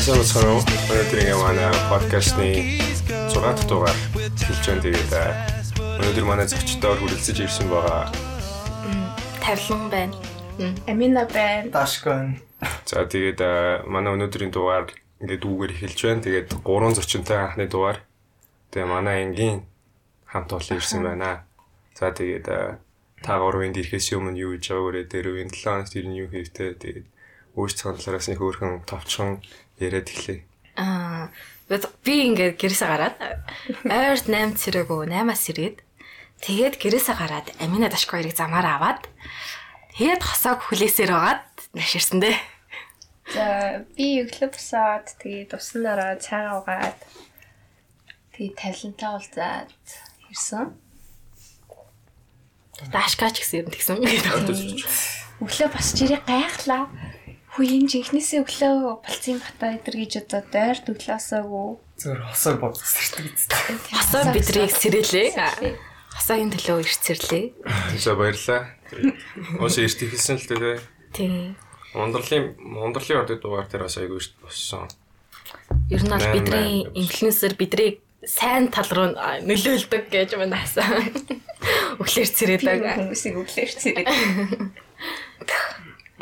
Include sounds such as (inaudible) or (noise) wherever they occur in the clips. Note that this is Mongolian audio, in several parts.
Уу? Өнөөдөр ингээ манай подкастны 6 дахь дугаар хэлж байна. Тэгээд өнөөдөр манай зочдоор хүрэлцэж ирсэн байгаа. Тавлан байна. Амина байна. Дашко байна. За тэгээд манай өнөөдрийн дугаар ингээ дүүгээр эхэлж байна. Тэгээд гурван зочинтой анхны дугаар. Тэгээ манай энгийн хамт олон ирсэн байна. За тэгээд та гурвын дэрхээс өмнө юу хийж байгаагаараа дээр үеийн 7 хоногт ер нь юу хийвтэй тэгээд өөрсдөө талаараас нэг хөөрхөн товчхон яриад эхлэе. Аа би ингээд гэрээсээ гараад ойрт 8 цэрэгөө 8-аас ирээд тэгээд гэрээсээ гараад Амина Дашко хоёрыг замаар аваад тэгээд хосоог хүлээсээр байгаад наширсан дээ. За би өглөө босоод тэгээд усан дараа цайгаа угаад тэгээд тавилантай уулзаад ирсэн. Дашкач гэсэн юм тэгсэн. Өглөө босч ирээ гайхлаа. Хүү энэ жинхнээсээ өглөө болцсон бата идэр гэж одоо дойр төглөөсөөгүй. Зөв хосоо шүү дээ. Хосоо бидрийг сэрэлээ. Хосоогийн төлөө ирцэрлээ. За баярлаа. Уус эрт ихэлсэн л дээ. Тийм. Ундралын ундралын ордод дугаар дээр бас айгүй шүү боссон. Ер нь бол бидний инфлюенсер бидрийг сайн тал руу нөлөөлдөг гэж манай хасан. Өглөөр цэрээдэг. Хүмүүсийг өглөөр цэрээд.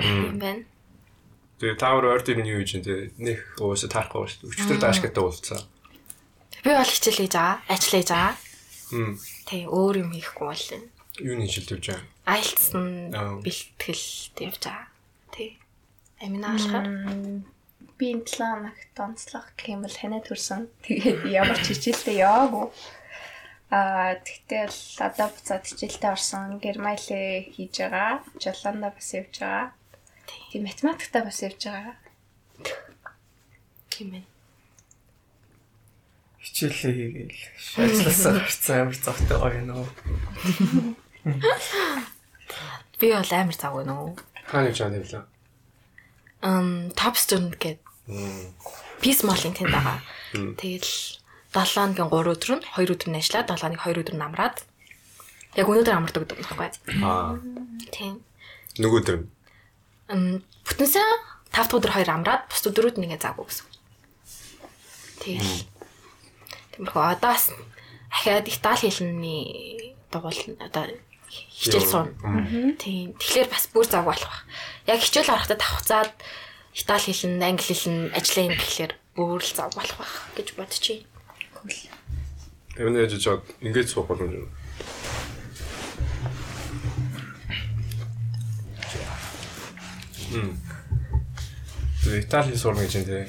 юм байна. Тэгээ таавар орд ирнэ юу гэж те нэг уусаа таарахгүй шүү. Өчтөр даашгатай уулзсан. Би бол хичээл хийж байгаа, ажил хийж байгаа. Хм. Тэг өөр юм хийхгүй бол энэ. Юуны хичээлд явж байгаа? Нь бэлтгэл явж байгаа. Тэг. Амина болохоор Би энэ 7 хоногт онцлог гэх юм бол ханаа төрсөн. Тэгээд ямар ч хичээлдээ яваагүй. Аа тэгтэл одоо буцаад хичээлдээ орсон. Гермайлээ хийж байгаа. Жолондо бас явж байгаа. Тийм математиктаа бас явж байгаа. тийм ээ. Хичээлээ хийгээл. Ажилласаа гарцсан амар завтай гоё нөө. Би бол амар зав гэнэ байгаа юм бэ? Ам top student гэдэг Peace Mall-ын тэнд байгаа. Тэгэл 7 өдрийн 3 өдөр нь 2 өдөр нь ажиллаад 7 нэг 2 өдөр нь амраад яг өнөөдөр амардаг гэдэг юм байхгүй. Аа. Тийм. Нөгөө өдөр нь. Ам бүтэнсээ 5 дахь өдөр 2 амраад бус өдрүүд нь ингээ заагүй гэсэн. Тэгэл. Тиймэрхүү одоо бас ахаад Итали хэлний дугуйл одоо хичээл суун. Тийм. Тэгэхээр бас бүр зав болох баг. Яг хичээл орохдоо давхцаад Итали хэлн, англи хэлн ажиллаа юм гэхлээр бүр л зав болох баг гэж бодчих. Тэр нэ жижиг ингэж суух болно юм. Тэр Итали сурна гэж юм тий.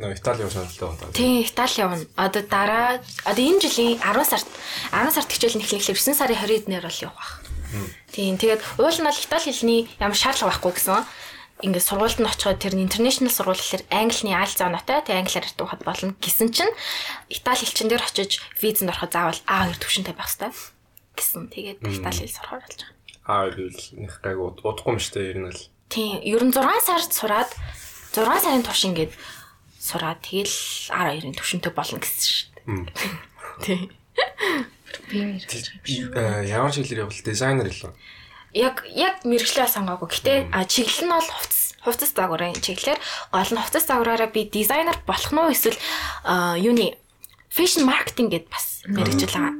Нөө Итали явсан сонирхолтой байна. Тийм, Итали явна. Одоо дараа одоо энэ жилийн 10 сард 10 сард хичээл нь эхлэхлээр 9 сарын 20-нд бол явах. Тийм, тэгээд уул нь бол Итали хэлний ямар шаардлага байхгүй гэсэн. Ингээд сургуульд нь очиход тэр интернэшнл сургууль гэхэлэр английн айл зоонотой тэг англиар ярьдаг болно гэсэн чинь Итали хэлчин дээр очиж визэнд ороход заавал А2 төвшөнтэй байх хэрэгтэй гэсэн. Тэгээд Итали хэл сурахаар болж байгаа. Аа гэвэл нэг гайг удахгүй юм штэ ер нь л. Тийм, ер нь 6 сард сураад 6 сарын турш ингээд сураад тэгэл 12-ын төвшөнтэй болно гэсэн шүү дээ. (laughs) Тийм. Би Э, Ямар чиглэлээр явбал дизайнер илүү. Яг яг мэрэгчлээ сонгоогүй. Гэтэ а чиглэл нь бол хувцас хувцас загварын чиглэлээр гол нь хувцас загвараараа би дизайнер болох нь уу эсвэл юуны фэшн маркетинг гэд бас мэрэгжил байгаа.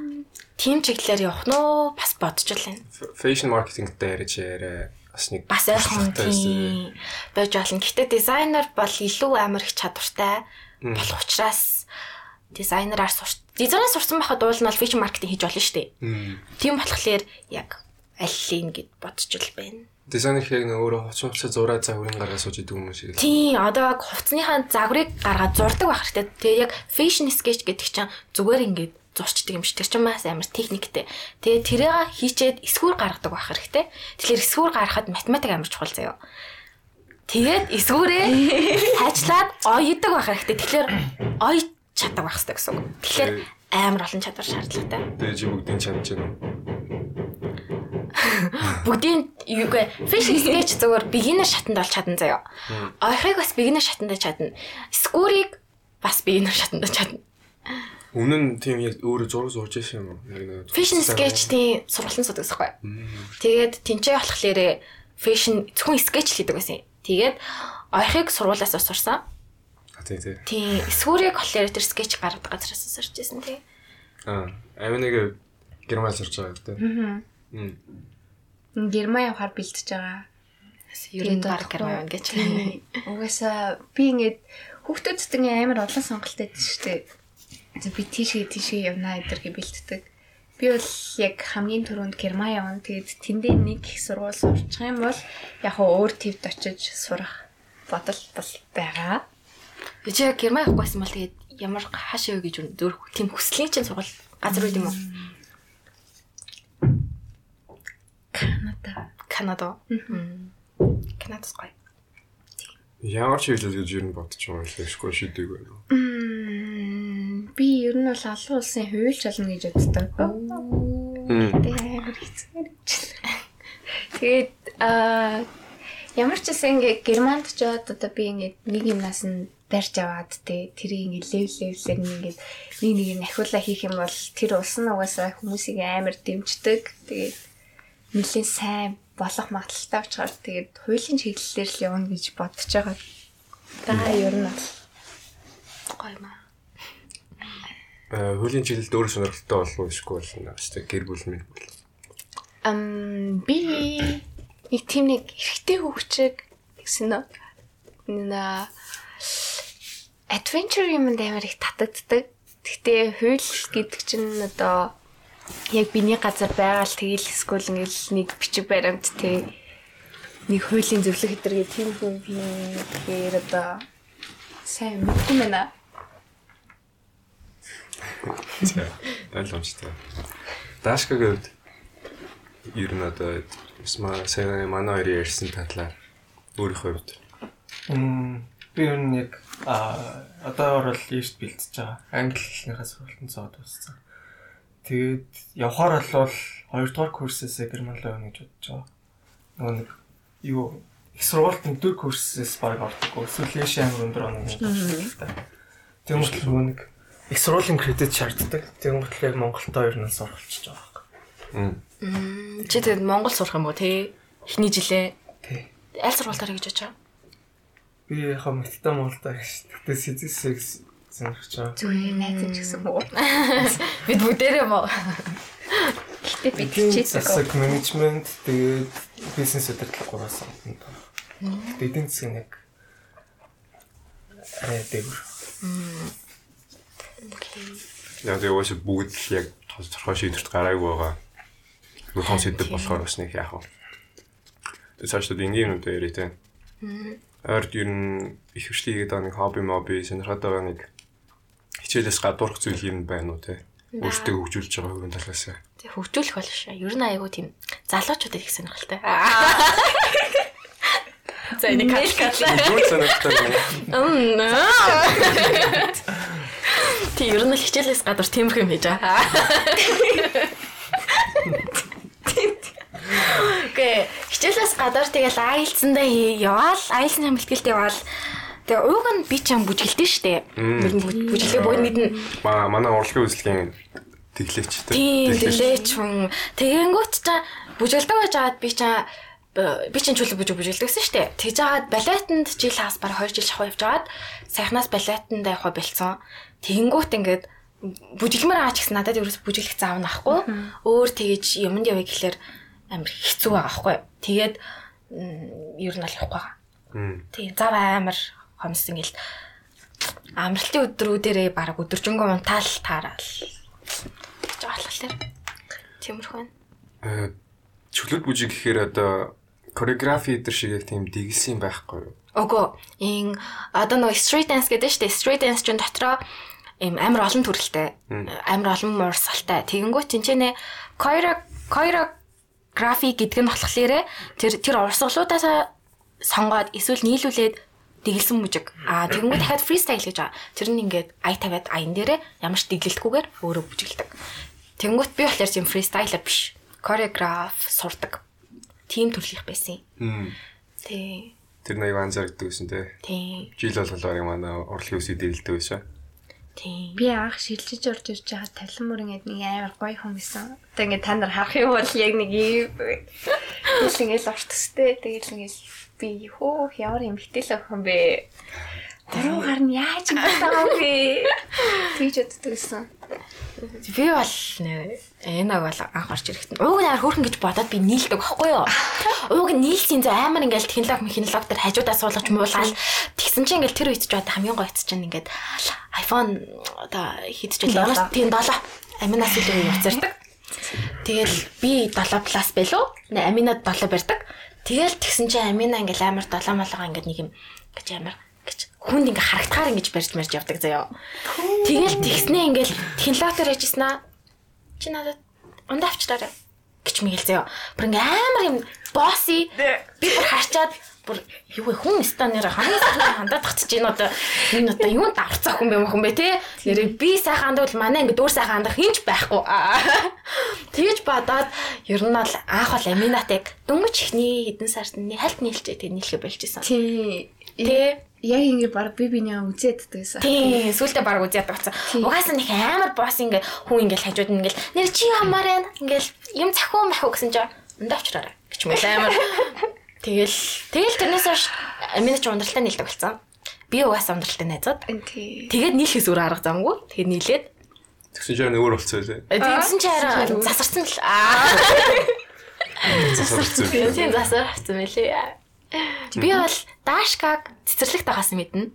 Тим чиглэлээр явах нь бас бодож байна. Fashion marketing-тэй яриач яриа бас нэг Бас тийм байж болно. Гэтэ дизайнер бол илүү амар их чадвартай болох учраас дизайнераар сурч дизайнер сурсан байхад уул нь бол фэшн маркетинг хийж болно шүү дээ. Тийм болохоор яг аллын гэд бодож л байна. Дизайнер яг нэг өөрөө хоцсон хувцас зураа загварын гараа сууж идэг хүмүүс шиг. Тийм одоо хувцсныхаа загварыг гаргаад зурдаг байх хэрэгтэй. Тэгээ яг fashion sketch гэдэг чинь зүгээр ингээд зурчдаг юм шиг. Тэр чинь бас амар техниктэй. Тэгээ тэрийг хийчээд эсгүүр гаргадаг байх хэрэгтэй. Тэгэхээр эсгүүр гаргахад математик амар чухал заяа. Тэгээд эсгүүрээ (laughs) хайчлаад оёдаг байх хэрэгтэй. Тэгэхээр ой чаддаг байх хэрэгтэй гэсэн үг. Тэгэхээр амар олон чадвар шаардлагатай. Тэгээ чи бүгдийг чадж байна уу? (laughs) Бүгдийн юугээ fashion sketch зүгээр beginner шатанд бол чадна заяа. Ойхыг бас beginner шатанд чадна. Скурийг бас beginner шатанд чадна. Өмнө нь тийм яг өөрөө зураг зурж байсан юм уу? Яг нэг Fashion sketch-ийн сургалтын судаг гэсэхгүй. Тэгээд тэнцээ болохоор fashion зөвхөн sketch л хийдэг байсан. Тэгээд ойхыг сургуулиас сурсан. тий тий. Тийм эсвүрийг болохоор тэр скетч гаргадаг газараас сарж байсан тий. Аа, амин нэг герман сурж байгаа гэдэг. Аа. Мм. Герман явахаар бэлтэж байгаа. Ер нь баг гэрмаа гэж. Тийм. Угаасаа би ингээд хүүхдүүдтэй амар олон сонголт байдаг шүү дээ. За би тийшээ тийшээ явна гэдэрхий бэлтдэг. Би бол яг хамгийн түрүүнд Герман явна. Тэгээд тэндээ нэг их сургууль сурчих юм бол яг өөр твд очиж сурах бодол бол байгаа. Чи герман явахгүйсэн бол тэгээд ямар хаашаа юу гэж зөв тийм хүслийн чинь сургал газар үт юм уу? Канада. Канада. Канадас гоё. Ямар ч хэлэл гэж ер нь бодож байгаа юм шиг шгүй шидэг байна. Би ер нь бол олон улсын хуульч болно гэж боддог. Тэгээд аа ямар ч гэсэн ингээ германд яваад одоо би ингээ нэг юмнаас нь барьж аваад те тэрийг ингээ лев левлэр ингээ нэг нэг нь ахиулаа хийх юм бол тэр улс нь угаасаа хүмүүсийг амар дэмждэг. Тэгээд нэлээд сайн болох магадaltaй учраас тэгээд хуулийн чиглэлээр л явна гэж бодож байгаа. За ер нь бол Гоё маа. Э хөлийн чиглэлд өөр сонирхолтой болов уу шгүй болно. Аштай гэр бүл минь бол. Ам би нэг тийм нэг эрэгтэй хөвчөг гэсэн нөө на adventure юмд амар их татагддаг. Гэхдээ хууль гэдэг чинь одоо яг биний газар байгаа л тэгэл эсвэл ингээл нэг бичиг баримт те нэг хуулийн зөвлөх хэдэргээ тийм хүн гэхээр одоо сайн мэдгүй мэнэ. За, ойлгомжтой. Дашка гэвд ер нь одоо сма сайн манай хоёрын ярьсан талаар өөрийнхөө хувьд Мм би ер нь яг а одоогор бол лифт бэлтэж байгаа. Англи хэлнийхээ сургалтанд сууд уссан. Тэгээд явхаар бол 2 дугаар курсээсээ герман руу явна гэж бодож байгаа. Нөгөө нэг юу их сургуульд нэг дөр курсээс баг ордог. Эсвэл лэш амир өндөр оноо гэж байна. Тийм учраас нөгөө нэг их сургуулийн кредит шаарддаг. Тийм учраас яг Монголдоо ер нь суралцж байгаа. Мм. Чи тэгээд Монгол сурах юм уу те? Эхний жилээ Тий. аль сургуультаар гэж бодож байгаа? Би яг мэдтэй Монголдоо гэж. Тэгтээ сэзэсээс сонирхож байгаа. Зүгээр найзаж гэсэн үү? (laughs) Бид бүгдээрээ мó. Гэтэ би Эдийн чичээдэг. засаг менежмент тэгээд бизнес удирдлага гураас амтанд. Тэгээд эдийн засаг нэг арай дэвэр. Яг тэгээ уусаа бүгд яг тодорхой шийдвэрт гараагүй байгаа. Нөхөн сэдв болохоор бас нэг яах вэ? Тэгээ цаашдаа энгийн үнэтэй яриа тань. Ойрд ер нь их хвшлийн гэдэг нэг хобби моби сонирхоод байгаа нэг хичээлээс гадуурх зүйл юм байна уу те. Өөртөө хөгжүүлж байгаа хүрэн талаас. Тэг хөгжүүлэх бол ш. Ер нь айгу тийм залуучуудад их сонирхолтой. (laughs) За энийг калкал. Зүгээр сонирхолтой юм. Тэг ер нь хичээлээс гадуур тиймэрхүү юм хийж байгаа. Гэ хичээлээс гадуур тэгэл айлцсандаа яваал, айлсан хамбэлтгэлд яваал. Тэгээ ууг нь би ч юм бүжгэлдэж штэ. Бүжгэлээ бод мэднэ. Маа манай урлагийн үзлэгийн тэглээч. Тийм тэлээч хүн. Тэгэнгүүт ч бүжгэлдэг байж байгаад би ч би чинь чөлөө бүжиг бүжгэлдэг гэсэн штэ. Тэгж жагаад балетанд жил хагас баг 2 жил шахав явж жагаад сайхнаас балетанд явах болцсон. Тэгэнгүүт ингээд бүжиглмээр байгаа ч гэсэн надад ерөөс бүжиглэх заав нахгүй. Өөр тэгэж юмд явъя гэхэлэр амар хэцүү байгаа байхгүй. Тэгээд ер нь л явахгүй байгаа. Тийм зав амар хомс ингээл амралтын өдрүүдэрээ баг өдөржингөө унтаал таараал. гэж болохоор тиймэрхүү байна. Э чөлөөт бүжиг гэхээр одоо хореографи дээр шиг яг тийм дэглэсэн байхгүй юу? Өгөө ин одоо нөгөө street dance гэдэг нь шүү дээ. Street dance чинь дотроо им амар олон төрөлтэй. Амар олон муурсалтай. Тэгэнгүүт тэнцэнэ choreography choreography гэдэг нь болохоор тэр тэр урсгалуудаас сонгоод эсвэл нийлүүлээд дэглэсэн мужиг. Аа тэгэнгүүт дахиад freestyle гэж байгаа. Тэр нь ингээд ай тавиад аян дээрээ ямар ч дэглэлтгүйгээр өөрөө бүжиглдэг. Тэгэнгүүт би болохоор тийм freestyler биш. Choreograph сурдаг. Тим төрлөх байсан. Мм. Тий. Тэр нэг анзаардаг гэсэн те. Тий. Жил болголоор манай урлагийн үсэг дэглэдэг байсан. Тий. Би анх шилжиж орж ирж байгаа талан мөр ингээд нэг амар гоё хүн байсан. Одоо ингээд та нар харах юм бол яг нэг тэгэл ингээд орт төстэй тэгэл ингээд би хөө ямар юм хитэл охин бэ. Буруугаар нь яаж байгаа вэ? Тэгж гэсэн. Би бол энаг бол анх орж ирэхэд ууг нь хөөрхөн гэж бодоод би нийлдэг байхгүй юу? Ууг нь нийлсэн зөө амар ингээл технологи механолог төр хажуудаа суулгаж муулаад тэгсэн чинь ингээл тэр үед ч бод хамгийн гоёц чинь ингээд iPhone хийдэж байлаа. Тийм 7 аминаас илүү (laughs) уцардаг. Тэгэл би 7 плюс байлуу. Аминад 7 барьдаг. Тэгэл тэгсэн чинь амина ингээл амар 7 малгаа ингээд нэг юм гэж амар гэж хүнд ингээ харагдахаар ингэж барьж марж явдаг заяо. Тэгэл тэгснээ ингээл технологиор яжсэн аа. Чи надад ундаа авчлаарай гэж мэгэл заяо. Бүр ингээ амар юм босси би бүр харчаад бүр юу вэ хүн станаар хамгийн хандаад тагч чинь одоо энэ одоо юунд давцах хүн бэ мөхөн бэ те нэрээ би сайхан хандвал манай ингээд өөр сайхан хандах хинч байхгүй тэгж бодоод ер нь бол анх бол аминатыг дөнгөж ихний хэдэн сард нь хальт нийлчээ тэг нийлхэ болчихсон Тий. те Яг ингэ баг би биний үзээд дагсан. Тийм, сүултээ баг үзээд bagцсан. Угаасаа нэг амар босс ингээ хүн ингээл хажууд нь ингээл нэр чи хамаар байна. Ингээл юм захиу маху гэсэн чинь өндөө авчраарай гэж мэл амар. Тэгэл тэгэл тэрнээс хойш амина ч ундралтай нийлдэг болсон. Би угаасаа ундралтай найзууд. Тэгээд нийлэхээс өөр арга замгүй. Тэгээд нийлээд Тэгсэн чинь өөр болцсон лээ. тэгсэн чи хараа засарсан л. Аа. Засарсан. Тийм засарсан мэлээ. Би бол Дашкаг цэцэрлэгт байгаас мэднэ.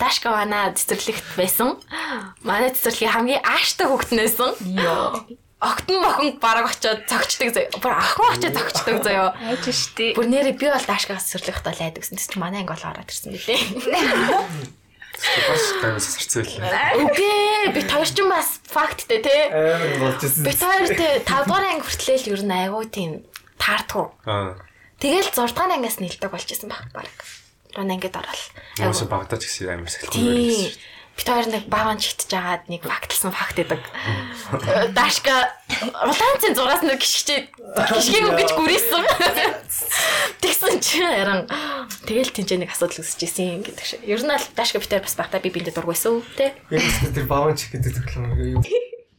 Дашка манай цэцэрлэгт байсан. Манай цэцэрлэгийн хамгийн ааштай хүүхднээсэн. Йоо. Огтон мохин бараг очиод цогчдөг заяа. Бүр ахын очиод цогчдөг заяа. Айж штий. Бүр нэрээ би бол Дашкагаас цэцэрлэгт бол айдаг гэсэн. Тэс чи манай анги бол ороод ирсэн билээ. Бас гайвас засарсан лээ. Үгүй би хоёр ч бас факттэй те. Амар болж ирсэн. Би хоёр те 5 дугаар анги хүртлээл ер нь айгуу тийм таардгүй. Аа. Тэгэл 6 дугаар ангиас нэлдэг болж исэн баг баг. Рон ангид орол. Юусе багтаач гэсэн амар сэлтэн Тийм бит хоёр нэг баван чигтж агаад нэг факталсан факт гэдэг. Дашка улаанцын зураас нэг гიშгчээ гიშгээг өгч гүрийсэн. Тэгсэн чинь яран тэгэл тийж нэг асуудал үүсэж исэн гэдэг шиг. Ер нь аль дашка бит хоёр бас багтаа би биндэ дургуйсан тий. Яг л тэр баван чиг гэдэг төглөө юу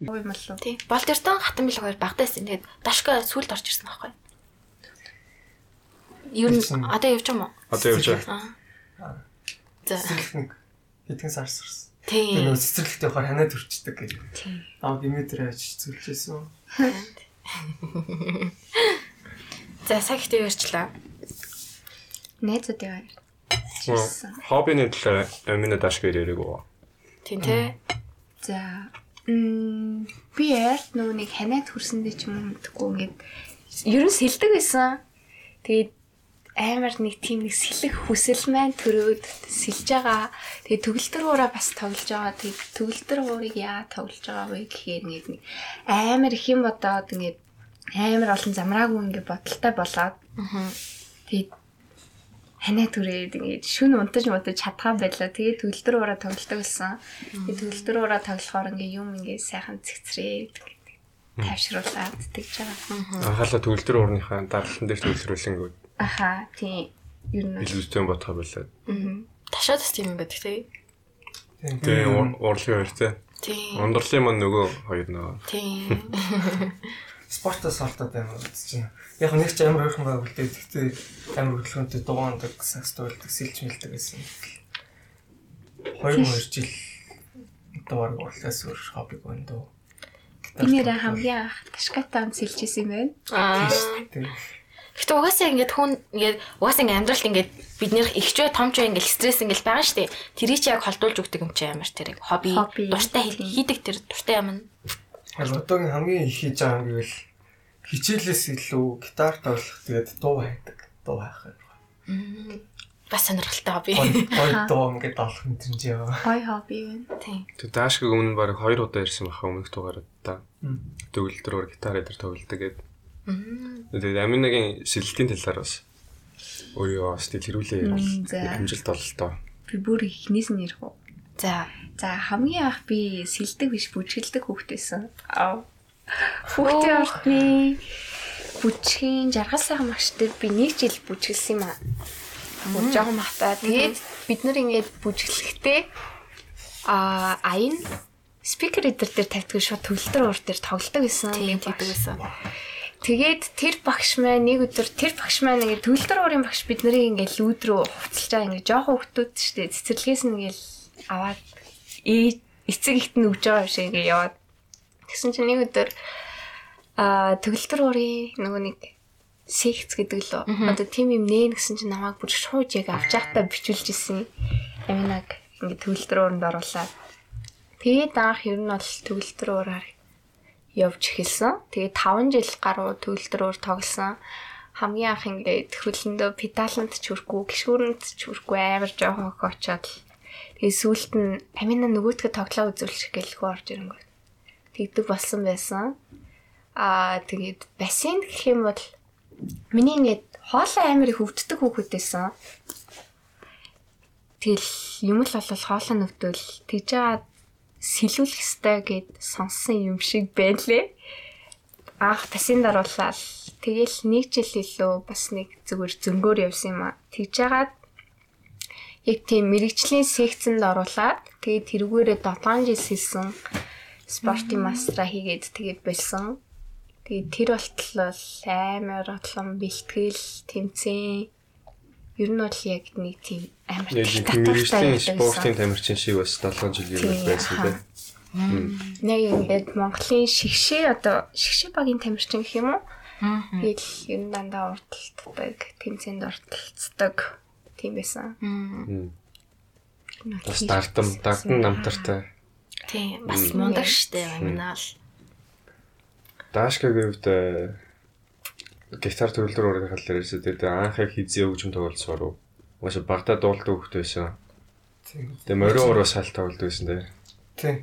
Уу юм болов. Тий. Болтертон хатан билэг хоёр багтаасан. Тэгээд дашка сүлд орж ирсэн байхгүй. Ер нь одоо явж юм уу? Одоо явж байна. За. Хэдхэн сар сарс. Тийм. нөө цэцэрлэгт явахаар ханаа төрчдөг гэх. Аа Димитри аж зүлжсэн. За сагт ярьчлаа. Найзууд яа. Хоббины төлөө амина дашг үү? Тийм те. За м би яарт нөгөө нэг ханаад хүрсэндээ ч юм мэдгүй ингээд ер нь сэлдэг байсан. Тэгээд амар нэг тийм нэг сэлэх хүсэл маань төрөөд сэлж байгаа. Тэгээд төгөлтөр уура бас тоглож байгаа. Тэгээд төгөлтөр уурыг яа тоглож байгаа вэ гэхээр нэг нэг амар их юм бодоод ингээд амар олон замраагүй ингээд бодолтой болоод. Тэгээд ханаа түрээд ингээд шүн унтаж мутаж чадхаа байлаа. Тэгээд төгөлтөр уура тоглолдог байсан. Тэгээд төгөлтөр уура тоглохоор ингээд юм ингээд сайхан цэгцрээд гэдэг. Тайвшруулаад тэгж байгаа. Анхаалаа төгөлдөр уурныхаа даралтан дээр төгөлрүүлэн Аха тийм ер нь илүү зүйн бодхоо болоод. Ташаад бас тийм юм байдаг те. Тэгээ уурлын хоёр те. Тийм. Ундралын маань нөгөө хоёр нөгөө. Тийм. (laughs) Спортоос салтаад байна үзэж байна. Яг нэг ч амар ойрхон байв л дээ. Гэхдээ амар хөдөлгөөнтэй дугаандаг, сакс туйлдаг, сэлж мэлдэг гэсэн. 2 жил дугаар болоос өөр хоббиг байна дөө. би нэрээ хамгийн анх ташкатаа сэлжсэн юм байна. Аа. Гэтэ угаасаа ингээд хүн ингээд угаасаа ингээд амьдралд ингээд бид нэр ихчөө томчоо ингээд стресс ингээд байгаа дээ. Тэрийг чи яг холдуулж өгдөг юм чи ямар тэрийг хобби Хобби. дуртай хий- хийдэг тэр дуртай юм. Яг одоогийн хамгийн их хийж байгаа юм гэвэл хичээлээс илүү гитар тоглох тэгээд дуу хайдаг. Дуу хайх. Бас сонирхолтой хобби. Гой дуу ингээд олох юм тэр чинь яа. Гой хобби байна. Тийм. Тэг дашг өмнө баг 2 удаа ирсэн баха өмнөх дугаард та. Мм. Төгөлдөр гитар дээр тоглолдог гэдэг. Тэгээд аминагийн сэлэлтийн талаар бас өөрийгөө стил хэрүүлээ Мм, ярил. за. Хэмжилт бололтой. Би бүр ихнээс нь ярих уу. За. За хамгийн анх би сэлдэг биш бүжгэлдэг хүүхдээсэн. Аа. Хүүхдийн ортны бүжгийн жаргал сайхан магчтай би нэг жил бүжгэлсэн юм аа. Бүр жоохон махта. Тэгээд бид нар ингээд бүжгэлэхдээ аа аян спикер эдэр дээр тавьдаг шууд төгөлтөр уур дээр тоглолдог гэсэн. Тийм тэгдэг байсан. Тэгээд тэр багш маань нэг өдөр тэр багш маань ингээ төгөлдөр уурын багш бид нарыг ингээ лүүд рүү хувцалж байгаа ингээ жоохон хөвгтүүд штэ. Цэцэрлэгээс нь ингээл аваад эцэг ихт нь өгж байгаа юм шиг ингээ яваад. Тэгсэн чинь нэг өдөр аа төгөлдөр уурын нөгөө нэг секц гэдэг л одоо тийм юм нэ гэсэн чинь намайг бүр шууд яг авч явахтаа бичүүлж исэн аминаг ингээ төгөлдөр ууранд оруулаад. Тэгээд анх ер нь бол төгөлдөр уураар явж эхэлсэн. Тэгээд 5 жил гаруй төгөлдрөөр тоглосон. Хамгийн анх ингээд хөлөндөө педаланд ч хүрхгүй, гişгүүрэнд ч хүрхгүй амар жоохон очоод тэгээд сүүлд нь амина нөгөөтгө тоглоо үзүүлчих гэлгүй орж ирэнгүүт. Тэгдэг болсон байсан. Аа тэгээд бассейн гэх юм бол миний ингээд хоолой амар их өвддөг хүүхдээсэн. Тэгэл юм л бол хоолой нөвдөл тэгж жаад сэлүүлэх ёстой гэд сонссон юм шиг байлээ. Аах тасинд оруулаад тэгэл нэг жил илүү бас нэг зүгээр зөнгөөр явсан юм а. Тэгж жагаад яг тийм мэрэгчлийн секцэнд оруулаад тэгээд тэрүүгээрээ 7 жил сэлсэн спортын мастера хийгээд тэгээд болсон. Тэгээд тэр болтол амар отлон бэлтгэл тэмцээн ер нь бол яг нэг тийм амар мэрэгжлийн спортын тамирчин шиг бас 7 жил юм байсан тийм. Нэг ингээд Монголын шигшээ одоо шигшээ багийн тамирчин гэх юм уу? Тэгэл ер нь дандаа урталтдаг, тэмцээнд урталцдаг тийм байсан. Бас дартам, дартан намтартай. Тийм, бас мундаг штэ аминаа л. Даашкагийн хувьд гитар ураг хал ярьсан. Тэгээд анхаа хизээ өгчм тоглолцсоор уу. Маш багтаа дуулдаг хөхт байсан. Тэгээд морин уруу салт тоглолт байсан тий. Тийм.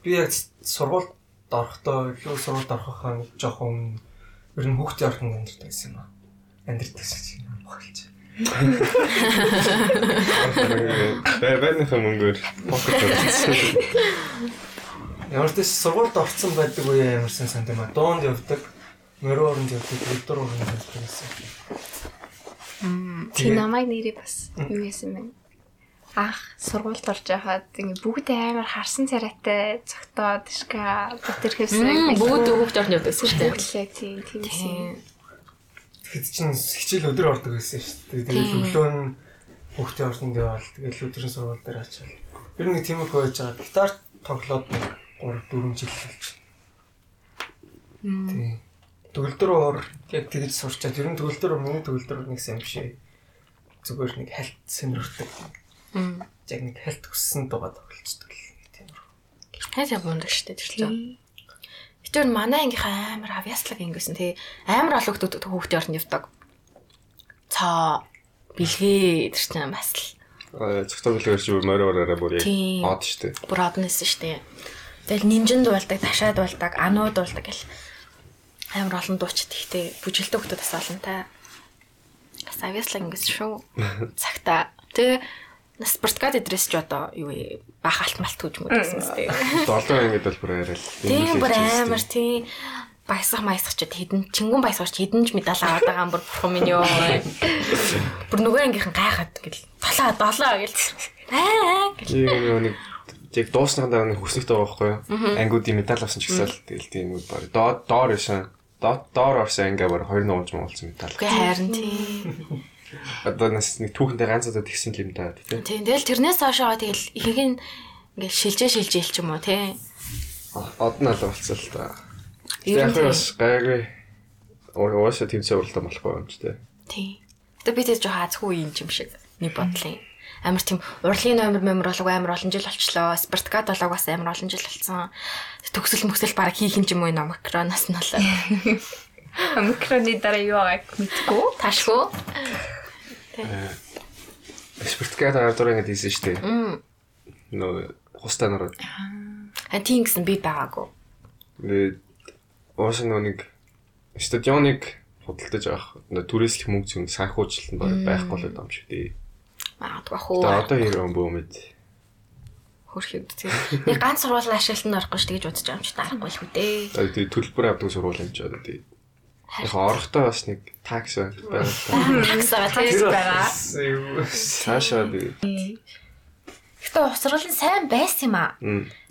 Би яг сургуульд орохдоо илүү сургуульд орохоо жоохон ер нь хүүхдийн орхон амьддаг байсан юм аа. Амьддаг гэсэн юм. Бэр бэрнийх мөнгөөр покет хийсэн. Ямар ч сургуульд орсон байдаг үе ямарсан санд юм аа. Дуунд явдаг мөрөө орон явдаг, өдөр орон явдаг гэсэн. Мм. Тэ намайг нэрээ бас юу яасан бэ? Ах, сургуульд орж байхад ингээ бүгд амар харсан царайтай цогтоод шка бүтэр хэвсэн. Бүгд өгөхд орно явдаг шүү дээ. Бүглээ тийм тиймсэн. Тэгэхэд чинь хичээл өдөр ордог байсан шүү дээ. Тэгээд өглөө нь хүүхдийн орсонд явбал тэгээд өдрийн сургууль дээр очивол. Ер нь тийм их байж байгаа. Гитар тоглоод 3 4 жил болж. Тийм. Төгөлдөр уур яг тэгж сурчаад ер нь төгөлдөр миний төгөлдөр нэг сайн биш ээ. Зүгээр нэг хальт сонирхдаг. Яг нэг хальт өссөн дугаа тоглолцдог л тийм. Хайсаа бундаг штэ тэр чинь. Тэр манай ангийнхаа амар авьяаслаг ингэсэн тий амар олон хүмүүс хүүхдийн орнд явдаг. Цаа бэлгээ тэр чинь бас л зөвхөн бэлгээр чи морь ороо бүр яг од штэ. Бүр од нэсэн штэ. Тэгэл нинжин дуулдаг, ташаа дуулдаг, ануу дуулдаг гэл амар олон дуучид ихтэй бүжгэлтэй хүмүүс бас олонтай. Бас авьяаслаг ингэсэн шүү. (laughs) Цагта. Тэгээ спорткад идрээс ч одоо юу? Бах алт малт гэж мөдсөн үстэй. Долоо ингэж бол бүр арай л. Тийм бүр амар тийм баясах маясах ч хэдэн чингүн баясахч хэдэн ч медаль аваад байгаа юм бүр бурхан минь ёо. Бүр нөгөө ангийнхан гайхаад гэл толоо долоо гэл. Аа гэл. Тийм нэг яг дууснахандаа нэг хүснэгтэй байгаа байхгүй юу? Ангиудын медаль авсан ч гэсэн тэгэл тийм нэг баг доор доор байсан. Доор орсон ангиа баг 20 нуулж муулсан медаль. Үгүй харин тийм. Одоо нас нэг түүхэндээ ганц удаа тэгсэн юм да тийм. Тийм тэгэл тэрнээс хойшоо тэгэл ихэнх нь ингээл шилжээ шилжээ л ч юм уу тий. Од нь алга болцсон л та. Яг бас гайгүй уусаа тэмцээ уралдаа болохгүй юм ч тий. Тий. Тэгээ би тэр жоо хаацгүй юм юм шиг нэг бодлын амар тийм урлагийн номер мемор болог амар олон жил болчлоо. Спартакад болог бас амар олон жил болсон. Төгсөл мөксөл баг хийх юм ч юм уу номикроноос нь болоо. (laughs) Микроны дараа юу байгааг мэдгүй. Таашгүй. Спартакад ардуур ингэж хийсэн шүү дээ. Нөө хустай нарууд. А тийм гэсэн би байгаагүй. Тэгээд уус нөө нэг стадионыг худалдаж авах түрээслэх мөнгө зүйн санхүүжилт нь байхгүй л юм шиг тий. Магадгүй хөө. Одоо одоо хэрэг бөө мэд. Хөрхөд тий. Нэг ганц сургууль ашиглалтанд орохгүй ш тэгж бодож байгаа юм чи дарахгүй л хүү дээ. Тэгээд төлбөр авдаг сургууль юм чи одоо тий. Яг орохдоо бас нэг такс байгаа. Такс байгаа. Цаашаа би. Гэхдээ уусрал нь сайн байсан юм аа.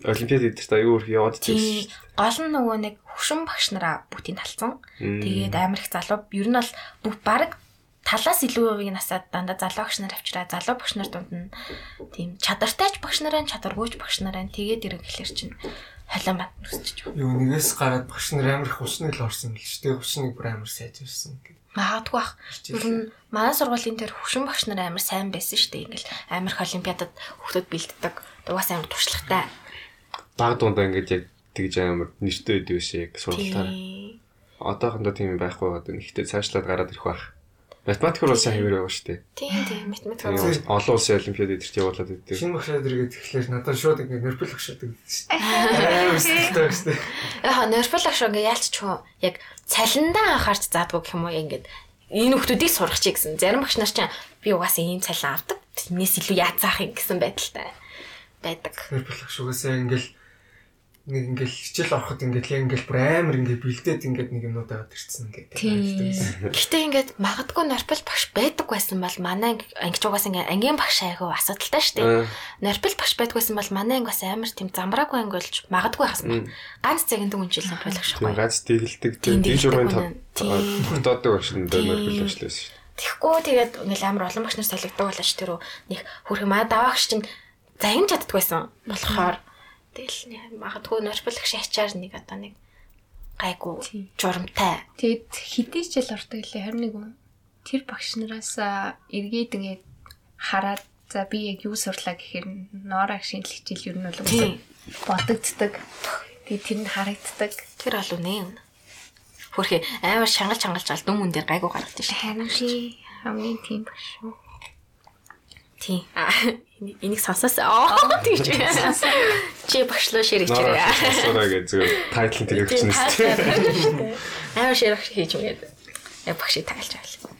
Олимпиад эдэрт аюу их яваад Тий. Гол нь нөгөө нэг хөшин багш нараа бүтийн талцсан. Тэгээд амар их залуу ер нь бол бүх баг талаас илүү үеийн насаад дандаа залуу багш нар авчраа залуу багш нар дунд нь тийм чадвартайч багш нараа чадваргүйч багш нараа тэгээд ирэх гэхэлэр чинь холион бат нүсчих. Юу нэгээс гараад багш нар амар их хүчнийг л орсон гэл ч тэг хүчнийг бүр амар сайжирсан гэх. Магадгүй бах. Ер нь манай сургуулийн дээр хөшин багш нар амар сайн байсан шүү дээ. Ингээл амар их олимпиадад хүүхдүүд бэлддэг. Угаас амар туршлагатай. баг дундаа ингэж яг тэгж амар нэртэй байдаг биш яг сургалтаар. Тий. Одоохондоо тийм байхгүй даа. Гэхдээ цаашлаад гараад ирэх байх. Математикээр бол сайн хэвээр байгаа шүү дээ. Тий, тий, математик. Тийм олон улсын олимпиад эдэрт явуулаад байдаг. Шинэ багшаад иргээд тэгэхээр надад шууд ингэ нэрпэл багшаад гэдэг шүү дээ. Амар сэтгэлтэй багш дээ. Яг ингээ яалч ч юм яг цалиндаа анхаарч заадгүй гэх юм уу ингээд энэ хүмүүсийг сурах чи гэсэн. Зарим багш нар чинь би угаасаа ийм цалин авдаг. Тэрнээс илүү яацаах юм гэсэн байдалтай байдаг. Нэрпэл багш угаасаа ингээл нэг ингээл хичээл ороход ингээл яг ингээл бүр амар ингээ бэлдээд ингээд нэг юмнууд аваад ирсэн ингээд. Гэхдээ ингээд магадгүй норпол багш байдаг байсан бол манай анги ангич угаас ингээ ангийн багш айгүй асуудалтай шүү дээ. Норпол багш байдаг байсан бол манай анги бас амар тийм замбраагүй анги болж магадгүй хасна. Ганц цагийн дүн жил норпол багш Тийм ганц дэгэлдэг Тийм, журмын тогтоодог багш нь Тийм. дөр нөрфөл багшлаас. Тэгэхгүй тэгээд ингээл амар олон багш нар солигддог болооч тэр нэг хөрхөн маа даваагч чинь загин чаддаг байсан болохоор тэгэл магадгүй норпол багш ачаар нэг одоо нэг гайгүй журамтай Тэгэд хэдий жил ордог лээ харин нэг үү. Тэр багш нараас аа, эргээд ингээд хараад за би яг юу сурлаа гэхээр ноорог шинжлэх хичээл ер нь бол бодогддаг. Тэгээ тэр нь харагддаг. тэр алуу нэ. Хөрхи амар шангалж шангалж ал дүн мөн дээр гайгүй гаргад шүү. Харин би хамгийн тийм багш шүү. Тийм. Энийг- Энийг сонсоосоо. Тэгж. Чи багшлуу ширэж ирээ. Асуураа гэж зүгээр тайтл нь тэгээд өгсөн шүү дээ. Амар ширэх хийж мэгээд. Яг багшийг тайлж байл.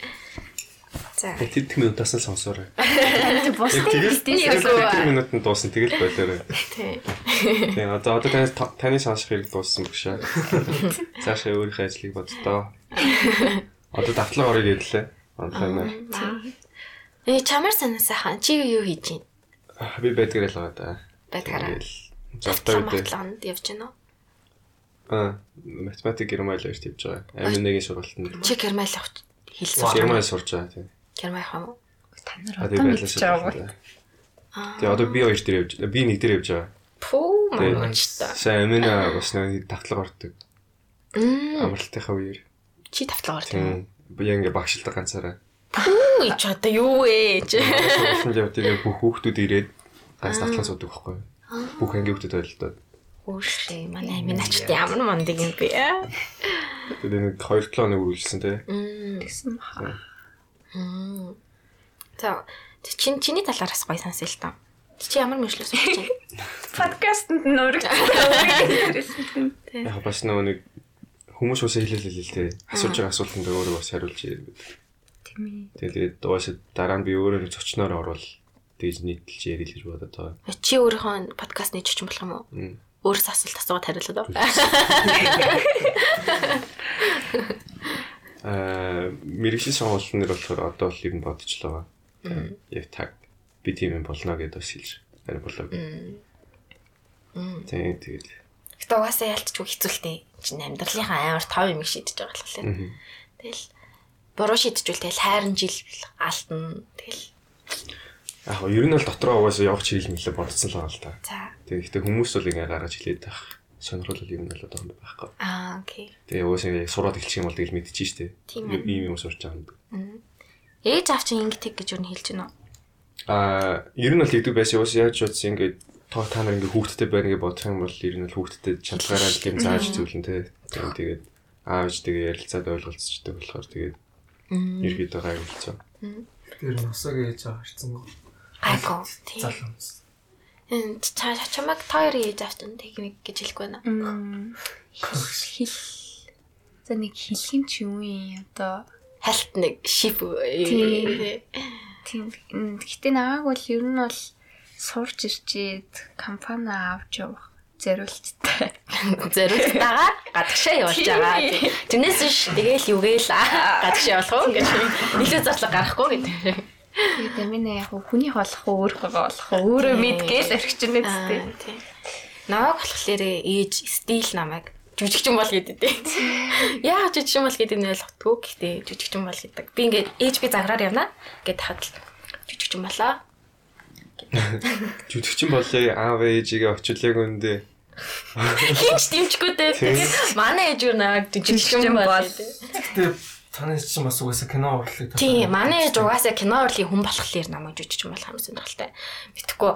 За. Тэр тэр минутаас нь сонсоорой. Тэр бус тэгэл тийм тэгэл тэр минутанд дуусна тэгэл болоорой. Тийм. Тийм одоо одоо таны таны сонсох хэрэг дууссан баг шаа. Цаашаа өөрийнхөө ажлыг боддоо. (laughs) Одоо давтлага орё гэдлээ. Онлайнаар. Э чамаар санаасаахан чи юу хийж байна? Би байдгаар л байгаа да. Байдгаараа. Завтай үедээ. Явж байна уу? Аа, математик герман л явж байгаа. Амин нэгin сургалтанд. Чи герман явах хэлсэн. Герман сурж байгаа тийм. Герман явах юм уу? та нар одоо байлаа байгаа юм. Тэгээ одоо би хоёр дээр явж би нэг дээр явж байгаа. Пүү Тэгээ. маач та. Сайн амина бас нэг давтлага ордог. Амралтынхаа үеэр. Чи тавтлага орд юм. Тийм. Би яг ингээ багшилдаг ганцаараа. Пүү ич одоо юу вэ? чи? Сургалтанд явж тэгээ бүх хүүхдүүд ирээд ганц давтлага суудаг байхгүй. Бүх ангийн хүүхдүүд ойлдоод. Үгүй манай минь ачт ямар мандыг юм бэ? Тэгээ нэг 2 7 хоног үргэлжлсэн тий. Мм. гэсэн баха. За чин чиний талаараас гоё сонсё л тоо. Чи ямар болж байна? Подкастэнд нөрөгдсөн. Яг бас нөгөө нэг хүмүүс уусаа хэлээлээ л тий. Асууж байгаа асуултанд өөрөө бас хариулж ирээд. Тийм ээ. Тэгээд дуусаад дараа нь би өөрөө нэг зочноор орвол тэгж нийтэлж ярил гэж бодоод байгаа. Чи өөрийнхөө подкаст нээж очих болох юм уу? Өөрөөс асуулт асуугаад хариулаад уу? Аа, (laughs) мэрэгшил сонгуултын нэр болохоор одоо л нь бодчихлоо. Яг таг би тийм юм болно гэдээ бас хэлж байна болоо. Тийм тэгээд. Гэтэ угаасаа ялцчихгүй хэцүүлтэй. Чин амьдралынхаа амар тав юм шийдэж байгаа болохоор. Тэгэл буруу шийдчихвэл тэгэл хайрын жил алтна. Тэгэл Яг нь ер нь бол дотроо угаасаа явах чиглэл мэлээ бодсон л байгаа л та. за. Тэгээд хүмүүс бол ингээ гаргаж хэлээд байх. Сонирхол бол ер нь бол одоохонд байхгүй. Аа окей. Тэгээ угаасаа ингээ сураад эхэлчих юм бол тэгэл мэдчихэж штэ. Ийм юм сурч байгаа юм. Ээж чинь ингэдэг гэж юу хэлж байна уу? Аа, ер нь бол хийдэг байсан. Угаасаа яаж бодсон ингээ тоо та нар ингээ хүүхдтэй байна гэж бодох юм бол ер нь бол хүүхдтэй чадлагаараа л юм зааж зөвлөн тэ. Тэгээд тэгээд аавч тэгээ ярилцаад ойлголцчихдаг болохоор тэгээд ерөөдөө гайвуулсан. Тэр носог ээж аварсан гоо. Айгоо. Тийм. Залуус. Энд чаа чамаг тойр ээж чинь техник гэж хэлэхгүй байна. Мм. Хэл. За нэг хэлхин ч юм уу одоо Хальт нэг шип. Тийм. гэтээ нааг бол ер нь бол сурч ирчээд компани авч явах зориулттай. Зориултаагаа гадагшаа явуулж байгаа. Тэрнээс биш тэгэл югээл гадагшаа явуулах уу гэж илүү зарлаг гарахгүй гэдэг. Тэгээд миний яг хүний болох уу өөрийнхөө болох уу өөрөө мэдгээл үстэй. Тийм. Намайг болохоор ээж стил намайг жүжигчин бол гэдэг дээ. Яа жүжигчин бол гэдэг нь ойлгохгүй. Гэхдээ жүжигчин бол гэдэг. Би ингээд ээж би заграар явна гэд хад жүжигчин болоо. (laughs) Жүжигчин болъё аав ээжигээ очилээг үндэ. Хинч дэмжихгүй дээ. Тэгээд манай ээж юу наа жүжигчин бол. Гэтэ таны чинь бас угаасаа кино урлыг Тийм, манай ээж угаасаа кино урлын хүн болохоор намайг жүжигчин болох юм сонирхолтой. Битгэхгүй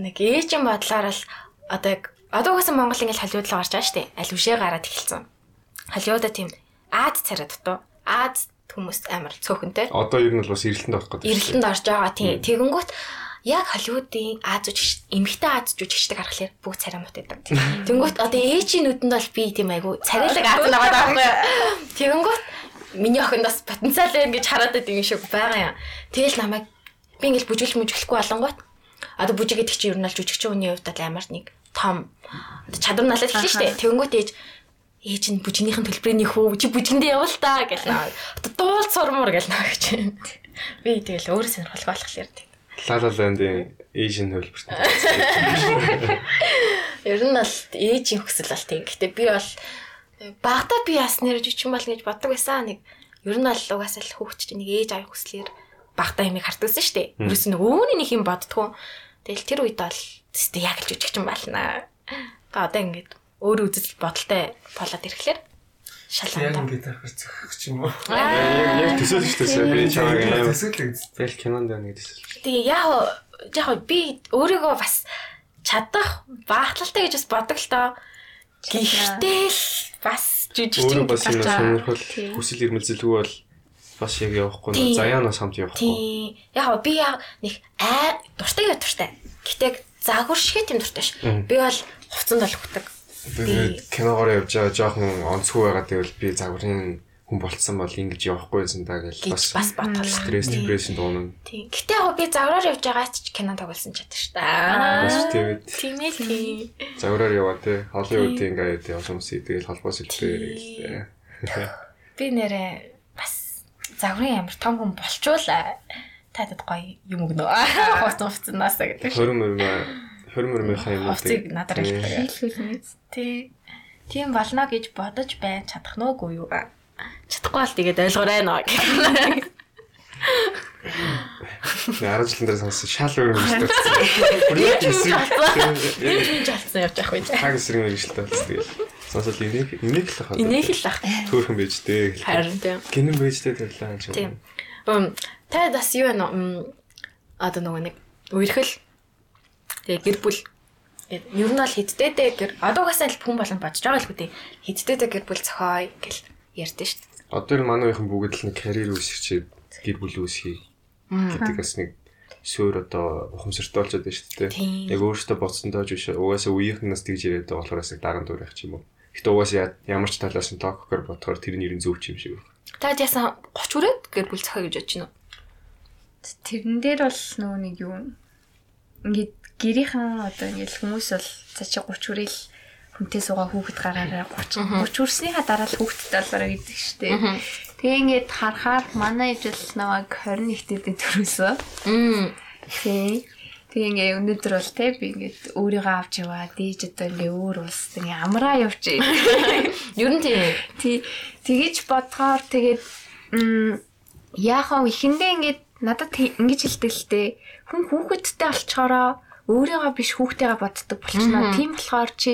нэг ээжийн бодлоор л одоо яг одоо угаасаа Монгол ингээл Холливуд л гарч байгаа штэ. Алившээ гараад эхэлсэн. Холливуудаа тийм Аз царай дутуу. Аз хүмүүс амар цөөхөнтэй. Одоо ер нь бол бас эрэлтэнд орох гэдэг. Эрэлтэнд орж байгаа тийм. Тэгэнгүүт яг Холливуудын Аз жүжигч эмэгтэй Аз жүжигчдэг харахаар бүгд царай мут байдаг. Тэгэнгүүт одоо ээжийн нүдэнд бол би тийм айгу царайлаг Аз наваад байхгүй юу. Тэгэнгүүт миний охинд бас потенциал байна гэж хараад байдаг юм шиг байгаа юм. Тэгэл намайг би ингээл бүжиглж мүжиглэхгүй болонгот одоо бүжиг гэдэг чинь ер нь л жүжигчин хүний хувьд бол амар нэг том чадвар налаад эхэлнэ шүү дээ. Тэнгүүт ээж ээж нь бүжигнийхэн төлбөрийн хүү чи бүжигэндээ явал та гэж наа. Одоо дуулц сурмуур гэж наа гэж. Би тэгэл өөрөө сонирхол болохоор тийм. Лала ландын Asian хөлбөрт. Ер нь бол ээжийн хүсэл бол тийм. Гэтэ би бол багтаа би яснэр жүжигчин бол гэж боддог байсан. Нэг ер нь бол угаасаа л хүүхд чинь нэг ээж авах хүслээр багтаа юмыг хардгсан шүү дээ. Ерөөс нь өөний нэг юм боддгоо. Тэгэл тэр үед бол тест яг л жүжигчин байна. Та одоо ингээд өөр үзэл бодолтой болоод ирэхлээр Яг шалгана. ингээд харахаар зөхөх ч юм уу. Яг яг төсөөлж штэ би чамайг аим. Төсөөлөг. Тэгэл кинонд байна гэдэг төсөөлж. Тэгээ яг яг би өөрийгөө бас чадах багталтай гэж бас бодог л доо. Гэхдээ л бас жүжигчин Өөрөө бас юм сонирхол хүсэл эрмэлзэлгүй бол бас яг явахгүй заяанаас хамт явахгүй. Яг би яг нэг аа дуртай юу дуртай. Гэтэ загвар шиг тийм дуртай ш. Би бол хувцанд бол хөтөг. Тэгээд киногоор явж байгаа жоохон онцгүй байгаа гэвэл би загварын хүн болцсон бол ингэж явахгүй байсан даа гэж бас бас бодлоо. стресс депрессэн дуунаа. Тийм. Гэтэ яг би загвараар явж байгаа ч кино тоглосон чаддаг ш. Бас тэгээд Тийм ээ тийм. загвараар яваа те Холливуудын Тийм. ингээд явсан хүмүүс тэгэл холбоос илтэй. Би нэрээ бас загварын амар том хүн болчуулаа. Тадад гоё юм өгнө. (laughs) Хувц хувцнаас гэдэг ш. 20 мөрмө 20 мөрмийнхаа юм Хувцыг надаар хэлдэг. Хийлгүүл мэд. Тий. Тийм болно гэж бодож байн чадах нөөгүй юу? Чадахгүй бол тэгээд ойлгоорой нөө. Арга жилэн дээр сонссон шал өөр юм шүү дээ. Ийм жалтсан явж явах байж. Хаг эсрэг мэрэгчлээ болсон тэгэл. Сонсол энийг энийг л хаа. Энийг л ах. Төөрхөн байж дээ. Харин тийм. Гинэн байж дээ тэрлээ юм чи. Тийм. Та бас юу вэ нөө? Одоо нөгөө нэг үерхэл тэгээ гэр бүл ер нь бол хидтэй дээ гэр одоо угаасаа л хүн болон бодож байгаа л үү хидтэй дээ гэр бүл зохиой гэл ярьдэн шүү дээ. Одоо л манайхан бүгд л нэг карьер үүсгэж гэр бүл үүсгий гэдэг бас нэг суур одоо ухамсартай болчиход байна шүү дээ. Яг өөрөөсөө боцсондоо ч биш угаасаа үеийнхнээс тэгж яриад байгаа болохоор бас яг даран дуурайх юм уу. Гэтэ угаасаа ямар ч талаас нь токкор бодохоор тэр нэрийн зөв ч юм шиг байна. Та яасан 30 хүрээд гэр бүл зохио гэж бодож байна уу? Тэрэн дээр бол нөгөө нэг юу ингээд гэрийнхэн одоо ингээд хүмүүс бол цаашаа 30 хүрэл хүнтэй суугаа хүүхэд гараараа 30 30 хүрснийхаа дараа л хүүхэдтэй болоорой гэдэг штеп. Тэгээ ингээд харахаар манай ижил намайг 21 дэд төрөөсөө. Мм. Тий. Тэгээ ингээ өнөөдөр бол те би ингээд өөрийгөө авч яваа. Дээж одоо ингээ өөр улс ингээ амраа явчих. (laughs) Ер нь тийм. Тий. Тэгэж бодгоор тэгээд м яахаа ихэндээ ингээд надад ингэж хэлдэг л те. Хүн хүүхэдтэй олчхороо өөрийгөө биш хүүхдтэйгээ боддог болчихноо. Тийм болохоор чи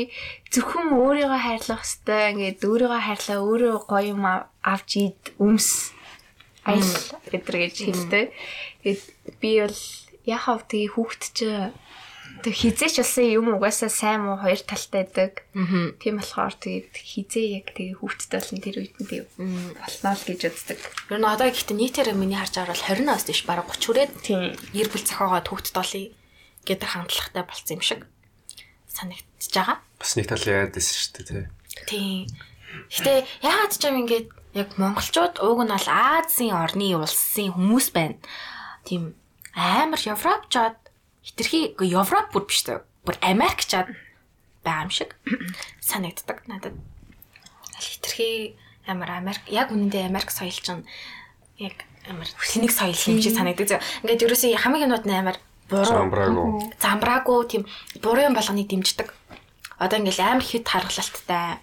зөвхөн өөрийгөө хайрлах хэвээр ингээд өөрийгөө хайрлаа өөрөө гоё юм ав- авч ид өмс аял гэдэр гэж хэлдэг. Тэгээд би бол яхав тэгээ хүүхд чи тэг хизээч болсон юм угаасаа сайн муу хоёр талтай байдаг. Тийм болохоор тэгээд хизээ яг тэгээ хүүхдтэй болсон тэр үед нь би болно л гэж үздэг. Ер нь одоо гэхдээ нийтээр миний харж байгаа бол 20 нас биш бараг 30 хүрээд Тийм. гэр бүл зохиогоо төвхт долъё гэдэг хандлагатай болсон юм шиг санагдчихж байгаа. Бас нэг тал яад байсан шүү дээ тий. Тийм. Гэтэ яагаад ч юм ингээд яг монголчууд уг нь бол Азийн орны улсын хүмүүс байна. Тийм амар европчууд хитрхи Европ бүр биш үү? Бүр Америкчууд байгаа юм шиг (clears throat) санагддаг надад. Аль хитрхи амар Америк яг үнэндээ Америк соёл чинь яг амар тэнэг соёл юм шиг санагддаг. Ингээд ерөөсөө хамгийн юмнууд нь амар буруу Замбраагүй. замбраагүй тийм буруу юм болгоныг дэмждэг. Одоо ингээл амар хит харгалалттай.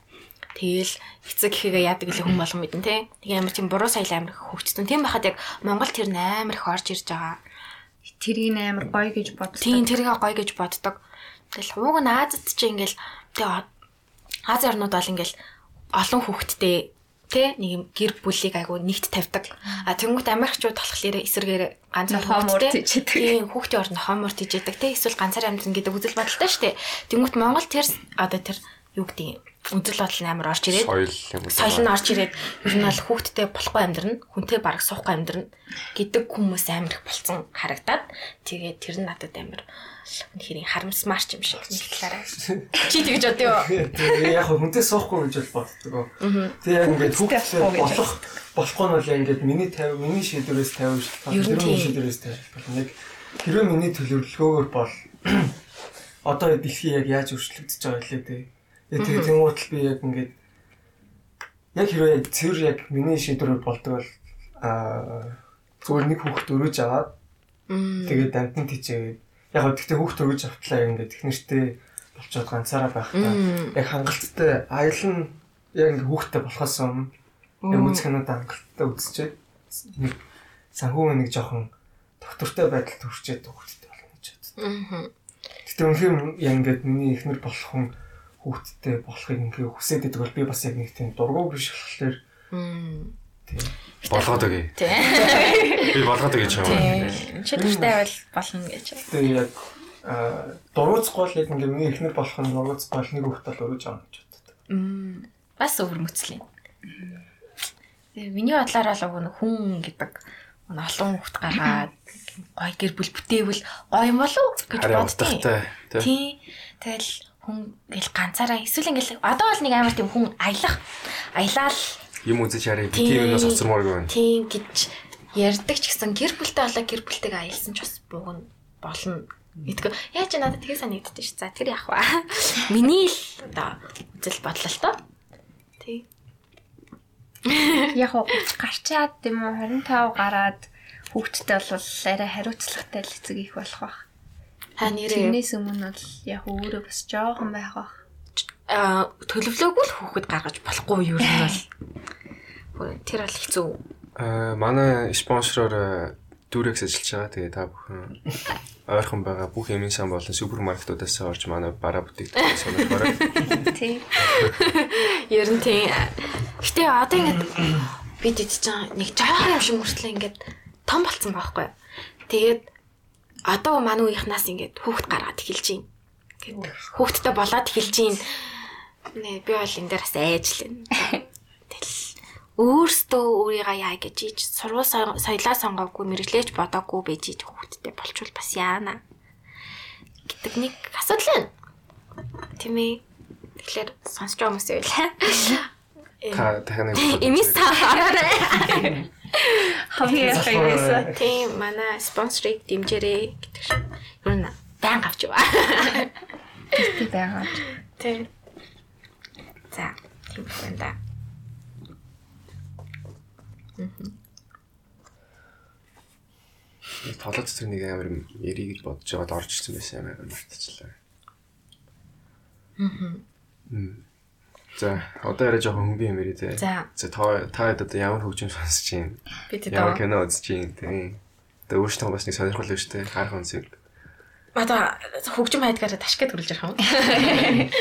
Тэгэл эцэг гэхээгээ яадаг л хүн болгон мэдэн тий. Тэгээ амар тийм буруу соёл амар хөгжсөн. Тийм байхад яг Монгол тэр амар их орж ирж байгаа. Тэрийг амар гоё гэж боддог. Тийм тэргээ гоё гэж боддог. Тэгэл ууг нь Азад чи ингээл тэгээ Ази орнууд бол ингээл олон хүүхэдтэй тэ нэг юм гэр бүлийг айгу нэгт тавьдаг. А тэнгуут Америкчууд болохоор эсэргээр ганцаар Хоморт хүүхэдтэй. ижэдэг. Тийм хүүхдийн орнд хоморт ижэдэг тэ эсвэл ганцаар амьдрын гэдэг үзэл бодолтой шүү дээ. Тэнгуут Монгол тэр одоо тэр юу гэдэг юм үзэл бодол амар орж ирээд Соёл нь орж ирээд ер нь бол хүүхдтэй болохгүй амьдрна, хүнтэй бараг суухгүй амьдрна гэдэг хүмүүс амар их болцсон харагдаад тэгээд тэр нь надад амар үнэхээр харамсмаар ч юм шиг талаараа. Чи тэгж бодё юу? Яг хүнтэй суухгүй гэж боддог. Тэгээ яг ингээд хүүхдээ болох болохгүй нь бол ингээд миний 50 миний шийдвэрээс 50 шалтгаан Ер нь тэр миний тийм. шийдвэрээс 50 шалтгаан. Яг хэрвээ миний төлөвлөгөөгөр бол (clears throat) одоо дэлхий яг яаж өөрчлөгдөж байгаа лээ дээ. Тэгээ тэнгуут л би яг ингээд яг хэрвээ яг цэвэр яг миний шийдвэрээр болдог бол аа зүгээр нэг хүүхд өрөөж аваад тэгээд амтан тийчээ. Яг гоо тэгтээ хүүхд өрөөж автлаа ингээд их нэртэй болцоод ганцаараа байх та. Яг хангалттай аялал нь яг ингээд хүүхдтэй болохоос өмнө яг үзэх нь хангалттай үзчихээд нэг санхүү нэг жоохон доктортой байдал төрчээд хүүхдтэй болно гэж боддог. Гэтэ үнэхээр яг ингээд миний ихнэр болох хүн хүүхдтэй болохыг ингээд хүсээд байдаг бол би бас яг нэг тийм дургуй биш болохоор Мм. болгоод өгье. Тий. Би болгоод өгье чам. Тийм. Чөлөөтэй байл болно гэж. тэгээ яг аа дургуйцгүй бол яг ингээд миний ихнэр болох нь дургуйцгүй бол нэг хүүхд бол өрөөж авах гэж боддог. Мм. Бас өвөрмөцлээ. Тэгээ миний бодлоор бол уг нь хүн гэдэг нэг олон хүүхд гаргаад гой гэр бүл бүтээвэл гоё юм болов гэж боддیں۔ утгатай тий. Тий. Тэгэл хүн гэл ганцаараа эсвэл ингээл одоо бол нэг амар тийм хүн аялах аялал Юм үзэж харъя. Би Тийм. юмнаас оцсомооргүй байна. тийм гэж ярьдаг ч гэсэн гэр бүлтэй болоо гэр бүлтэйг аялсан ч бас буугна болно. Мэдгүй. Яаж надад тэгээ санагддээ ш. За тэр яах вэ? (laughs) Миний л одоо үзэл бодлоо л тоо. Тий. Яг гарчаад тийм үү 25 гараад хүүхдтэй бол арай хариуцлагатай л эцэг их болох бах. Та нэрээ Тэрнээс өмнө бол яг өөрөө бас жоохон байх бах. аа төлөвлөөгүй л хүүхэд гаргаж болохгүй юу юм бол. Хөөе, Тэр бол хэцүү. Аа манай спонсороор Durex ажиллаж байгаа. Тэгээ та бүхэн ойрхон байгаа бүх эмийн сан болон супермаркетуудаас орж манай бараа бүтээгдэхүүн сонирхорой. Тий. Ер нь тийм. Гэтэ одоо ингээд бид идэж байгаа нэг жоохон юм шиг мөртлөө ингээд том болцсон байхгүй юу? Тэгээд одоо манай үеийнхнаас ингээд хүүхэд гаргаад эхэлж байна. Ингээд хүүхэдтэй болоод эхэлж байна. Нэ би бол энэ дээрээс айжлаа. Тэгэл өөртөө өөрийгөө яа гэж сургууль сон- соёлоо сонгоогүй мэрэглэж бодоогүй байж ич хүүхэдтэй болчвол бас яана гэдэг нэг асуудал байна. Тийм ээ. Тэгэхээр сонсож байгаа хүмүүс байлаа. Та тахны (laughs) Эмис та хараарай. (laughs) Хамгийн хайрээс. Тийм манай спонсорыг дэмжээрэй гэдэг шиг. Юу нэ баян авч яваа. Тий байгаа. Тийм. За, тийм байна да. толгой цэцэг нэг амар ярий гэж бодож байгаад орж ирсэн байсан амар мартчихлаа. Мм. За, одоо яриа жоохон хөнгөн юм ярий те. За. Та та одоо ямар хөгжим сонсож байна? Бид Ямар одоо кино үзэж байна те. Тэгээ өөртөө бас нэг сонирхол биш те. Харах үнсэг. одоо хөгжим хайдгаараа ташкет төрүүлж ярих юм. (laughs)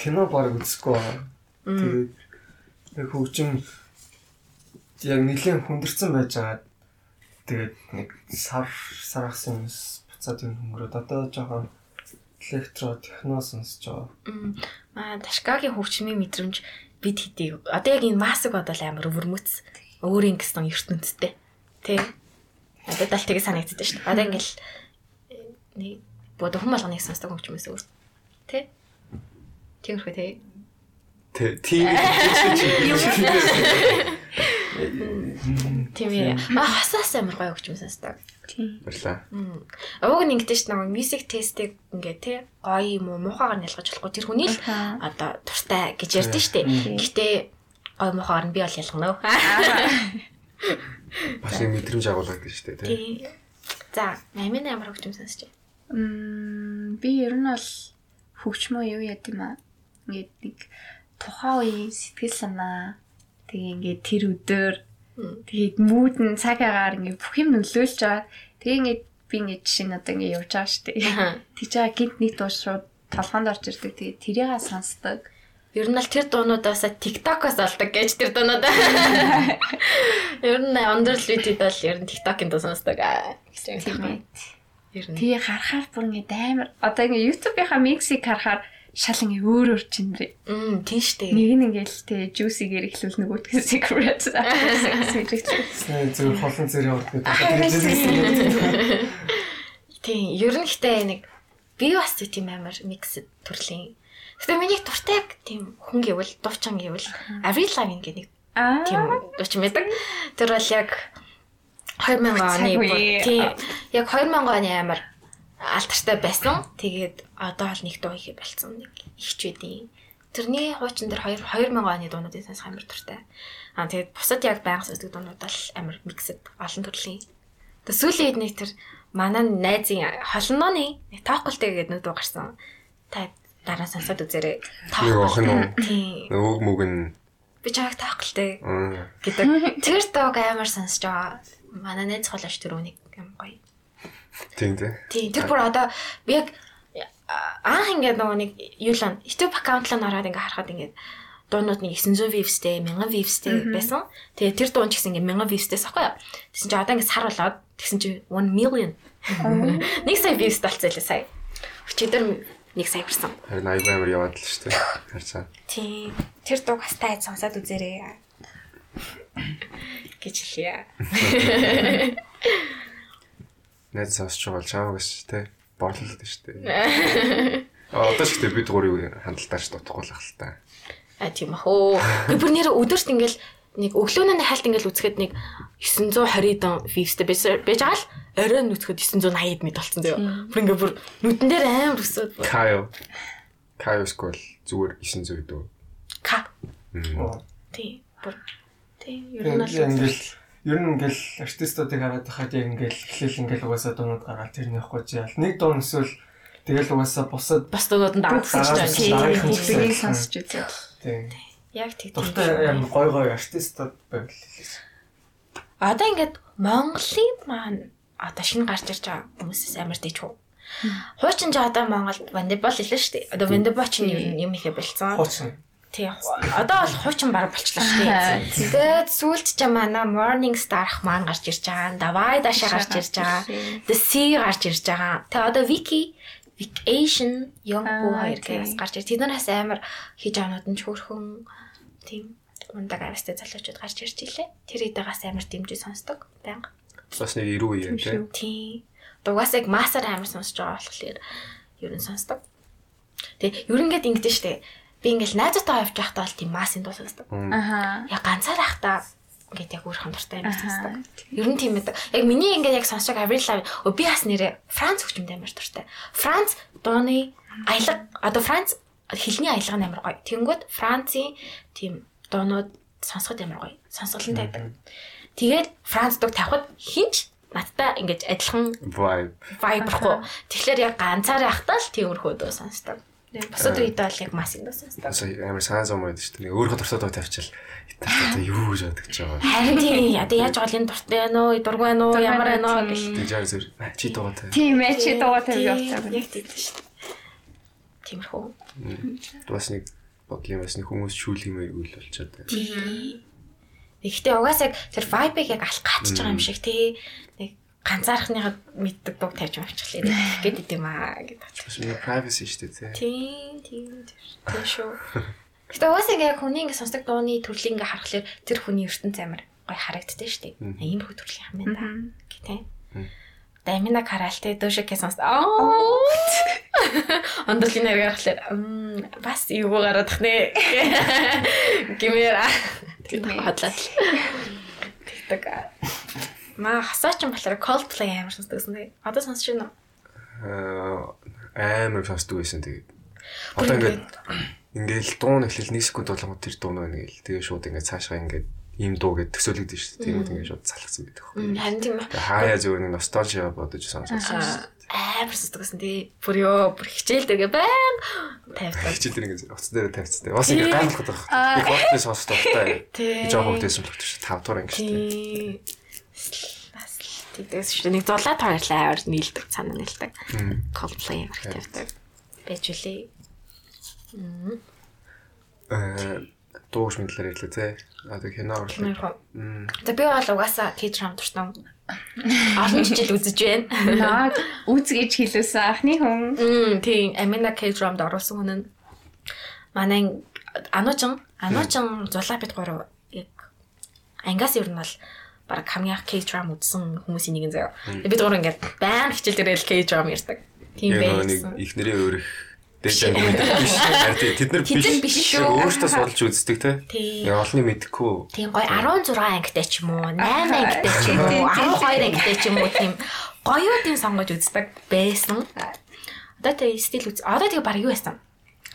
кино баг үзэхгүй байгаа. Тэгээд яг хөгжим яг нэлийн хүндэрсэн байж байгаа. Тэгээд нэг сар сарахс юм буцаад юм хөнгөрөөд одоо жоохон электро техно сонсож байгаа. Аа ташкагийн хөгжмийн мэдрэмж бид хэдий одоо яг энэ маск бодол амар өвөрмөц өөрийн гэсэн ертөнцтэй. Тэ. Одоо дал тэгээ санагддаг шүү дээ. Одоо ингээл э, нэг бодо хүм болгоныг сонсдог хөгжмөөс өөр. Тэ. Тиймэрхүү тэ. Тэ тийм (laughs) (laughs) Тийм ээ. Аа хасаас амар гоё хөгжмөө сонсдог. баярлаа. Ууг нь ингэдэж ш нэг music test-ийг ингээ тий гоё юм уу муухайгаар нялгаж болохгүй тэр хүний л одоо туртай гэж ярьдэн штэ. Гэхдээ гоё муухайгаар нь би бол ялгана. Бас нэг мэдрэмж агуулгадаг шүү дээ тий. Тий. За, ямар хөгжим сонсч байна? Мм би ер нь бол хөгжмөө юу яд юм аа. Ингээд нэг тухайн үеийн сэтгэл санаа тэгээ ингээд тэр өдөр тэгээд мууд нь цаг агаар ингээд бүх юм нөлөөлж байгаа. Тэгээ ингээд би ингээд жишээ нь одоо ингээд явж байгаа шүү дээ. Тэг чаа гинт нэг дуу шууд толгоонд орж ирдэг. Тэгээд тэрийг сонсдог. Ер нь л тэр дуунуудаас TikTok-оос олдог гэж тэр дуунууд. (laughs) Ер нь under limited бол ер нь TikTok-ын дуу сонсдог. Тийм ээ. Ер нь. Тэгээ харахаар бүр ингээд амар одоо ингээд YouTube-ийнхаа миксийг харахаар шал ингээд өөр өөр чинрээ. Мм, тийм штэ. Нэг нь ингээл тэ juicy-гээр ихлүүл нөгөөдгөө secret. Сайн зөв холон зэрэг ордог. Тийм, ер нь ихтэй нэг би бас тийм амар микс төрлийн. Гэтэ миний дуртай тийм хүн гэвэл дуучин гэвэл Avril Lavigne гэх нэг тийм дуучин байдаг. Тэр бол яг 2000 оны тийм яг 2000 оны амар алтартай байсан. Тэгээд одоо бол нэг дуу хийх болсон нэг ихч үдийн. Тэрний хуучин дээр 2 2000 оны дуунуудын сонсох амар дуртай. Аа тэгээд бусад яг байнга сонсдог дуунууд бол амар миксэд олон төрлийн. Тэгээд сүүлийн үед нэг тэр манай найзын холнооны нэг таахгүй гэдэг дуу гарсан. Та дараа сонсоод үзээрэй. Уу? Тийм. Өг мүг нь Би таахгүй аа, гэдэг. Тэр дууг амар сонсож байгаа. Манай найз холооч тэр үнийг юм гоё. Тийм тий. Тийм тэр бүр одоо би яг анх ингээд нөгөө нэг юу л н YouTube аккаунт л ороод ингээд харахад ингээд дуунууд нэг 900 views-тэй 1000 views-тэй байсан. Тэгээ тэр дуун ч гэсэн ингээд 1000 views-тэй сахгүй юу. Тэгсэн чинь одоо ингээд сар болоод тэгсэн чинь 1 million. Нэг сая views болцсон лээ сая. Өчигдөр нэг сая хүрсэн. Харин аягүй амар яваад л шүү дээ. Харцаа. Тийм. Тэр дууг хастай сонсоод үзээрэй. гэж хэлье. (laughs) Найз сонсч байгаа бол чаавагс тий. Борлолт шүү дээ. А (laughs) одоо ч гэдэг бид гурыг хандлтаач дутхгүй л ах л та. А тийм ахөө. Би бүр нэр өдөрт ингээл нэг өглөөнөө хальт ингээл үзэхэд нэг 920 дон вивстэй байж байгаа л оройн үзэхэд 980 мэд болсон зөө. Бүр ингээ бүр нүдэн дээр амар өсөд бүр. Кайл. Кайл скол зүгээр 900 дөө. Ка. Мм. Тийм. Бүр. Тийм. Ер нь бол Ингээл ер нь ингээл артистуудыг хараад хахад яг ингээл эхлээл ингээл угаасаа дуунууд гараад тэр нөхгүй жаал. Нэг дуун эсвэл тэгэл угаасаа бусад бас сонсож нь байна. дараа нь Бүгдийг сонсч үзээ. тийм. Яг тийм. Дуртай юм гой гой артистууд байвал хэлээс. Одоо ингээд Монголын маань одоо шинэ гарч ирж байгаа хүмүүсээс амар дэч хөө. Хуучин ч одоо Монголд вандебол хэлсэн шүү дээ. Одоо ер нь юм ихэ болцсон. Хуучин. Тий. Одоо бол хуучин баг болчлаа шүү дээ. Тэгээд сүүлд ч манай Morning Star ах маань гарч ирж байгаа. Давай даашаа гарч ирж байгаа. The Sea гарч ирж байгаа. Тэгээд одоо Wiki Vacation Young Boo хоёр гээс тий. гарч ирж. Тэднээс амар хийж аанууд нь ч хөрхөн тийм мундаг авьяастай залуучууд гарч ирж илээ. Тэр идэгээс амар дэмжиж сонсдог. Баян. Бас нэг 90 үе юм тий. Тийм. Дугаас яг масар амар сонсож байгаа болохоор ер нь сонсдог. Тэгээ ер нь ингээд ингэдэж штэ. Би ингээл найзтайгаа явж байхдаа бол тийм масын дуу сонсдог. Аха. Яг ганцаар байхдаа ингээд яг өөр хамтартай юм сонсдог. Ер нь тийм ээ. Яг миний ингээд яг сонсож Avril Lavigne өө би бас нэрээ Франц хөгжмөд амар дуртай. Франц дууны аялга одоо Франц хэлний аялга нь амар гоё. Тэнгүүд Францын тийм дуунууд сонсоход амар гоё. Сонсголонтой байдаг. Тэгээд Франц дуу тавихад хинч надтай ингээд адилхан Vibe. vibe рахгүй. Тэгэхээр яг ганцаар байхдаа л тиймэрхүү дуу сонсдог. Бусад үед бол яг дуу сонсдог. Аса амар санаа зам байдаг шүү дээ. Өөрөө дуртай дуу тавьчихвал одоо юу гэж бодож байгаа. Харин тийм одоо яаж гол энэ дуртай байна уу, дургүй байна уу, ямар байна уу тийм. гэх. Тэг жаа зүр чи дуугатай. Тийм ээ чи дуугаа тавь Тийм, явуулдаг. Яг тийм шүү дээ. Тиймэрхүү. Бас нэг бодлын бас нэг хүмүүс шүүлгэмээр үйл болчиход байна. Тийм. Гэхдээ угаасаа яг тэр vibe-ыг яг алах гацж байгаа юм шиг тий. Нэг ганцаархныхаа мэддэг дуг тавьж авчихлаа гэдэг юм аа гэдэг. Бас privacy шүү дээ тий. Тийм, тийм, тийм шүү. Гэтэ угаасаа яг хүний ингэ сонсдог дууны төрлийг ингээ харахаар тэр хүний ертөнц амар гой харагддаг шүү дээ. Ийм хөө төрлийн юм байна. Гэтэ. Дамина каралтай дөөшөг сонс. Аа. (laughs) Ондролын нэр гаргахлаар мм бас юу гараад тах нэ. (laughs) Гимээр. Тэгээд хотлаа. Тэгдэг. Маа хасаач юм болохоор Coldplay амар сонсдог гэсэн тий. Одоо сонсож байна уу? Аа амар сонсдог байсан тэгээд. Одоо ингээд ингээл (clears throat) дуун эхлэл нэг секунд болгоод тэр дуун байна гээл. Тэгээ шууд ингээд цаашгаа ингээд ийм дуу гэж төсөөлөгдөн шүү дээ. Тиймүүд ингээд шууд залхсан байдаг. Харин тийм Тэгээ хаяа зүгээр нэг ностальжи бодож сонссон амар сэтгэсэн тий. Бүр ёо бүр хичээлдэргээ баян тавьдаг. Хичээл дээр ингээд утас дээр тавьчихсан. Бас ингээд гайхалтай байна. Би хотны сонсох тухтай. Тий. Хөтөөсөн багт шүү. 5 дугаар англи шүү. Тий. Бас тийгээс шүү. Нэг зулаа тоорлаа аваар нийлдэг санаа нийлдэг. Coldplay амар их тавьдаг. Байж үлээ. Э дууш мэдлэр хэлээ те. А тэг кино орлоо. Нэрхүү. За би бол угаасаа K-drama дуртай. Олон жил үзэж байна. Наад үзгэж хэлсэн анхны хүн. Тийм Amina K-dramд оруулсан хүн нь манай ануужин ануужин зулаа бид гурав яг ангаас ер нь бол баг хамгийн анх K-dram үзсэн хүмүүсийн нэг нь заяа. Бид гурав ингээд баян хичээл дээр л K-dram ярьдаг. Тийм байсан. ихнэрийн өөрөх дэж мэддэг (laughs) биш. Тэд нар биш. шүү. Өөртөө судалж үздэг те. Яг олны мэдхгүй. Тийм гоё 16 ангитай ч юм уу, 8 ангитай ч юм уу, 12 ангитай ч юм уу тийм гоёудын сонгож үздэг байсан. Одоо тэгээ стил үз. Одоо тэгээ баг юу байсан?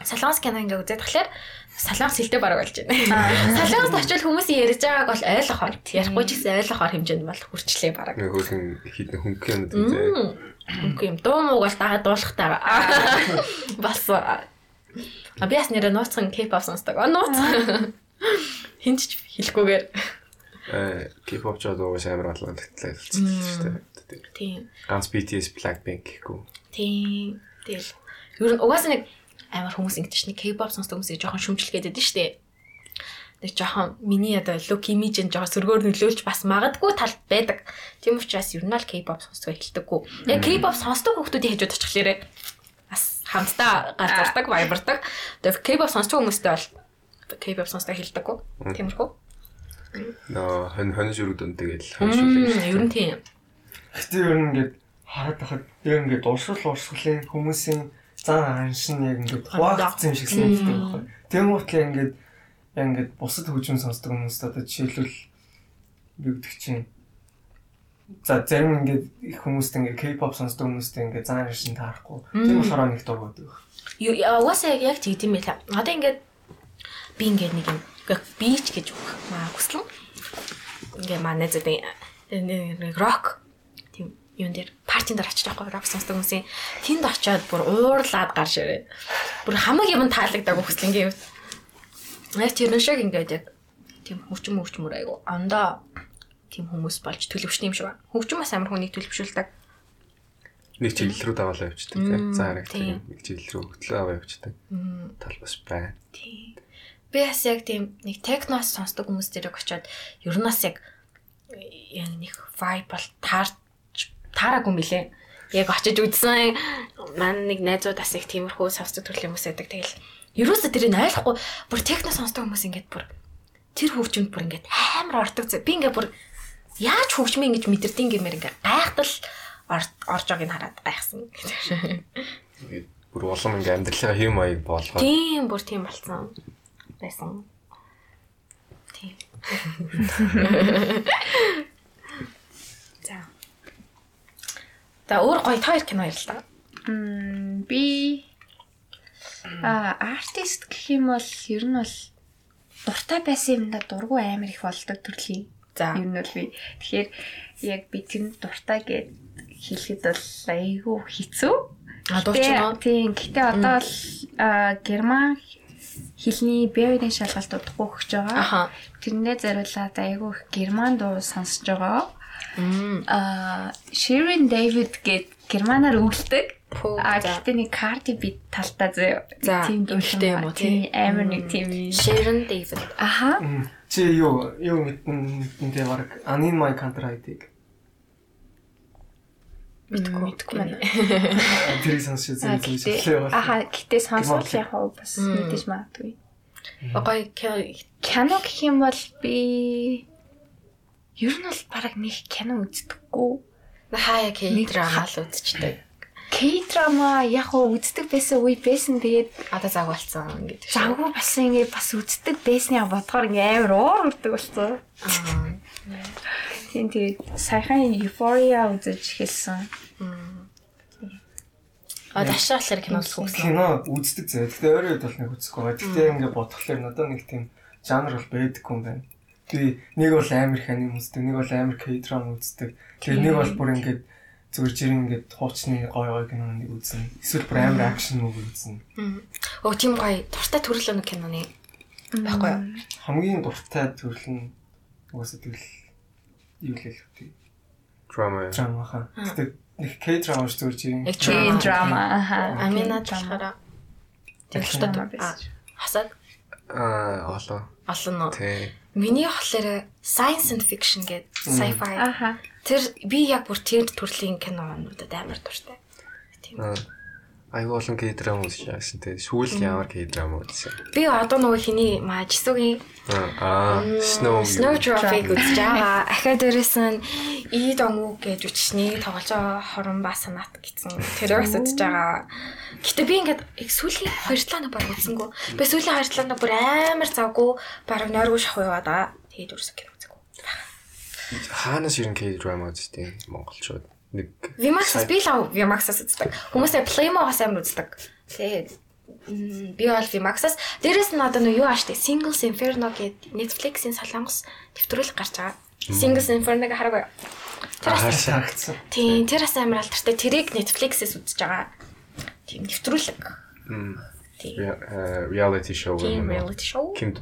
Солонгос кино ингээ үзээд тахлаар солонгос хэлтэй бараг болж байна. Солонгост очил хүмүүсийн ярьж байгааг бол ойлгохоор, ярихгүй ч гэсэн ойлгохоор хэмжээнд бол хүрчлээ бараг. Нэг хөлн хитэн хөнгөн юм те. Үгүй юм. Дуу мууг бол дагаад дуулахтай. Бас а би нэрээ нууцхан K-pop сонсдог. А нууц. Хинч ч хэлэхгүйгээр. Э K-pop ч одоо уус амар болон тэгтлээ хэлсэн шүү дээ. Тийм. Ганц BTS Blackpink гэхгүй. Тийм. Тэгэл. Ер нь угаасаа нэг амар хүмүүс ингэж чинь K-pop сонсдог хүмүүсийг жоохон шүмжлэхэд байдаг шүү дээ. Нэг жоохон миний одоо look image нь жоохон сөргөөр нөлөөлж бас магадгүй тал байдаг. Тийм учраас ер нь л K-pop сонсдог эхэлдэггүй. Яг K-pop сонсдог хүмүүсийн хажууд очихлээрээ бас хамтдаа газардаг, баярдаг. Тэгээ K-pop сонсдог хүмүүстэй бол K-pop сонсдог эхэлдэггүй. Тиймэрхүү. Нөө хон хон шүргдэн тэгэл хоншүүлээ. Мм, Ер нь тийм. Гэтэ ер нь ингээд хараад байхад яг ингээд уршил уршилын хүмүүсийн зан аншин яг ингээд хуваагдсан юм шиг санагддаг байхгүй. Тийм утгаа ингээд яг ингээд бусад хөгжим сонсдог хүмүүст одоо жишээлбэл би гэдэг чинь За зарим ингээд их хүмүүст ингээд K-pop сонсдог хүмүүст ингээд зан аншин таарахгүй. Тийм болохоор нэг дургууд байх. Юу угаасаа яг яг тийм байлаа. Одоо ингээд би ингээд нэг юм бич гэж өгөх маа хүслэн. Ингээ манай зэдэ нэг рок юун дээр партийн дээр очиж байгаа рок сонсдог хүмүүсийн тэнд очиод бүр уурлаад гарч ирээ. Бүр хамаг юм таалагдаг хүслэнгийн хувьд. Яг тэр шиг ингээд яг тийм хөвчм хөвчмөр айгу ондоо тийм хүмүүс болж төлөвшний юм шиг байна. Хөвчм бас амар хүнийг төлөвшүүлдэг. Нэг чиглэл рүү даваалаа явчихдаг тийм. За харагддаг нэг чиглэл рүү хөтлөө аваа явчихдаг. Тал бас байна. Тийм. Би бас яг тийм нэг техноос сонсдог хүмүүс дээрээ очиод ер нь бас яг яг нэг vibe бол таарч таараагүй мөлий. Яг очиж үзсэн маань нэг найзууд бас их тиймэрхүү сонсдог төрлийн хүмүүс байдаг. Тэгэл ерөөсө тэрийг ойлгохгүй бүр техно сонсдог хүмүүс ингээд бүр тэр хөвчмөнд бүр ингээд амар ордог. Би ингээд бүр яаж хөвчмөө ингэж мэдэрдэг гэмээр ингээд гайхтал ор- орж байгааг нь хараад гайхсан. Тэгээд бүр улам ингээм амьдралынхаа хэм маяг болгоод Тийм бүр тийм болсон байсан. Тийм. (laughs) За. За өөр гоё хоёр кино ярьлаа. Мм би а артист гэх юм бол ер нь бол дуртай байсан юмда дургу амар их болдог төрлийн. За. Ер нь бол би тэгэхээр яг би тэр дуртай гэд хэлэхэд бол айгүй хэцүү. А дууч нь уу? Тийм. Гэтэ одоо л герман хэлний бэвэрийн шалгалт удахгүй өгч байгаа. Тэрнээ зориулаад айгүй их герман дуу сонсож байгаа. Мм. А Sharon David гэд германаар өгөлдөг. А гэхдээ нэг Cardi B талтай зөө. За, тийм эмэгтэй юм уу, тий? Тийм амар нэг тийм. Sharon David. Аха. Чи юу юу мэдэн мэдэнтэй баг Anin My Country ID-г Мэдгүй. Мэдгүй байна. (laughs) тэрийг сонсч А, үзсэн шиг Аха гэтээ сонсвол яг хав бас мэдээж магадгүй. Кино Кино гэх юм бол би ер нь бол бараг нэг кино үздэггүй. хаяа K-drama л үзчихдэг. К-драма яг хөө үздэг байсан үе байсан тэгээд Одоо заг болсон гэдэг. завгүй бас ингэ бас үздэг байсны бодохоор ингэ амар уур үрдэг болсон. Аа. Тийм тэгээд саяхан Euphoria үзэж эхэлсэн. А дашаалаар кино үзэх гэсэн. кино үздэг зэ. Гэтэ өөрөө бол нэг үзэхгүй байгаа. Гэтэ ингээд бодхолоор надад нэг тийм жанр бол байдаггүй юм байна. Би нэг бол амар их аним үздэг, нэг бол амар K-drama үздэг. Тэгээ нэг бол бүр ингээд зүгээр жирийн ингээд хуучны гой гой киноныг үзнэ. Эсвэл бүр амар акшн муви үзнэ. Оо тийм гоё дуртай төрөл өнө киноны байхгүй юу? Хамгийн дуртай төрөл нь угаасаа тэгэл юу л хэлэх вэ? Drama. Drama хаа. Гэтэ нэг K-drama ш зүгээр жирийн. Яг Teen drama. Аха. Амина тийм Drama дуртай. байсан. Хасаад Аа олоо. олон нөө. Тэ. Миний болохоор science and fiction гэдэг sci-fi. Тэр би яг бүр тэр төрлийн кинонуудад амар дуртай. Тийм. Аа. Айгу олон K-drama үзэж байсан. Тэ. Сүүл ямар K-drama үзсэн. Би одоо нөгөө хиний маа жисүүгийн Аа, Snow. Snowdrop-ыг үзэж байгаа. Ахаа дээрээс нь И донгу гэж үчний тоглож байгаа хорон ба санаат гэсэн. Тэр бас үзэж байгаа. Гэтэ би ингээд их сүүлийн хоёр талаа баг үзсэнгүү. Би сүүлийн хоёр талаа бүр амар завгүй баг нойргүй шахуу яваа да. Тэгээд үрсэг кино үзээгүү. Хаанаас ирэн K-drama үзтiin монголчууд. Нэг Vimax би л Vimax-аас үздэг. Хүмүүсээ Playmo-гаас амар үздэг. Тэгээд би бол Vimax-аас дээрэс нь одоо нөө юу ааштай Singles Inferno гэдэг Netflix-ийн солонгос нэвтрүүлэг гарч байгаа. Singles Inferno-г хараагүй. Тэр Харагдсан. Тийм, тэр бас амар алдартай. Тэрийг Netflix-ээс үзэж байгаа. Тийм нэвтрүүлэг. Тийм. э, reality show юм. reality show. Ким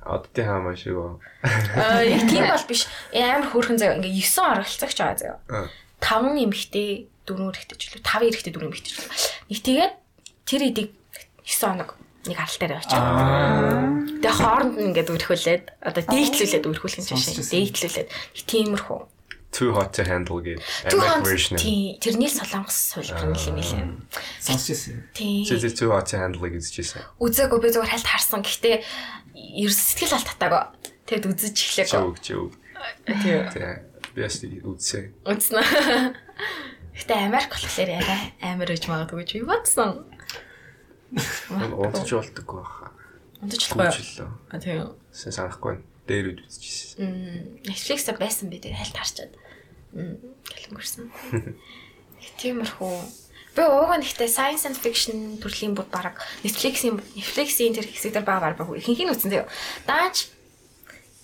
оддын хаамаа шиг оо. Аа, яг тийм бол биш. Амар хөөрхөн заяа. Ингээ 9 оролцогч байгаа заяа. Аа. 5 эмэгтэй, 4 эрэгтэй ч үлээ. 5 эрэгтэй, 4 эмэгтэй ч үлээ. Нэг тэгээд тэр эдийг 9 хоног нэг арал дээр явчихсан. Тэгээ хооронд нь ингээд үрхүүлээд одоо дээдлүүлээд үрхүүлэх юм дээдлүүлээд нэг тиймэрхүү. Too hot to handle гэдэг. American version. тийм тэрний солонгос хөлбөр юм лээ. Сонсч ирсэн. Тийм. Чи too hot to handle үзчихсэн. Үзээгүй би зүгээр хальт харсан. Гэхдээ ерөөс сэтгэл алт татаагүй. Тэгэд үзэж эхлэв. Чөг чөг. Тийм. Би бас үзсэн. Үзнэ. Гэтэ Америк болохоор арай амар үж магадгүй гэж би бодсон. Унтж болдоггүй баха. Юу? Хүчлээ. А тийм. Сэн санахгүй байна. Дээр үд үзчихсэн. Netflix-а байсан би тэгээ хальт харчаад. Мм, гэлэнгэрсэн. (laughs) Тиймэрхүү. Би ууг нь ихтэй science and fiction төрлийн бүр баг Netflix-ийн Netflix-ийн тэр хэсэг дээр баг баг ихэнх нь үзсэн тэгээ. Дааж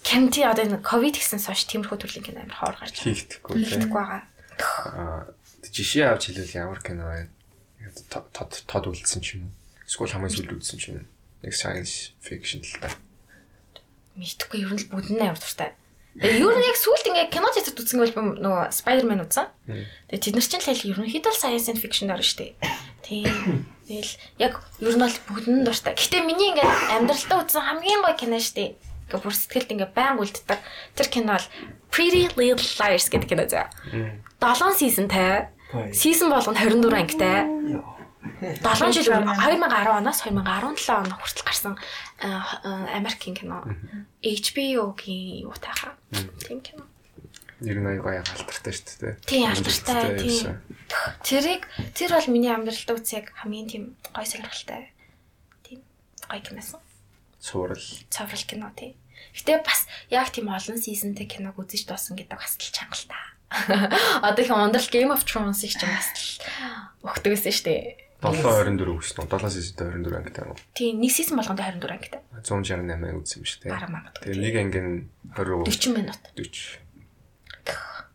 Кемти одоо энэ ковид гэсэн сошь тиймэрхүү төрлийн кино амар хоор гарч Хийхдэггүй тийм. хийдэггүй байгаа. Аа жишээ авч хэлвэл ямар кино байна? Тод тод үлдсэн ч юм уу? Эсвэл хамгийн сүүлд үлдсэн ч юм уу? Нэг science fiction л та. Мэдхгүй ер нь л бүгд нь амар дуртай. Тэгээ ер нь яг сүулт ингээ кино зэцэд үзсэн би нөгөө Spider-Man үзсэн. Тэгээ тэд нар чинь л хэл ерөнхийдөө science fiction дор штэ. Тийм. Тэгэл яг ер нь бол бүгд нь дуртай. Гэтэ миний ингээ амьдралтаа үзсэн хамгийн гоё кино штэ. Ингээ бүр сэтгэлд ингээ баян үлддэг. Тэр кино бол Pretty Little Liars гэдэг кино заа. 7 seasonтай. Гоё. Season болгоно 24 ангитай. 7 жил 2010 оноос 2017 он хүртэл гарсан Америкийн кино. HBO-гийн юу тахаа. Тийм кино. Ер нь аяга алдартай шүү дээ. Тийм алдартай тийм. Тэрийг тэр бол миний амьдралтаа үсэг хамгийн тийм гой сонирхолтой. Тийм гой киносон. Суурал. Цоврал кино тийм. Гэтэ бас яг тийм олон сизонтэй киног үзэж дуусан гэдэг бас л чангалтай. (laughs) Одоо их ундрал Game of Thrones-ийг ч бас л өгдөг байсан шүү дээ. 724 үснэ. 7 сизонтой 24 ангитай юм? Тийм нэг сизон болгонд 24 ангитай. 168 үзсэн шүү дээ. Бараг магадгүй. Тэгээ нэг анги нь 20 40 минут. 40.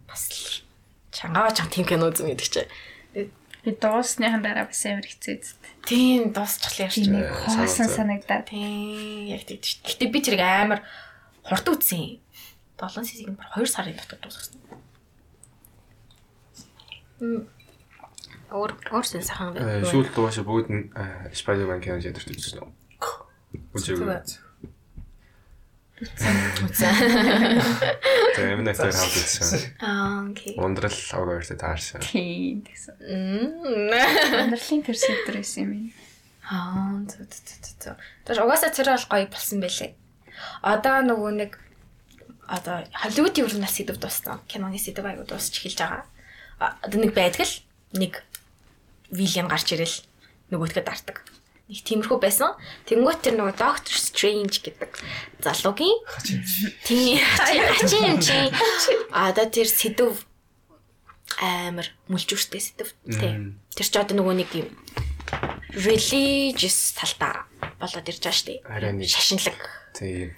Бас л чангаа чам тийм кино үзэн гэдэг чинь. Би дуусныхан дараа бас амар хэцүү зү. Тийм дуусчихлаа ярьж нэг хоосон санагдаад. Тийм яг тийм шүү. Гэтэ би тэрийг амар хурд үзсэн. 7 сизиг бүр 2 сарын дотор дуусгасан. Мм. Өөр өөрсөн сайхан Э, Сүүлд дугаашаа бүгд нь Spider-Man кино ядэрт үзсэн үү? Үзээгүй. Үзсэн. Өмнө тэр хавд үзсэн. Аа окей. Ундрал аваартай таарсан. Тийм гэсэн. Амьдралын тэр сэдвэр байсан юм. Аа зү зү зү зү. Тэр угаасаа тэр бол гоё болсон байлээ. Одоо нөгөө нэг одоо Холливуудын ер нь бас сэдв дууссан. Киноны сэдв аягүй дуусч эхэлж байгаа. Одоо нэг байдаг л нэг Вильям гарч ирэл нөгөөдгөө дартаг. Нэг тиймэрхүү байсан. Тэнгуут тэр нөгөө Doctor Strange гэдэг залуугийн тийм хачин юм чи. А одоо тэр сэдв амар мүлжүүртэй сэдв тийм. Тэр ч одоо нөгөө нэг юм religious талдаа болоод ирж байгаа шүү дээ. Арай нэг. Шашинлаг Тийм.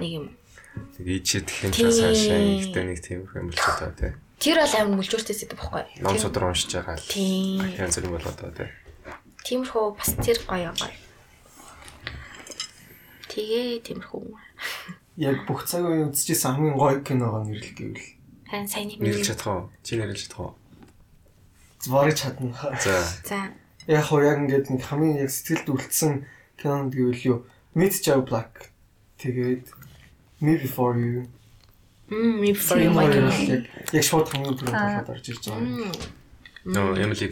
нэг юм. Тэг ичээд часаа шээ. Гэтэ нэг тийм юм болчиход байгаа тий. Тэр бол амар мүлжүүртэй сэдв байхгүй. Ном судар уншиж байгаа л. Тийм. Янз бүрийн болоод байгаа тий. Тиймэрхүү бас тэр гоё гоё. Тэгээ тиймэрхүү. Яг бүх цаг үеийн үзчихсэн хамгийн гоё киногоо нэрлэх гэвэл Хан сайн нэг Нэрлж чадах уу? Чи нэрлж чадах уу? барыг чадна. За. За. Яг хоо яг ингээд нэг хамгийн яг сэтгэлд үлдсэн кинонд гэвэл юу Meet Joe Black тэгээд Me Before You Мм, my хоёр god. бол яг шууд хамгийн түрүүнд болоод орж ирж байгаа. Нөө Emily.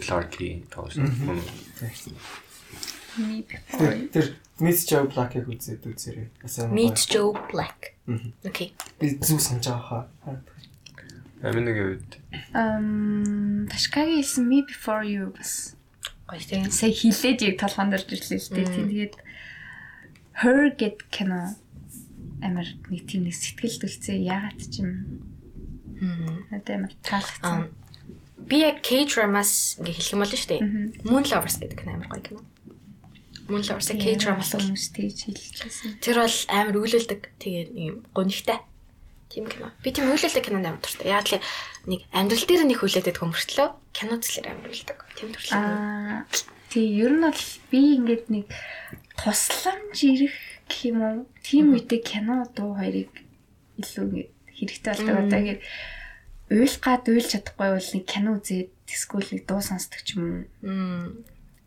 Me before. Тэр тэр Meet Joe Black-ыг үзээд үзээрэй. Meet. Joe Black. Окей. би зүг санаж байгаа хаа. Амингийн үед Um, Ташкагийн хэлсэн Me before you бас Гоё тийм. сая хилээд яг толгонд орж ирлээ л дээ. Тийм тэгээд Her get кино амар нэг тийм нэг сэтгэл төлцөө ягаад ч юм Мм. надад амар Аа, таалагдсан. Би яг K-dramas ингээ хэлэх юм болно шүү дээ. Moon Lovers гэдэг кино амар гоё кино. Moon Lovers K-dramas бол хүмүүс тэгж хэлчихсэн. тэр бол амар үйлүүлдэг. Тэгээ нэг юм гонигтай. Тийм кино. Би тийм үйлүүлдэг кинонд амар дуртай. Яг л нэг амьдрал дээр нэг хүлээдэг хөмөртлөө кино төслөр амар үйлдэг. Тийм төрлөө. Аа тий ер нь бол би ингээд нэг тусламж ирэх гэх юм уу тийм үедээ кино дуу хоёрыг илүү ингээд хэрэгтэй болдог. Одоо ингээд уйлгаад уйлж чадахгүй бол нэг кино үзээд эсвэл нэг дуу сонсдог ч юм уу.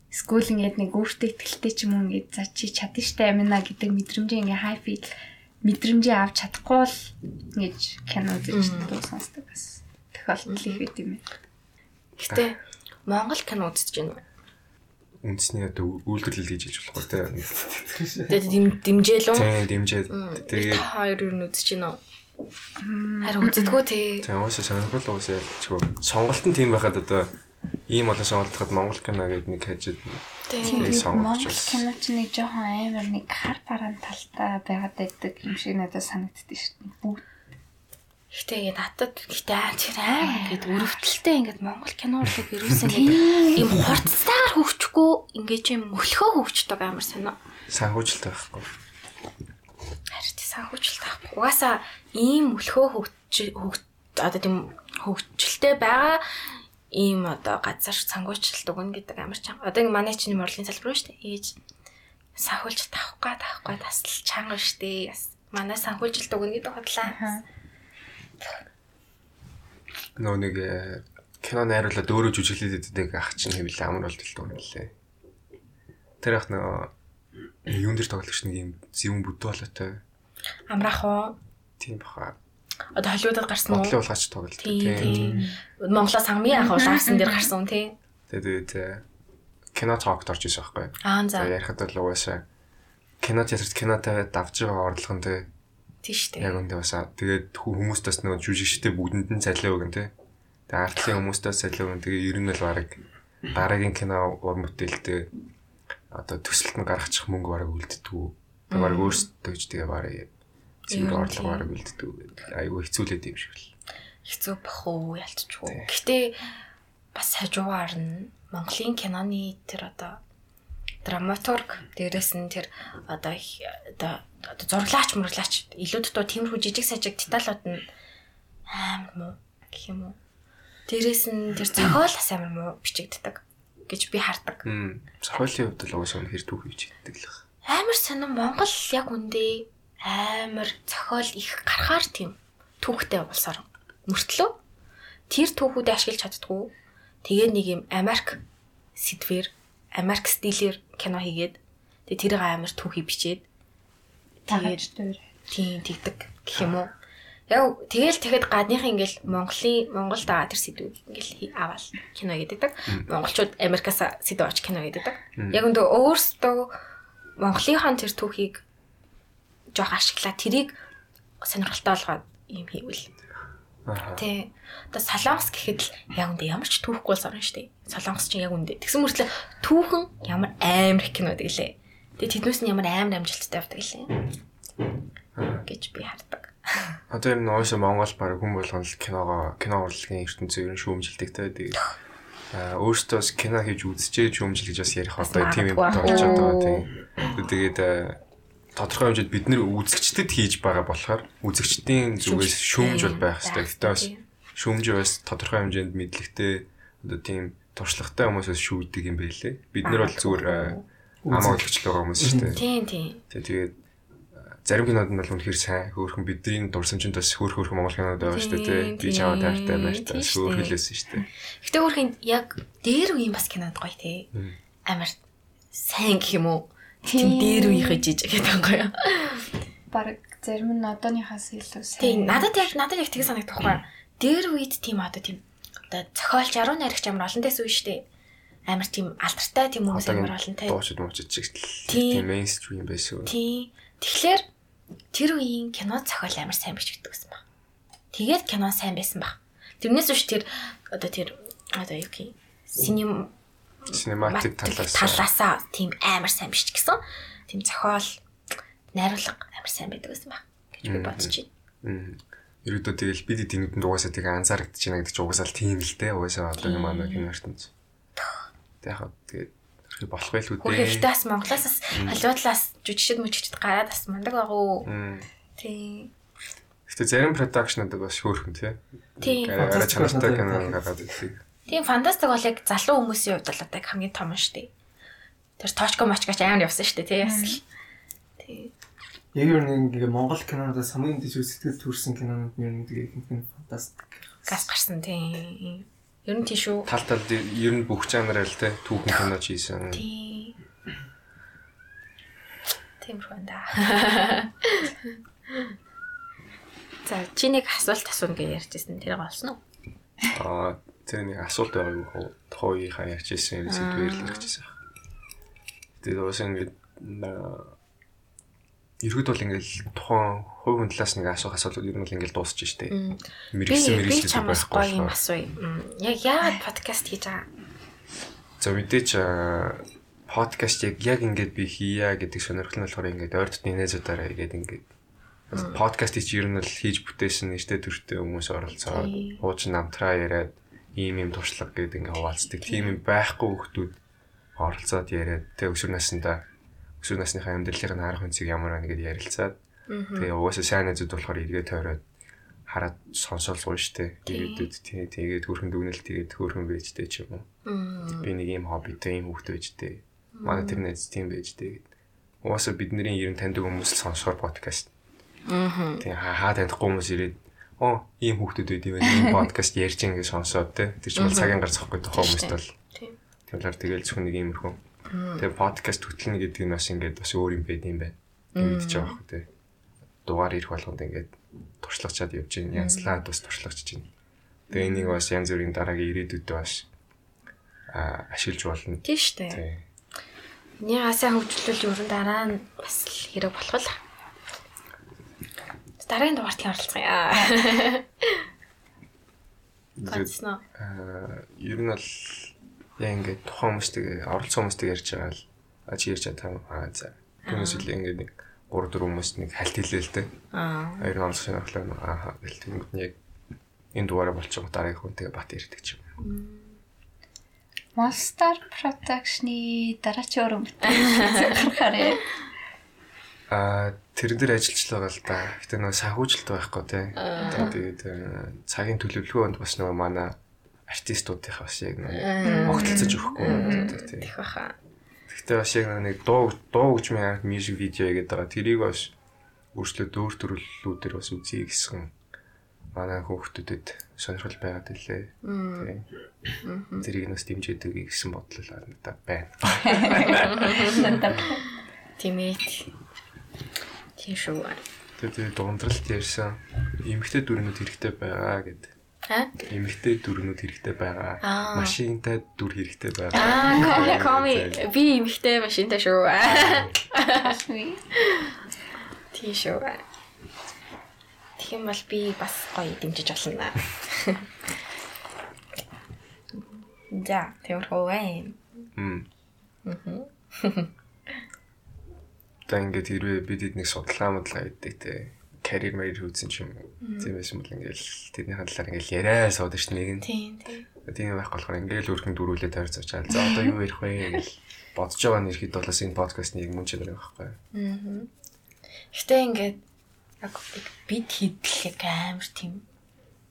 Эсвэл ингээд нэг өөртөө ихтэй ч юм уу ингээд за чи чадна штэ амина гэдэг мэдрэмжээ ингээд хай фил мэдрэмжээ авч чадахгүй бол ингэж кино үзэж дуу сонсдог бас тохиолдол их байт юм байна. Гэтэ Монгол кино үзэж байна уу? Үндэсний одоо үйлдвэрлэл гэж хэлж болох тий. Тэгээд дэм дэмжээлөө. Тийм дэмжээд тэгээд хоёр юу үзэж байна уу? Харин үзэдгүү тий. тийм уусаа сонирхол уусаа чигөө сонголт нь тийм байхад одоо ийм олон сонголтоход Монгол кино гэдэг нэг хажид Тийм. Монгол кино ч нэг жоохон амар нэг хар бараан талтай байгаад байдаг юм шиг надад санагддаг шүү дээ. Бүгд Гэтэ ингэ надад гэтэ аа тэр аа ингээд өрөвдөлтөө ингээд Монгол кино урлаг ерөөсөө ингээд ийм хурцтайгаар хөгжихгүй ингээд юм мөлхөө хөгждөг амар сонио. санхүүжилттэй байхгүй. Харин тий санхүүжилт авах. Угаасаа ийм мөлхөө хөгж одоо тийм хөгжилтэй байгаа ийм одоо газар санхүүжилт өгнө гэдэг амар чанга. Одоо ингэ манай чинь морлын салбар шүү дээ. Ээж санхүүжилт авах гад авах гад тасл чанга шүү дээ. Манай санхүүжилт өгнө гэдэг бодлаа. Нөө нэг э, кино найруулаад өөрөө жүжиглээд байдаг ах чинь хэвлээ амар болтолтой юм лээ. Тэр ах нөө юун дээр тоглож нэг юм зэвэн бүдүү болоотой. Амраах уу? Тийм баха. Одоо Холливуудад гарсан уу? Бодлын улгаач тоглолт. Тийм тийм. Монголоос хамгийн анх улаарсан дээр гарсан тий. Тэгээд э, кино токт орж ирсэн байхгүй. Аа За ярихад бол угаасаа кино театрт кинотой давж байгаа орлого нь те Тийш яг үндэ басаа тэгээд хүү- хүмүүстээс нөгөө жүжигчтэй бүгдэнд нь цалиа өгөн те. Тэгээд артлын хүмүүстээс цалиа өгөн тэгээд ер нь л баг дараагийн кино ур бүтээлтэй одоо төсөлт нь гаргачих мөнгө бараг үлддэггүй. Тэгээд бараг өөрсдөө ч тэгээ бараг нь орлого бараг үлддэггүй. Айгүй хэцүүлээд юм шиг л. Хэцүү бах уу ялцчихгүй. Гэтэ бас хажуугаар нь Монголын киноны тэр одоо драматург дээрэс нь тэр одоо одоо зураглаач мурлаач илүү дутуу тиймэрхүү жижиг сажиг деталууд нь амар муу гэх юм уу. Дээрэс нь тэр зохиол амар муу бичигддэг гэж би хардаг. Мм. Сохиолын хувьд л угаасаа үнэхэр түүх хийж иддэг л байна. Амар сонирн Монгол яг үндэ амар зохиол их гарахаар тийм түүхтэй болсоор мөртлөө тэр түүхүүдээ ашиглаж чаддгүй. Тэгээд нэг юм Америк сэдвэр Америк стилээр кино хийгээд тэгээд тэрийг амар түүхий бичээд дээр. тийм тэгдэг гэх юм уу. Яг тэгэл тэгэхэд гадныхан ингээл Монголын Монгол дагаа тэр сэдвүүд ингээл аваад кино гэдэг. Монголчууд Америкаас сэдв авч кино гэдэг. Яг өндөө өөрсдөө Монголынхон тэр түүхийг жоох ашиглаа тэрийг сонирхолтой болгоод юм хийвэл. Тэ. Одоо Солонгос гэхэд л яг үндэ ямар ч түүхгүй болсон орно шүү дээ. Солонгос чинь яг үндэ. Тэгсэн мөртлөө түүхэн ямар амар их кино гэдэг лээ. Тэгээ тэднээс нь ямар амар амжилттай явдаг лээ. гэж би хардаг. Одоо юм нөөсө Монгол баг хүн болгоно л киногоо кино урлагийн ертөнцийг ер нь шүүмжилдэг те тэгээд аа өөртөө бас кино хийж үзчихээ шүүмжил гэж бас ярих одоо тийм юм болж байгаа тийм. Тэгээд тодорхой хэмжээнд бид нэр үзэгчдэд хийж байгаа болохоор үзэгчдийн зүгээс шүүмж бол байх хэрэгтэй. Гэтэ бас шүүмж бас тодорхой хэмжээнд мэдлэгтэй одоо тийм туршлагатай хүмүүсээс шүүдэг юм байлээ. Бид нар бол зүгээр амаа үзэгчл байгаа хүмүүс шүү дээ. Тийм тийм. Тэгээд зарим кинод нь бол үнэхээр сайн хөөрхөн бидний дурсамжинд бас хөөх хөөх монгол кинод байгаа шүү дээ тий. Би чамаа таартай мартаа хөөхлөөсөн шүү дээ. Гэтэ өөрхийн яг дээр үеийн бас кинод гоё тий. Амар сайн гэх юм уу? Тийм дээр үеийнхээ жижиг гэдэг (laughs) гоё. Бараг зарим нь одооныхаас илүү сайн. Тийм надад яг надад яг тийг санагдах байхгүй. Дээр үед тийм одоо тийм одоо зохиолч 10 найрагч амар олон дэс үе штэ. Амар тийм алдартай тийм хүмүүс амар олон те. Дуучид муучид чиг тийм мейнстрим байсан. Тийм. Тэгэхээр тэр үеийн кино зохиол амар сайн бичигддэг гэсэн баг. Тэгээд кино сайн байсан баг. Тэрнээс биш тэр одоо тэр одоо юу гэх юм синем синематик талаас талаасаа тийм амар сайн биш ч гэсэн тийм зохиол найруулга амар сайн байдаг байсан баг гэж би бодож байна. Ерөөдөө тэгэл бид эднүүдэнд угаасаа тэгээ анзаарэгдэж байна гэдэг чинь угаасаа л тийм л дээ. Угаасаа одоогийн манай кино ертөнц. Тэг яг тэгээд хэрэг болох байлгүй дээ. Гэхдээ бас Монголоос бас Холливуудлаас жүжигчд мүжигчд гараад бас мундаг агуу. Тийм. Гэтэ зарим продакшнууд бас хөөрхөн тий. Тийм. Арай чанартай кино гараад ирдэг. Тийм фантастик бол яг залуу хүмүүсийн хувьд бол одоо хамгийн том нь шүү дээ. Тэр точко мочкач амар явсан шүү дээ тий. Бас л. Тийм. Яг юу нэг Монгол кинонуудаас хамгийн дэжиг сэтгэл төрсэн кинонууд нь ер нь тэгээ ихэнх нь фантастик. Газ гарсан тийм. Ер нь тийш үү. Тал тал ер нь бүх жанраар л тий түүхэн кино хийсэн. Тийм. Тиймэрхүү да. (laughs) За чи нэг асуулт асууна гэж ярьжсэн тэр болсон уу? Аа тэр нэг асуулт байгаа юм хөө тохойхаа ярьжсэн юм сэдвээр л ярьжсэн. Тэгээд уус ингээд ерөөд бол ингээл тухайн хувь хүн талаас нэг асуух асуулт ер нь бол ингээл дуусч штэ. Мэргэсэн мэргэсэн байхгүй юм асууя. Яг яагаад подкаст хийж байгаа? За мэдээч подкаст яг ингээд би хийя гэдэг сонирхол нь болохоор ингээд ойр дотны найзуудаараа ингээд ингээд подкастыг чи ер нь л хийж бүтээсэн нэштэй төртэй хүмүүс оролцоод хуучин намтраа яриад ийм юм туршлага гэдэг ингээд хуваалцдаг. Тийм юм байхгүй хүмүүс оролцоод яриад тэг өсвөр насндаа өсвөр насныхаа амьдралын харах үнцгийг ямар байна гэдээ ярилцаад тэгээ угаасаа сайн найзууд болохоор эргээ тойроод хараад сонсоол сууж штэ. Тэгээд тий тэгээд хөрхөн дүгнэлт тэгээд хөрхөн байжтэй ч юм уу. Би нэг ийм хоббитэй ийм хүүхэд байжтэй. Манай тэр найз тийм байжтэй гэд. Угаасаа бидний ер нь таньдаг хүмүүс л сонсохоор подкаст Аа. Тэгээ хаа танихгүй хүмүүс ирээд оо ийм хүүхдүүд байд юм ийм подкаст ярьж ингэ сонсоод те. Тэр чинь цагийн гар зохгүй тохоо хүмүүст бол. Тийм. Тэгэхээр тэгэл зөвхөн нэг иймэрхүү. Тэгээ подкаст хөтлөнө гэдэг нь бас ингээд бас өөр юм байд юм байна. Тэгж байгаа хөө те. Дугаар ирэх болгонд ингээд туршлагачаад явж байна. Янзлаад бас туршлагачж байна. Тэгээ энийг бас янз бүрийн дараагийн ирээдүйд бас а ашиглаж болно. Тийм шүү дээ. Нэг сайн хөгжүүлэл юу дараа нь бас хэрэг болох л дараагийн дугаартыг оролцгоё. Гацнаа. Аа, ер нь бол яа ингээд тухайн хүмүүстэй оролцсон хүмүүстэй ярьж байгаа л а чи ярьж байгаа аа за. Түүнээс үлээ ингээд нэг 3 4 хүмүүст нэг хальт хэлээ л дээ. Аа. Хоёр онцгой сонирхлоо аа гэл тэгмэд яг энэ дугаараа болчихоо дараагийн хүнтэйгээ бат ярьдаг ч юм. Monster Production-ы дараачийн өрөө гарахаарэ. (laughs) Аа тэрэн дээр ажиллаж байгаа л да. Гэтэ нөгөө санхүүжилт байхгүй тий. Тэгээд цагийн төлөвлөгөөнд бас нөгөө манай артистуудынх бас яг нөгөө огтлцож өгөхгүй тий. Их баха. Гэхдээ бас яг нэг дуу дуу хөгжмийн арт мьюзик видео гэдэг байгаа. Тэрийг бас өөрчлөлт өөр төрлүүдээр бас үзье гэсэн манай хүүхдүүдэд сонирхол байгаад илээ. Тий. Тэрийг нас дэмжиж өгье гэсэн бодлол надад байна. Тимэт. Тийм шүү. Тэгээд дундралт ярьсан эмгтэй дүрнүүд хэрэгтэй байгаа гэдэг. Аа? Эмгтэй дүрнүүд хэрэгтэй байгаа. Машинтай дүр хэрэгтэй байгаа. Аа, коми коми. Би эмхтэй машинтай шүү. Тийм шүү. Тийм бол би бас гоё дэмжиж болно. За, тэрхүү вэ? Мм. Та ингээд хэрвээ бид эднийг судалгаа модлаа гэдэг те карьер маяг үүсэн ч юм уу. Тийм байсан бол ингээл тэднийхэн талаар ингээл яриа суудаг ш нэг нь. Тийм, тийм. Байх болохоор ингээл өөрхөн дөрүүлээ тойр зочаал. За одоо юу ярих вэ гэж бодож байгаа нь ихэд бол энэ подкастны мөн чанар байхгүй. Аа. Гэтэ ингээд яг бид хийдэл яг амар тийм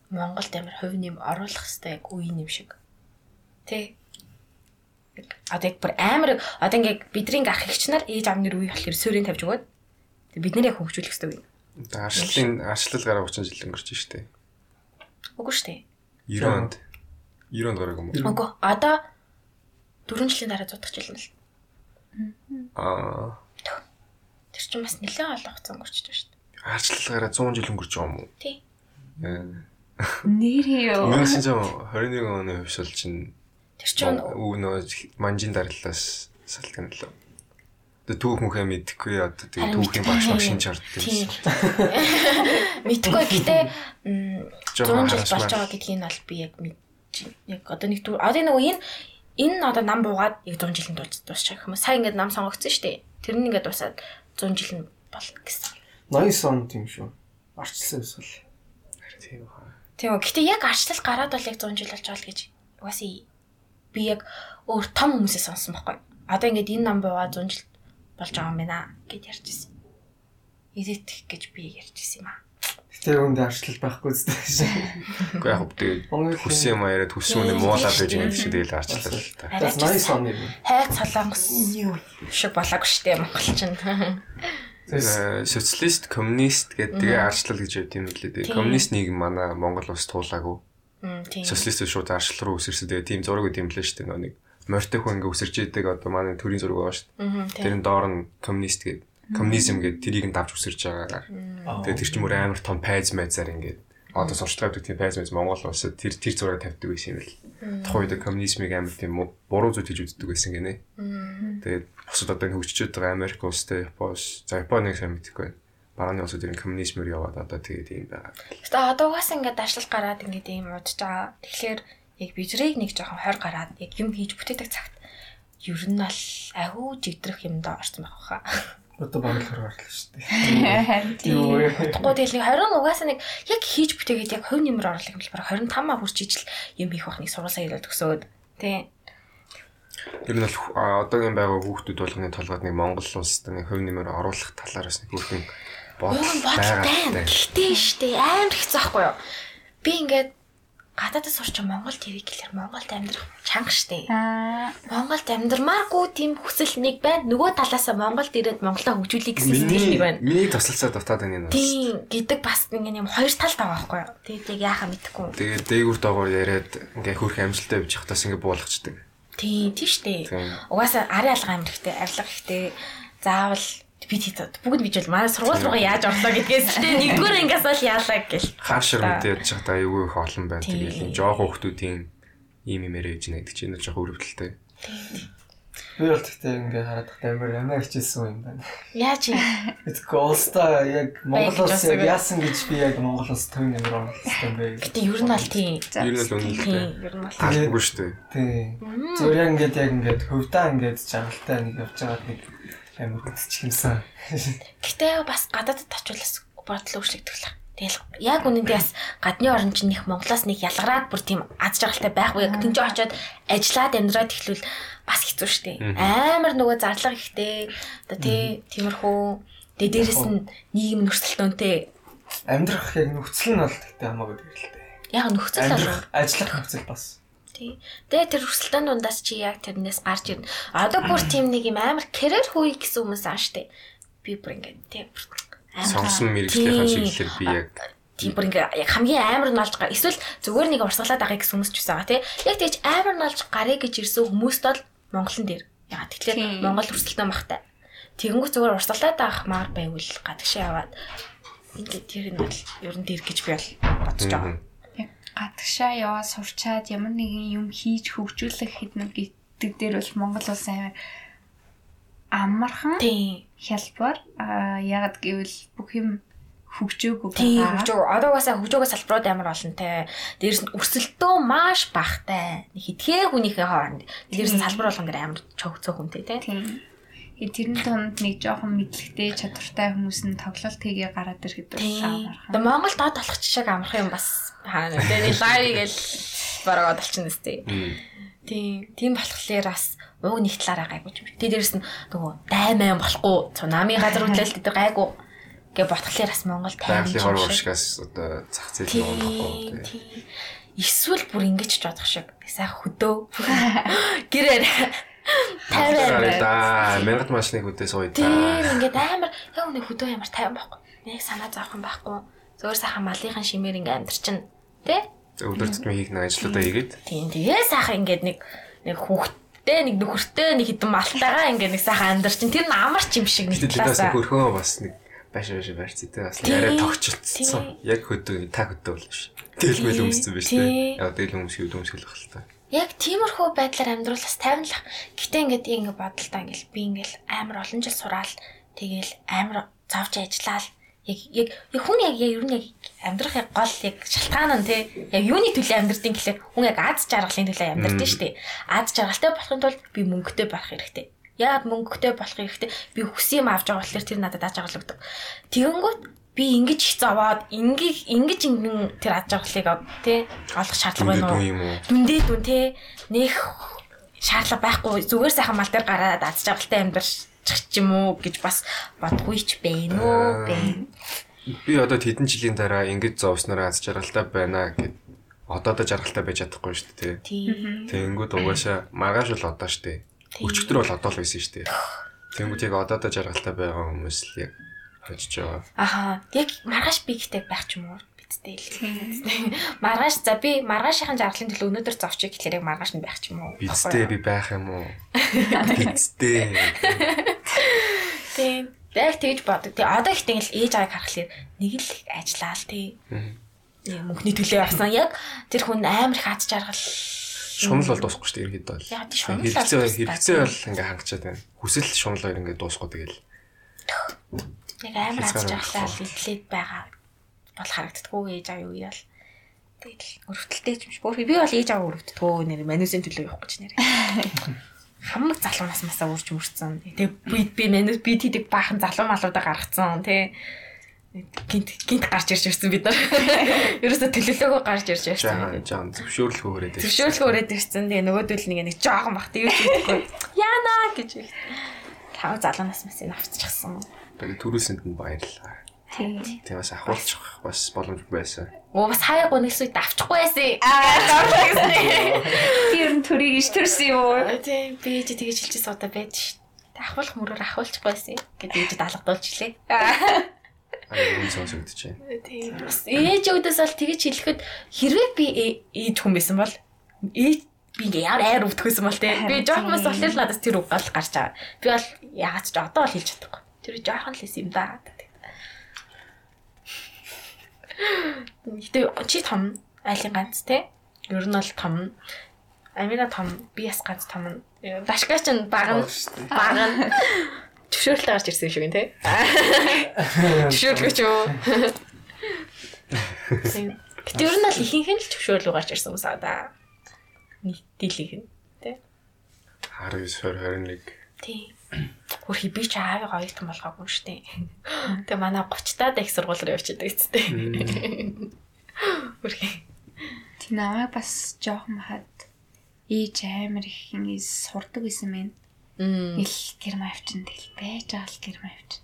Монголд амар хувь нэм оруулах хэвээр яг үе нэм шиг. Тэ. Одоо яг бүр амар одоо ингээд бидний ах ихч нар ээж аав нар үе болохоор суурийг тавьж өгөөд бид нэр яг хөгжүүлэх хэвээр. Аршлын аршлал гараа 30 жил өнгөрч штэ. Үгүй шүү дээ. 90 онд 90 онд гараг юм уу? Үгүй одоо 4 жилийн дараа зодох жил нь л. Аа Тэр чинь бас нэлээд олон хугацаа өнгөрчдөг шүү дээ. арчлал гараа 100 жил өнгөрч байгаа юм уу? Тий. Нэрээ юу? 1921 оны хувьсэл чинь Тэр чинь үү нөө манжин дарилаас салтын лөө. Тэгээ түүх мөхөө мэдхгүй одоо тэгээ түүхийн багш баг шинж харддаг Тийм. юм. (laughs) Мэдгүй гэтээ м, 100 Жохон жил болж байгаа гэдгийг нь бол би яг мэдэж яг одоо нэг түр одоо нөгөө энэ энэ одоо нам буугаад яг 100 жилийн тулд дуусчих юм. Сая ингээд нам сонгогдсон шүү дээ. Тэр нь ингээд дуусаад 100 жил нь болно гэсэн. 80 онд юм шүү. Арчилсан эсвэл. Тийм хаа. Тийм үү. Гэтээ яг арчлал гараад бол яг 100 жил болж байгаа л гэж. Угаасаа би яг өөр том хүмүүсээс сонсон байхгүй. Одоо ингээд энэ нам буугаад 100 жил болж байгаа юм байна гэд ярьж ирсэн. Идэх гэж би ярьж ирсэн юм аа. Тэр үндэ арчлал байхгүй зү. Уу яг тэгээ Монгол хүссэн юм яриад хүссэн үнэ муулаад байж байгаа юм шиг тэгэл арчлал л та. Ч 80 оны юм. хайг солонгос шиг болоогүй дээ монголчин. Э, социалист, коммунист гэдэг тэгээ арчлал гэж байд юм лээ. Коммунист нийгэм манай Монгол улс туулаагүй. Социалист шууд арчлал руу үсэрсэн. Тэгээ тийм зураг үт юм лээ шүү дээ. Нэг морьтой хүн ингээ үсэрч идэг одоо манай төрийн зураг байгаа шүү дээ. Мм Тэр тийм. нь доор нь коммунист гэдэг коммунизм гэдэг тэрийг нь давж үсэрч байгаагаар. Тэгээ тэр чинь мөр амар том пайз майзаар ингээд одоо сурчлага гэдэг тийм пайз майз Монгол улсад тэр тэр зураг тавьдаг байсан юм бэл. Тухайн үед коммунизмыг амар тийм буруу зүйл хийж үздэг байсан гинэ. Тэгээд бусад одоо хөгжиж байгаа Америк улстай Япон улс, за Японыг сайн мэдэхгүй байна. Барааны улсууд ер нь коммунизмээр яваад одоо тэгээд юм байгаа. Гэтэ одоо угаасаа ингээд даршлал гараад ингээд ийм удаж байгаа. Тэгэхээр яг бижрийг нэг жоохон хойр гараад яг юм хийж бүтээдэг цагт ер нь бол агуу жигдрэх юмдаа орсон байх хаа. Одоо баг л хөр гарлаа шүү дээ. Харин вэ? Утгагүй тэгэл нэг 20 угаасаа нэг яг хийж бүтээгээд яг хувь нэмэр орлох юм бол бараг 25 маа хүрч ижил юм хийх бах нэг сургуулаа ирээд төгсөөд тий. Тэр нь бол а, одоогийн байгаа хүүхдүүд болгоны толгойд нэг Монгол улсад нэг хувь нэмэр оруулах талаараас нэг бүрхэн бодол байна. Гэтэ штэ амар хэцүү байхгүй юу? Би ингээд гадаадд сурч Монгол ТV гэхэлэр Монголд амьдрах чанга штэ. Аа Монголд амьдрмааргүй тийм хүсэл нэг байна. Нөгөө талаасаа Монголд ирээд Монголоо хөгжүүлэх гэсэн сэтгэл нэг байна. Миний тусалцаа дутаад байна энэ бас. Тийм гэдэг бас ингээ юм хоёр тал байгаа байхгүй юу? Тэгээд яг яахаа мэдэхгүй. Тэгээд дээгүүр доогоор яриад ингээ хөрх амжилттай явж явахдаас ингээ буулгачдаг. Тийм тийм штэ. Угаасаа арын алгаа амьдрахтэй, авилга ихтэй заавал бид хэд бүгд бол манай сургууль руугаа яаж орлоо гэдгээс штэ нэгдүгээр ингээс бол яалаа гэл. Хаашир мэдээ яаж байгаа та аюу их олон байна. Тийм. Тэгээд юм жоох хүүхдүүдийн ийм юм яриа гэж нэгдэг чинь жоох өрөвдөлтэй. Би бол тэгтээ ингээ хараад тахтай амар амар хичээсэн юм байна. Яаж юм? Тэгэхгүй улстай яг Монгол улс яг яасан гэж би яг Монгол улс төвийн оруулсан юм бэ. Гэтэ ер нь бол тийм. Ер нь л. Тийм, ер нь бол. Таалгүй шүү дээ. Тий. Зүгээр яг ингээд яг ингээд хөвдөө ингээд жаргалтай нэг явж байгаа нэг амар хөтчих юмсан. Гэтэ бас гадаадд очволос бодол өөрчлөгдөх л. Тэгэл яг үнэндээ бас гадны орн чинь их Монголоос нэг ялгараад бүр тийм аз жаргалтай байхгүй яг тэнцээ очиод ажиллаад амьдраад ихлүүл бас хэцүү шттэ. Амар нөгөө зарлага ихтэй. Одоо тий тиймэрхүү тэгээ дээрэс нь нийгэм нөхцөлтөнтэй Амьдрах яг нөхцөл нь бол тэгтээ хамаагүй дэрэлтэй. яг нөхцөл. Амьдрах ажиллах нөхцөл бас. Тий. Тэгээ тэр өрсөлдөөн дундаас чи яг тэрнээс гарч ирнэ. Одоо бүр тийм нэг юм амар кэрэр хүй гэсэн хүмүүс аа штэ. Би бүр ингээд тий. Сонсон мэрэгжлийнхэн Тийм. шиглэлээр би яг тийм бүр ингээ яг хамгийн амар нь олж гар. Эсвэл зүгээр нэг урсгалаад байгаа гэсэн хүмүүс ч байсан байгаа тий. Яг тэгж амар нь олж гарыг гэж ирсэн хүмүүст бол Монголын дээр. Ягаад тэгэхээр Тийм. Монгол өрсөлдөөн багтай. Тэгэнгүүт зүгээр урсгалаад авахмаар байвал гадагшаа яваад ингээ тэр нь бол ер нь дээр гэж би бол бодож байгаа. Гадагшаа яваа сурчаад ямар нэгэн юм хийж хөгжүүлэх хэдэн гэдэг дээр бол Монгол улс амар амархан хялбар ягаад гэвэл бүх юм хөгжөөгүй Тийм байгаа. хөгжөө. Одоо угаасаа хөгжөөгөө салбарууд амар олонтэй. Дээрс нь өрсөлдөө маш багтай. Хитгэе хүнийхээ хооронд. Дээрс нь салбар болгон дээр амар чөг цөөхөнтэй тий. Тийм. Тэгээ тэрний донд нэг жоохон мэдлэгтэй чадвартай хүмүүс нь тоглолт хийгээ гараад ирэхэд бол Тийм. амархан. Одоо Монгол доод болох жишээг амрах юм бас хаана. Тэгээ нэг лайв гээл бараад олчихно үстэй. Тийм. Тийм болохоор бас ууг нэг талаараа гайгүй юм. Тэгээ дээрс нь нөгөө даймаа болохгүй цунами газар хөдлөлт гэдэг гайгүй. гэ ботхолоор бас Монгол байгалийн хор уршгаас одоо зах зээл нь Тийм. Эсвэл бүр ингэж ч бодох шиг. Сайхан хөдөө. Гэрээр да. Мянгат машиныг үдээ сууя Тийм ингээд амар яг үнэ хөдөө ямар тайван байхгүй. Нэг санаа зовох юм байхгүй. Зөөр сайхан малынхан шимээр ингээд амьдар чинь. Тэ? Өдөр тутмын хийх нэг ажлуудаа хийгээд Тийм тэгээ сайхан ингээд нэг нэг хүүхдтэй нэг нөхөртэй нэг хідэн малтайгаа ингээд нэг сайхан амьдар чинь тэр нь амарч юм шиг нэг талаасаа. хөрхөө бас нэг баш баш барьцээ те бас арай тогтчихсон. Яг хөдөө та хөдөө бол биш. Дэлмэл өмссөн биш Тийм. те. Яг дэл өмсгөө өмсгөл бах л та яг тиймэрхүү байдлаар амьдруулахс тайванлах. Гэтэ ингээд ингэ бодолтой ингээл би ингээл амар олон жил сураал тэгээл амар завж ажиллаал. Яг яг хүн яг яг ер нь яг амьдрах яг гол яг шалтгаан нь те яг юуны төлөө амьдрдин гэхэлэр хүн яг аз жаргалын төлөө амьдрдэн шүү дээ. Аз жаргалтай болохын тулд би мөнгөтэй байх хэрэгтэй. Яг мөнгөтэй болох хэрэгтэй. Би хүс юм авч байгаа болохоор тэр надад аз жаргал өгдөг. Тэгэнгүүт би ингэж их зовоод ингэж ингэж ингэн тэр аз жаргалыг те олох шаардлага байна уу? уу? дүндээ дүн те нэх шаардлага байхгүй зүгээр сайхан мал дээр гараад аз жаргалтай амьдарч ч юм уу гэж бас бодгүй ч бэ нөө бэ. Би одоо хэдэн жилийн дараа ингэж зовсноор аз жаргалтай байна гэд одоо да жаргалтай байж чадахгүй шүү дээ. Тийм. Тэнгүүд угаашаа маргааш бол одоо штэ. Өчигдөр бол одоо л байсан штэ. Тэнгүүд яг одоо да жаргалтай байгаа хүмүүс л яг хожиж байгаа. Аха яг маргааш би ихтэй байх ч юм уу бидтэй л. (laughs) Маргааш за би маргаашийн жаргалын төлөө өнөөдөр зовчих гэхлээр яг маргааш нь байх ч юм уу. Бидтэй би байх юм уу? Бидтэй. Тийм. Яг тэгж бодог. Тэгээ одоо ихтэй ингээл ээж авааг харахаар нэг л ажиллаал тий. Нэг мөнхний төлөө явсан. Яг тэр хүн амар их аз жаргал Шунал бол дуусахгүй шүү дээ ерөөд бол. Тий, шунал Хэрэгцээ хэрэгцээ бол ингээ хангачаад байна. Хүсэл шуналаар ингээ дуусахгүй тэгэл. Яг амар аз жаргалаа идлээд байгаа бол харагддаггүй ээж аав юу яал. Тэгэл өрөвдөлтэй ч юм шиг. Бүр би бол ээж аав өрөвддөггүй нэр манусын төлөө явах гэж нэр. (laughs) Хамаг залуу нас масаа үрж мөрцөн. Тэг би би манус би тийдэг баахан залуу малуудаа гаргацсан тий. Гинт гинт гарч ирж ирсэн бид нар. (laughs) Ерөөсө төлөвлөгөө гарч ирж ирсэн. жаахан зөвшөөрлөх өгөрөөд байна. Зөвшөөрлөгөө өрөөд ирсэн. Тэгээ нөгөөдөл нэг нэг жоохон бах тийм үгүй. (laughs) Яана гэж хэлсэн. Хамаг залуу нас масыг авчихсан. Тэгээ түрүүсэнд нь баярлалаа. Тийм. Тэгээ бас ахуулчих бас боломж байсан. Оо бас хаяа гонхс үед авчихгүй байсан. Аа дарлаа гэсэн. Тэр нь төрийг иш төрсөн юм уу? Тийм би ч тэгэж хэлчихсэн удаа байж ш. Ахуулах мөрөөр ахуулчихгүй байсан. Гэдэг ээжэд алгадуулж илээ. Аа юм сонсогдож байна. Тийм бас ээжүүдээс бол тэгэж хэлэхэд хэрвээ би ээ- ээж хүн байсан бол ээж би ингээ яар айр өвдөхөөсөн бол тий. Би жоохон бас болохоор л надаас тэр үг гал гарч байгаа. Би бол яагаад ч одоо бол хэлж чадахгүй. Тэр жоохон л юм да. Гэтэ чи том айлын ганц тий. Ер нь бол том. Амина том, би бас ганц том. Башка ч баг нь баг нь төвшөөрөлтэй гарч ирсэн юм шиг тий. (laughs) Төвшөөрлөгч юу? Гэтэ ер нь бол ихэнх нь л төвшөөрлөг гарч ирсэн юм саа да. Нийт дийлийнх нь тий. 19 21 Тий. Хөрхи би ч аавыг оюутан болгоогүй шүү дээ. Тэгээ манай 30 таад их сургууль руу явчихдаг гэжтэй. Хөрхи. Тэг намайг бас жоохон хад ээж амар их ингэ сурдаг гэсэн мэн. Ил гэр мавчин тэгэл байж байгаа л гэр мавчин.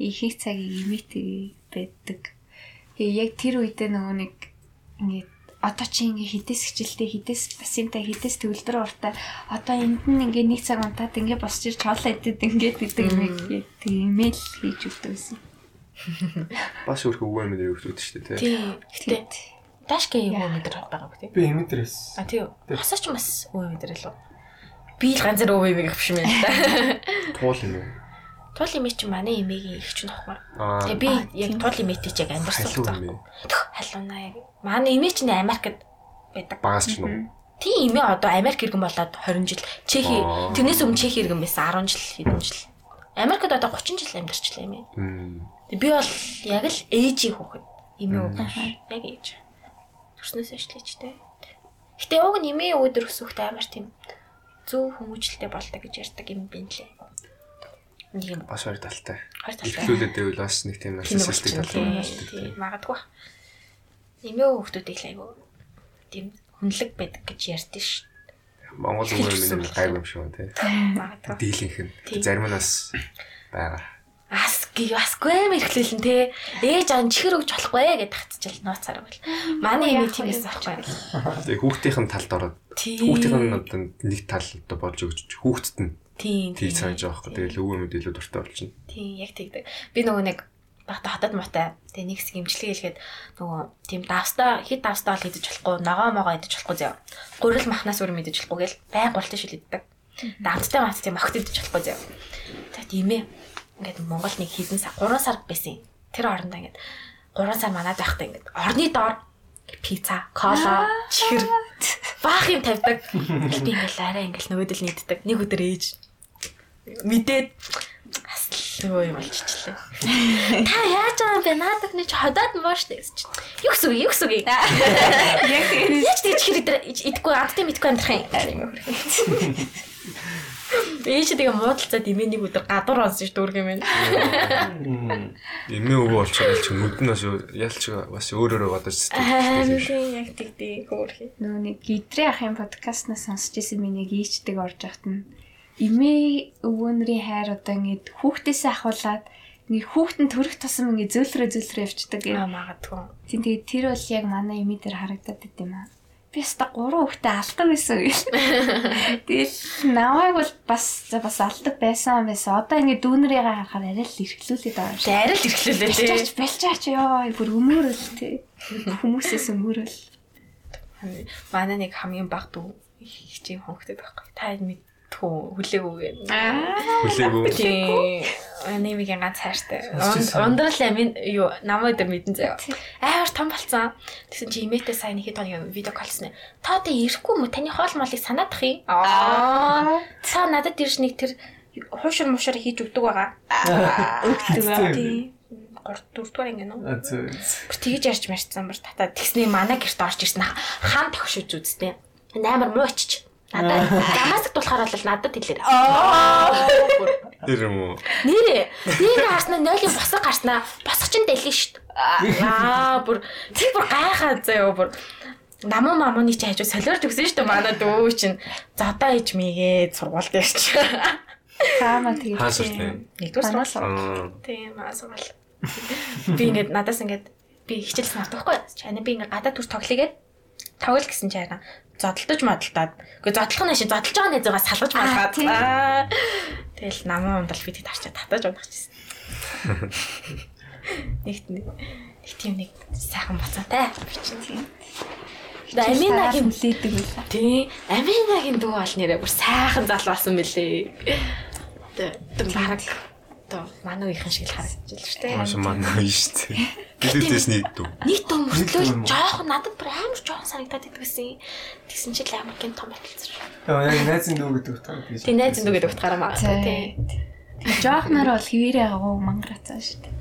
Ихэнх цагийг имитэг байдаг. Тэгээ яг тэр үедээ нөгөө нэг ингэ одоо чи ингээ хідээс хичээлтэй хідээс басинтай хідээс төвлөрөө уртаа одоо энд нь ингээ нэг цаг унтаад ингээ босч ирж хоолоо идэд ингээ гэдэг яг тэг имэйл хийж өгдөг гэсэн. бас өөрхөн үгүй юм дээр өгдөг шүү дээ тий. Гэтэ дашкийн юу мэдэр байгаагүй тий. Би эмэдрээс. А тий. Хасаач бас өө мэдэр л үү. Би л ганцаар өө мэг авчих юм байна. Туул юм уу? Туул имэ чи манай имэгийн их ч. Аа Тэгээ би яг туул имэтэй чиг амьдсан халуун байгаа. юм. Халуунаа яг. Манай имэ чинь Америкт байдаг. Багаас ч нүү. Тийм имэ одоо Америк иргэн болоод 20 жил. Чехи тэрнээс өмнө Чехи иргэн байсан 10 жил хэдэн жил. Америкт одоо 30 жил амьдарчлаа имэ. Мм. Тэг би бол яг л ээжийн хүүхэд. Имэ өгөх. Яг ээж. Төрснөөс эшлээчтэй. Гэтэ уг имэ өдөр өсөхтэй амар тийм зөв хүмүүжлэлтэй болдог гэж ярьдаг юм байна лээ. Нэг юм Бас хоёр талтай. хоёр талтай. Эхлүүлээд байвал бас нэг тийм нарциссистик тал байна тийм магадгүй. Нэмээ хүмүүсийг л айгу тийм хүнлэг байдаг гэж ярьдэн ш. Монгол үгээр минь гайг юм шиг байна тий. Магадгүй. Дийлэнх нь зарим нь бас байгаа. Ас гээ бас гэмээр ихлүүлэн те. Ээж аан чихэр өгч болохгүй гэж татчихэл нууцаар бол. Манай эми тийм байсан байхгүй. Тэгээ хүүхдийн талд ороод хүүхдийн нь одоо нэг тал одоо болж өгч хүүхдэд нь Тийм. тийг санаж байгаа байхгүй. Тэгэл өвөө мэд илүү дуртай болчихно. Тийм яг тэгдэг. Би нөгөө нэг багта хотод муутай. Тэгээ нэг хэсэг имчилгээ хэлгээд нөгөө тийм давстаа хит давстаа бол идэж болохгүй, ногоо могоо идэж болохгүй заяа. Гурил махнаас өөр мэдэж болохгүй гэл байн гултын шил иддэг. Дамттай мат тийм огт идэж болохгүй заяа. За тийм ээ. Ингээд Монгол нэг хэдэн сар 3 сар байсан. Тэр орондоо ингээд 3 сар манад байхдаа ингээд орны доор пицца, кола, чихэр баах юм тавьдаг. Би ингээл арай ингээл нөгөөдөл нийддэг. Нэг өдөр ээж мэдээд асл юу юм болчихлээ. (laughs) Та яаж байгаа юм бэ? Наадах нэг ходоод моош гэсэн чинь. Юу гэсэн үг? Юу гэсэн үг? (laughs) Яг тийм. Яаж тийч хэрэг идэхгүй амттай мэдгүй амьдрах юм. (laughs) Ээж тэгээ муудалцаад имээ нэг өдөр гадуур онсон ш дүүрг юм байна. Эмээ өвөө болчиход л чи нүднээс ялч бас өөрөөрөө бодож Харин сэтгэл. яг тэгдээ хөөрхий. Нөө нэг гидрээ ахын подкастнаас сонсч ирсэн миний гээчдэг орж ахт нь эмээ өвөөнрийн хайр одоо ингээд хүүхдээсээ ахуулаад ингээд хүүхдэн төрөх тусам ингээд зөөлрөө зөөлрөө Аа гэх. магадгүй. Тийм тэгээд тэр бол яг манай эмээ дээр харагдаад байт юм аа. Би өста гурван хүүхдээ алдаг байсан гэл. (laughs) Тэгээд намайг бол бас бас алдаг байсан байсан. Одоо ингээд дүүнэрийг харахаар арай л эрхлүүлээд байгаа юм шиг. Арай л ирэхлүүлээ тий. Бэлчаач бэлчаач ёо бүр өмөрөл тий. Хүмүүсээс өмөрөл. Манай нэг хамгийн баг дүү хичээн хөнгөдөд байхгүй. Та энэ мэдтгүү хүлээгүй гэнэ. Хүлээгүй. Тийм. Анимигийн ганц хайртай. Ундрал амин юу намайг дээр мэдэн заяа. Амар том болцсон. Тэгсэн чи имээтэй сайн ихэд тооны видео колсон. Та одоо ирэхгүй мө таны хоол молыг санаадах юм. Аа. Та надад ирж нэг тэр хуушир мушир хийж өгдөг байгаа. Өгдөг байгаа. Тийм. 3 4 дугаар ингэ нөө. Тэгж ярьж марцсан бүр татаа тэгсний манай гэрт орж ирсэн хаан тохшиж үзтээ. Амар муу очиж. Надад гамаск болохоор бол надад хэлээр. Тэр юм уу? Нэрээ. Нэг харснаа нойлын босго гарснаа босго ч дэлгэн штт. Аа бүр тэр бүр гайхаа заяа бүр намуу мамууны чи хажуу солиорч өгсөн штт манай дөө чинь зодоо иж мэйгээ сургуульд ярьч. Таамаа тэгээд? Нэгдүгээр сургууль. Тийм аа сургууль. Би ингээд надаас ингээд би хичээлсэн авахгүй. Чана би ингээд гадаа төр тоглоёгээд тоглол гэсэн чи хараа зодтолдож модалтаад. Гэхдээ зодлох нь шин зодтолж байгаа нэг зугаа салгаж малгаад. Аа. Тэгэл намаа ундал бид тарчаа татаж унахчихсан. (laughs) Нэгт нэг тийм нэг сайхан болцоо те. Би чинь тийм. Аминагийн хүлээдэг байлаа. тий Аминагийн дүү бол нэрээ бүр сайхан зал болсон мөлий. Тэ баг одоо манай үеийнхэн шиг л харагдаж байна шүү дээ. Маш манай шүү дээ. Бидээс нэг дүү. Нийт том мөртлөө жоохон надад бүр амар жоохон санагдаад идэгсэн. Тэгсэн чинь л амар гин том болчихсон. Тэгээ яг найзын дүү гэдэг утгаар би. Тэг найз зөндөө гэдэг утгаараа магадгүй тий. Жоохноор бол хിവэрээ агуу мангарацсан шүү дээ.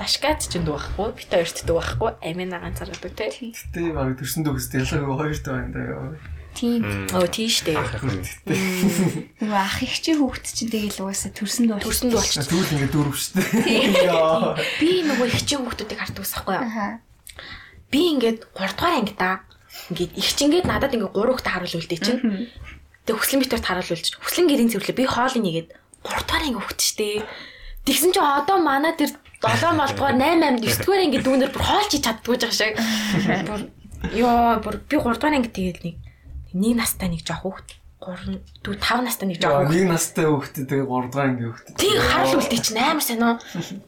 Дашкат ч дүү байхгүй, бит хоёрт дүү байхгүй, амина ганцаар дүү тий. Тэ баг төрсөн дүүс ялгаагүй хоёр дүү байна даа. Тийм. Өө тийш дээ. Нөгөө ах их чи хүүхд чинь тэгэл угаасаа төрсөнд бол Төрсөнд болчих. Тэгвэл ингэ дөрөв шүү дээ. Би нөгөө ихчээ хүүхдүүдийг хардаг усахгүй юу? Аха. би ингээд 3 дугаар анги да. Ингээд их чингээд надад ингээд 3 хүүхдээ харуул үлдээ чинь. Тэг хүслэн битэрт харуул үлдэж. Хүслэн гэрийн цэвэрлээ. Би хоол нэгээд 3 дугаар анги хүүхд штэ. Тэгсэн чинь одоо манай тэр 7 мол дугаар 8 8 9 дугаар анги дүүнэр бүр хоол чи чаддгүй жаа шиг. (laughs) Бүр ёо бүр би 3 дугаар анги тэгээд нэг нэг настай нэг жоох хүүхд. 3 дүү 5 настай нэг жоох хүүхд. Нэг настай хүүхдээ тэгээ 3 дахь анги хүүхдээ. Тэг харуул үлдээ чинь амар сайн уу.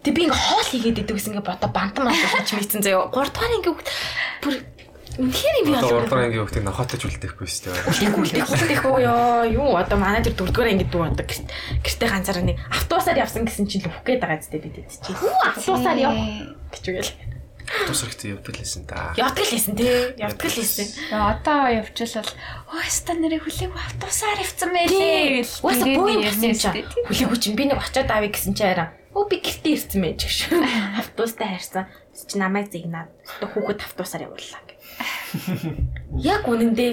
Тэг би ингээ хоол хийгээд идэв гэсэн ингээ бодо бантан мантан хийж мэдсэн заяа. 3 дугаар ингээ хүүхд бүр үнэхээр юм Одоо болов. урдраа ангийн хүүхдийг нохотож үлдээхгүй шүү дээ. Үлдээх үлдээх үлдээх үү ёо юу одоо манай тэр дөрөвдүгээр ангид дүү одоо гэрт гэртээ ганцаараа нэг автобусаар явсан гэсэн чинь л үхэх гээд байгаа зү бид чи. Хүү автобусаар яв гэж үгээл. Тус хэрэгтэй явдаг лсэн та. Явдаг л хэлсэн тий. Явдаг л. Тэгээ одоо явчихвал өө ста нэрээ хүлээг автобусаар явцсан юм ярьсан болсон шүү чинь. дээ. Хүлээгүй чинь би нэг очиод авъя гэсэн чи арай. Өө би гэртээ ирсэн мэн ч гэж. Автобустай хайрсан. Чи намайг зигнаад одоо хүүхэд автобусаар явууллаа гэ. (laughs) Яг үнэндээ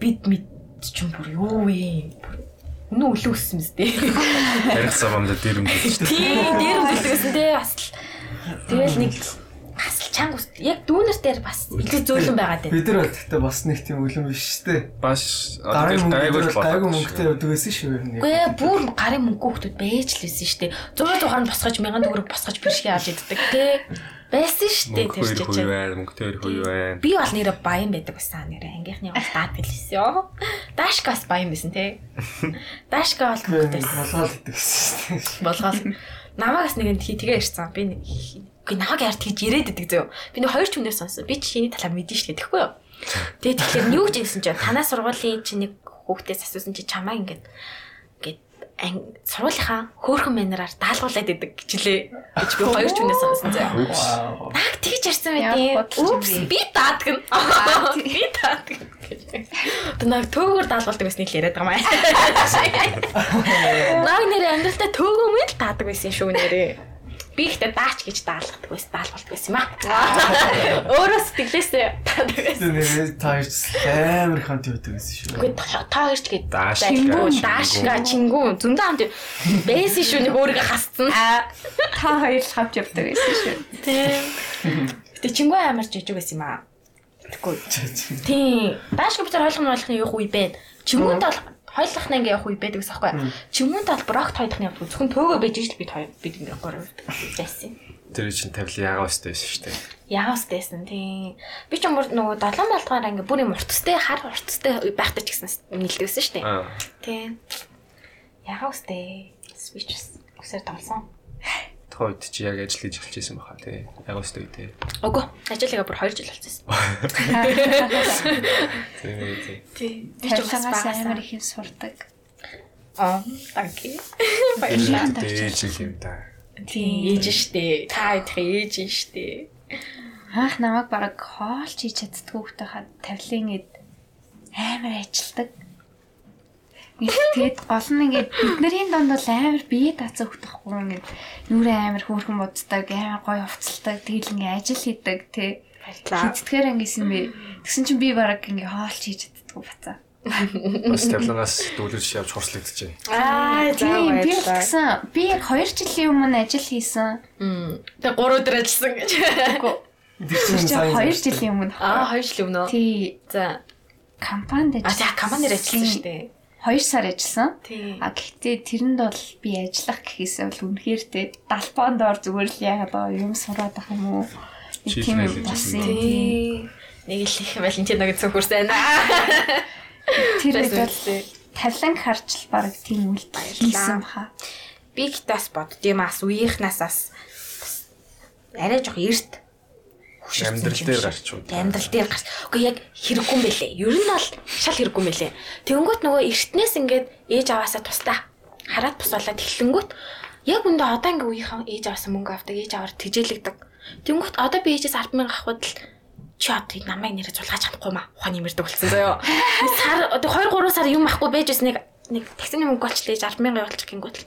бид мэд ч юм бүр юу вэ? Үнэн үлээсэн мэт дээ. Ярих замамда дэрэмдэж. Тийм, дээр (laughs) үлдээсэн тий бас л. Тэгэл нэг асал чанга ус яг дүүнер дээр бас илүү зөөлөн байгаад байна. Бид нар бол гэхдээ бас нэг тийм үлэн биш шүү дээ. Бас Гарын одоо гайгүй дээр гайгүй мөнгөтэй өгдөг байсан шүү нь. Үгүй ээ бүр гарын мөнгө хүмүүс байж л байсан шүү дээ. 100 тухайн босгож 1000 төгрөг босгож бишгээ авч иддэг тий. Байсан шүү дээ тэр мөнгө чинь. хүй байна, мөнгө төр хүй байна. Би бол нэрэ баян байсан байсан нэрэ ангийнхны бас даад гэлсэн ёо. Дашкас баян байсан тий. (laughs) Дашка бол мөнгөтэй. Болгоол иддэг гэсэн шүү дээ. Болгоол. Намаагаас нэг хий тэгээ ирсэн. Би нэг үгүй намааг яард хийж ирээд идэг зөө. Би нэг хоёр түнээс сонсон. Би чиний талаар мэдэн шүү дээ тэгэхгүй юу. Тэгээ тэгэхээр юу ч гэсэн чинь танаа сургуулийн чи нэг хүүхдээс асуусан чи чамаа ингээд ингээд сургуулийнхаа хөөхөн манераар даалгуулад идэг гэжлээ гэж би хоёр түнээс сонсон зөө. Вау. Наг тэгж ярьсан байт. юм би даадаг (laughs) нь. Би даадаг. Тэр нэг төөгөр даалгуулдаг байсан л яриад байгаа маа. (laughs) Наг нэр амьдралтаа төөгөөмөл даадаг байсан шүү нэрээ. Би ихтэй даач гэж даалгадаг байсан, даалгуулдаг байсан юм аа. Өөрөө сэтгэлээсээ даадаг байсан. Тэр тааж амар хамт өгдөг гэсэн шүү. Үгүй та хоёр ч гээд Даашка, чингүү, чингүү. даашка, чингүү зөндөө хамт байсан шүү нэг өөрийгөө хасцсан. Та хоёр л хавж явдаг байсан шүү. Тийм. Гэтэ чингүү амар жижиг байсан юм аа. Тэгэхгүй. Тийм. Даашка бид нар ойлгоно болгоны явах үе байна. Чингүүнд бол хойлохны ингээ явах үе байдаг гэсэн байхгүй. Чингүүнд бол брокт хойлохны явах зөвхөн төөгөө байж ижил бид хоёр бид ингээ гоор байсан. Тэр чинь тавилын ягаа өстэй байсан шүү дээ. Яавс дэсэн тийм. Би ч мөр нөгөө 7 болдгоор ингээ бүр юм уртстай хар уртстай байхтай ч гэсэн нэлдэгсэн шүү дээ. Тийм. Яавс дээ. Би ч бас тоглосон. Тухайд чи яг ажил хийж эхэлж байсан баха тий. Ягаа өстэй тий. Үгүй. Ажиглага бүр 2 жил болчихсон. (laughs) Тий. Тийм. Би ч бас Тавилгаас амар их юм сурдаг. Аа, танки. Баярлалаа. Ээж юм да. Тийм, ээж штэ. Та идэх ээж штэ. Анх намайг бараг хоолч хийж чаддгүй хөтэй хаад тавилын эд амар ажилдаг. Ингээд гол нь ингээд бидний донд бол амар бие даацаа хөтөхгүй ингээд нүрээ амар хөөрхөн боддог, амар гоё хувцалдаг, тэгэл ингээд ажил хийдэг тий. Баярлаа. Хиздэхээр ангисэн би. Тэгсэн чинь би бараг ингээд хоолч хийж чаддгүй бацаа. Бас тавилангаас дүүлэрч явж хурцлагдчихэв. Аа, Тийм би л тэгсэн. Би яг 2 жилийн өмнө ажил хийсэн. Мм. Тэг 3 өдөр ажилласан гэж. Сайн 2 жилийн өмнө. Аа, 2 жил өмнө. Тий За. компанид А за компанир ажилласан штэ. 2 сар ажилласан. А гэхдээ тэрэнд бол би ажиллах гэхээсээ бол үнэхээр тэ далбаан доор зүгээр л яагаад байгаа юм сураад ах юм уу? Тийм юм болсон. Нэг л их Валентиног зөвхөрсөн. Тэр Бас үед бол үлдээ. тавлан харж л баг тийм үйлдэл хийсэн баха. Би гитас боддгийм ас үеийнхнаас бас арай жоох эрт Амьдрал дээр гарч уу. Амьдрал дээр гарч. Үгүй яг хэрэггүй юм бэлээ. Ер нь бол шал хэрэггүй юм бэлээ. Тэнгүүт нөгөө эртнээс ингээд ээж аваасаа тусдаа хараад босоолаад эхлэнгүүт яг үндэ одоо ингээ үеийнхэн ээж аваасаа мөнгө авдаг, ээж аваар тэжээлэгдэг. Тэнгүүт одоо би ээжээс 100000 авахд л чи одоо намайг нэрээ зулгаж чадахгүй маа. Ухааны мэрдэг болсон заяо. Сар одоо 2 3 сар юм ахгүй байж бас нэг нэг таксины мөнгө болчихлоо ээж 100000 явуулчих гингүүт л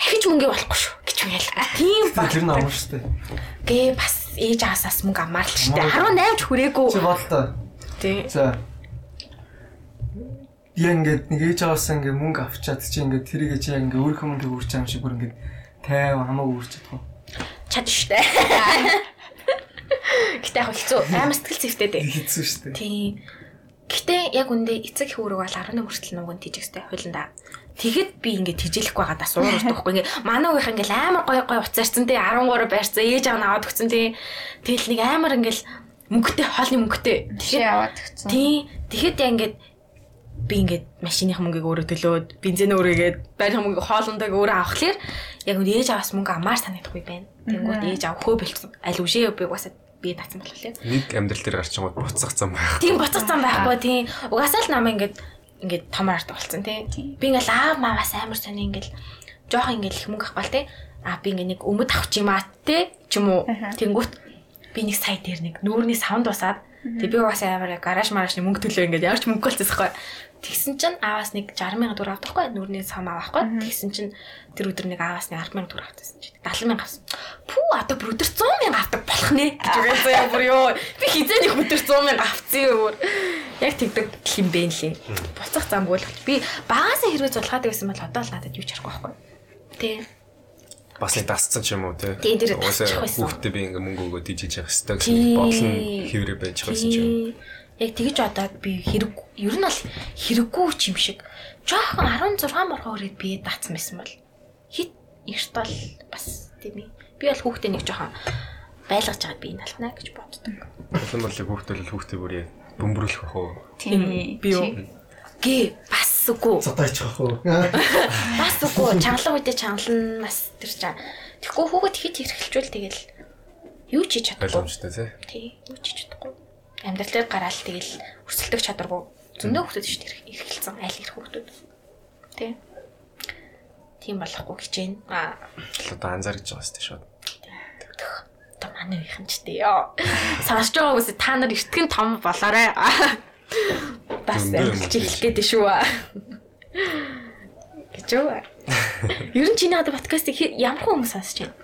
ахиж мөнгө болохгүй шүү гэж юм ял. Тийм баг. Тэр нь амар шүү дээ. Гээ бас ээж аваасаас мөнгө амаар л дээ. 18 ч хүрээгүй. Чи бодлоо. Тий. За. Яг ингээд нэг ээж аваасаа ингээд мөнгө авчаад чи ингээд тэрийг чи яг ингээд өөрийнхөө мөнгөийг үрч юм шиг бүр ингээд тайван хамаагүй үрч чадах уу? Чад штэ. Гэтэ яг хэцүү амар сэтгэл зүйтэй дээ. Хэцүү шүү дээ. Тийм. Гэтэ яг үндэ эцэг хөрөг бол 11 хүртэл нүгэн тижэхтэй хуулиндаа. Тэгэд би ингээд тижээлэхгүй байгаа даа суурах байхгүй ингээд манай уух ингээд амар гой гой уцаарсан тий 13 байрцаа ээж аав наваад өгсөн тий тэгэл нэг амар ингээд мөнгөтэй хоолны мөнгөтэй Чи яваад өгсөн. тий тэгэхэд яг ингээд би ингээд машиныхаа мөнгийг өөрөө төлөөд бензин өөрийгээд байрны мөнгө хоолндоо өөрөө авахлаар яг үн ээж аваас мөнгө амаар санагдахгүй байна. Тэнгүүд ээж аав хөө бэлдсэн. Аль үжээ би угаасаа би татсан болохоор. Нэг амьдрал дээр гарчингууд буцах зам байх. Тийм буцах зам байхгүй тийм. Угаасаа л намаа ингээд ингээд томор ард болсон тийм. Би ингээд аав мааваас амар сони ингээд жоох ингээд их мөнгө авах тий. А би ингээд нэг өмд авч юм аа тий. Ч юм уу. Тэнгүүт би нэг сая дээр нэг нүүрний савнд усаад тэг би угаасаа амар гараж марашны мөнгө төлөө ингээд ямарч мөнгө болчихсон байхгүй. Тэгсэн чинь ааваас нэг 60 сая төгрөг авдахгүй нүүрний сав авахгүй. Тэгсэн чинь тэр өдөр нэг ааваас нэг 10 сая төгрөг авчихсан чинь 70 сая авсан. Пүү одоо бүр өдөр 100 сая авдаг болох нэ гэж үгээд заяа бүр ёо. Би хизээний өдөр 100 сая авцсан юм бүр. Яг тэгдэг юм бэ нэлээ. Буцах замгүй л би багасаа хэрвээ зулгаад байсан бол одоо л надад юу ч харахгүй байхгүй. Тэ. бас нэг дасцсан ч юм уу те. Байсан. хүүхдээ би ингээ мөнгө өгөөд ижиж явах хэрэгтэй гэсэн бодлон хэврээ байж байсан ч юм. Яг тэгж одоод би хэрэг ер нь бол хэрэггүй ч юм шиг. Жохон 16 моргоо өрөөд би даацсан байсан бол хит эрт бол бас тийм ээ. Би бол хүүхдээ нэг жохон байлгаж байгаад би энэ алхнаа гэж боддог. Улам бол хүүхдээ л хүүхдээ бүрээ бөмбөрүүлэх бах уу. Тийм. Би юу? Гэ бас үгүй. Задаач хах уу. Бас үгүй. Чангалан үедээ чангалан нас тэр чам. Тэгэхгүй хүүхэд хит хэрхэлжүүл тэгэл юу ч хийж чадахгүй. Ойлгомжтой те. Тий, юу ч хийж чадахгүй. Амьдрал дээр гараал тэгэл өрсөлдөх чадваргүй. Зөндөө хүмүүс шүү дээ эрхэлсэн айл ирэх хүмүүс. Тий. Тийм болохгүй хичээн. Л одоо анзаарч байгаа сте шууд. одоо манай тий ёо. Сонсож байгаа хүмүүс та нар эртгэн том болоорой. Бас амжилт хэлэх гээд шүү. Гэж юу? Ер нь чиний одоо подкастыг ямар хүмүүс сонсож байна?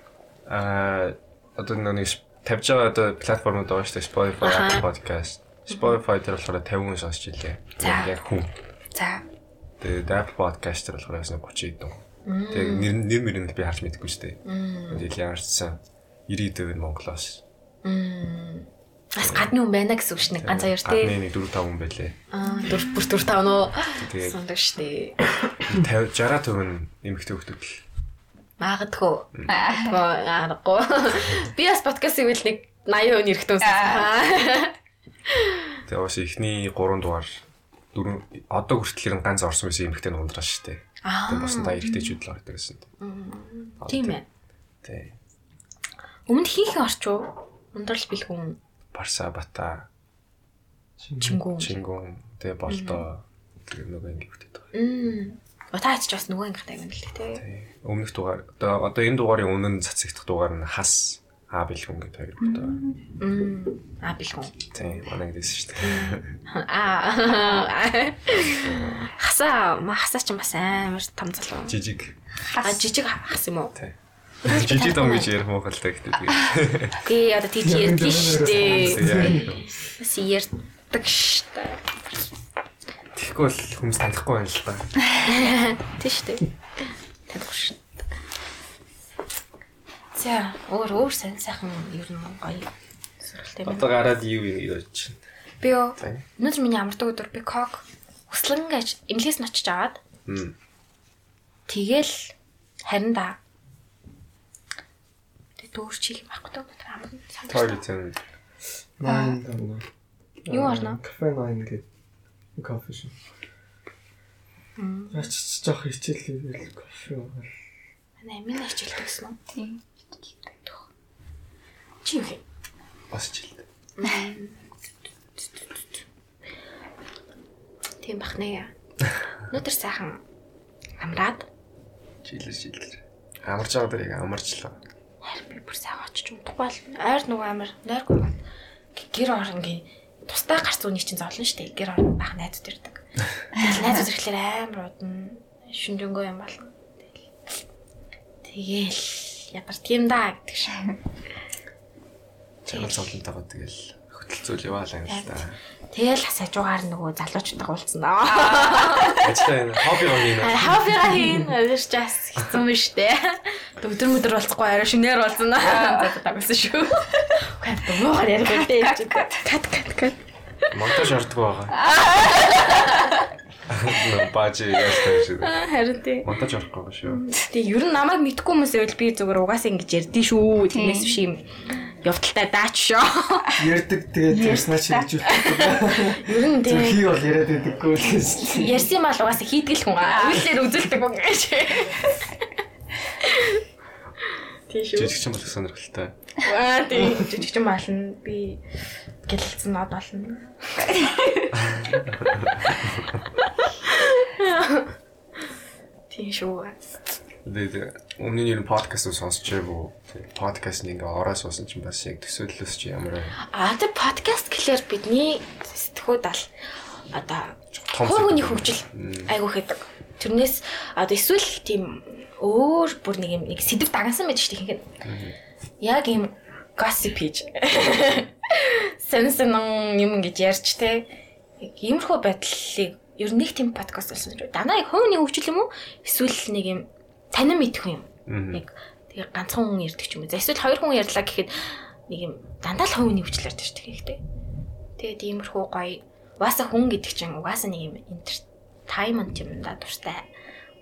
Аа одоо нэг тавьж байгаа одоо платформуд байгаа шүү дээ. Spotify. Apple Podcast. Spotify дээр болохоор 50 хүн сонсч илээ. Яг хүн. За. Тэгээд Apple Podcast дээр болохоор ясна 30 хэдэн. Тэгээд нэр нэр мөр нь би харж мэдэхгүй шүү дээ. Тэгээд яарчсан 90 дэв нь Монголоос. Бас гадны хүн байна гэсэн үг шнэ. Ганц хоёр тий. Гадны нэг 4 5 хүн байлээ. Аа, дөр бүр дөр тав нөө. Тэгээд Сондог штэ. 50 60 төвн эмэгтэй хөлтөд л. Магадгүй. Магадгүй. Аргагүй. Би бас подкастыг үл нэг 80% нэрхтэн үзсэн. Тэгээд бас ихний 3 дугаар 4 одоо хүртэл ганц орсон байсан эмэгтэй нь ундраа шүү дээ. Аа. Тэгээд босноо эргэжтэйчүүд л ордог гэсэн. Тийм ээ. Тий. Өмнө хинхэн орчуу? Ундрал бэлгүн Барса бата чингүн. Чингүн тэгээ болдоо тэр нөгөө ингэ хөтөд байгаа. Мм. Батаач ч бас нөгөө ангих тайван л тий. Өмнөх дугаар одоо одоо энэ дугаарын өмнө цацагдах дугаар нь хас А бэлгүн гэдэг хоёр. Мм. А бэлгүн. Тий, манай гэсэн шүү дээ. Аа. Хасаа, ма хасаа ч бас амар том залуу. Жижиг. А жижиг хас юм уу? Тий. Жижиг том гэж ярих муухалтай гэдэг. Гээ одоо тийч ярьдэн штэ. Яа. Бас ярьдаг штэ. Тэгэхгүй бол хүмүүс танихгүй байна л да. Тий штэ. Таних штэ. За, өөр өөр сайн сайхан ер нь гоё суралт юм. Одоо гараад юу юм яаж чинь. Би юу? Өнөөдөр миний амардаг өдөр би кок услан гэж эмнэлгээс нь очиж аваад тэгэл харин да. Тэг дүүр чих юм ахгүй өнөөдөр амар зэн. Nine даа. Юу орно? Кафе 9 гэдэг кофе шоп. Яач ч жоох хичээлээ гэл кофе уугаад. Манай минь хичээлдэг гэсэн үү? Тийм. Чи юу хэ? Бас ч хэлдэг. Тийм бахнаа. Өнөөдөр сайхан амраад Жилэр жилэр. Амарч байгаа дэр яг амарчлаа. харин би бүр сайхан очиж унтахгүй л ойр нөгөө амир нойргүй байна. Гэр оронгийн тустай гарц үний чинь зовлон штэ. Гэр орон бах найзууд ирдэг. Тэгэл найзууд ирэхлээр амар удна шүнжэнгөө юм болно. Тэгэл тэгэл ядар тийм да гэдэг шиг. Чанар зовлонтойгоо тэгэл хөтөлцөөл яваалаа юм л да. Тэгэл бас хажуугаар нөгөө залуучуудаа уулзсан даа. Ажлаа энэ хоббигоо хийнэ. Хавига хийн өдөр час хэцүү юм штэ. Өдөр өдөр болцохгүй арай шинээр болсон аа. За тагсан шүү. Кат муугаар ярих гэдэг юм. Кат кат кат. Монтаж ордог байгаа. Бажи ястай шүү. Харин тий. Монтаж орохгүй шүү. Тэг ер нь намайг мэдгүй хүмүүс байвал би зүгээр угаасаа ингэж ярьдээ шүү. Тэрнээс биш юм явдалтай даач шоо. Ярддаг тэгээд ярьснаа чи гэж үлддэг. Ер нь Зөв тий. хий бол яриад байдаггүй л гэсэн. Ярьсан юм бол угаасаа хийдгэл хүн. Үйлээр үзүүлдэг хүн гэж. Тий шүү. Жижиг ч юм бол сонирхолтой. Аа тий. Жижиг ч юм болно. Би гэлэлцэн нод болно. Тий шүү. Тэгээд өмнө нь ер нь подкаст сонсч байв. Подкаст нэг ингээ ороо суусан чинь бас яг төсөөллөөс чи ямар Аа тэг подкаст гэхлээр бидний сэтгүүд ал одоо том хуугийн хөгжил айгуу хэдэг. Тэрнээс одоо эсвэл тийм өөр бүр нэг юм нэг сэдв дагансан байдаг шүү дээ ихэнх. Яг юм gossip хийж. Сэнсэн юм ингэж ярьж те. Иймэрхүү байдлыг ер нь нэг тийм подкаст болсон шүү. Данаа яг хуугийн хөгжил юм уу? Эсвэл нэг юм танин мэдэх юм. Яг Тэгээ ганцхан хүн ярьдаг юм. За эсвэл хоёр хүн ярьлаа гэхэд нэг юм дандаа л хувийн хвчлэр дээр ч тэгэхтэй. Тэгээд иймэрхүү гоё. Угаасаа хүн гэдэг чинь угаасаа нэг юм entertainment юм да дуртай.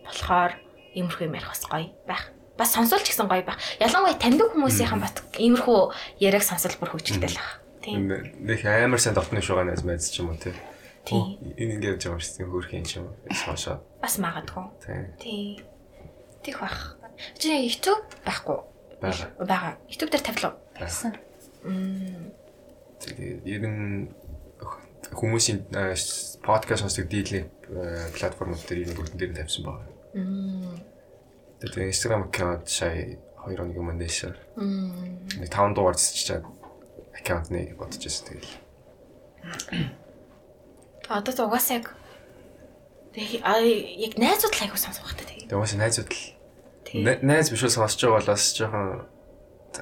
болохоор иймэрхүү юм ярих бас гоё байх. Бас сонсуулч гэсэн гоё байх. Ялангуяа таньдаг хүмүүсийнхэн бат иймэрхүү яриаг сонсол бүр хөвчлөлтэй л байх. Тийм. Нэг амар сайн дотны шугаа найз майз ч юм уу тий. Тийм. Энэ ингээд жаа шүү дээ хөөрхөн юм шиг соошоо. Бас магадгүй. Тийм. Тийм. Тих бах. Чи YouTube байхгүй. Бага. Бага. YouTube дээр тавилаа. Байсан. Мм. Тэгээ ер нь хүмүүсийн подкаст сонсдог дийлэн платформуд дээр энэ бүгд дээр нь тавьсан байна. Мм. Тэгээ Instagram аккаунт сая 2 хоногийн өмнө дэшээ. Мм. Нэг 5 дугаар цэцчихэд аккаунт нэг бодож байсан тэгэл. Одоо ч угаасаа яг яг найзууд л айгу сонсох хэрэгтэй тэг. Тэгээ уусаа найзууд л найз биш бол сонсож байгаа бол бас жоохон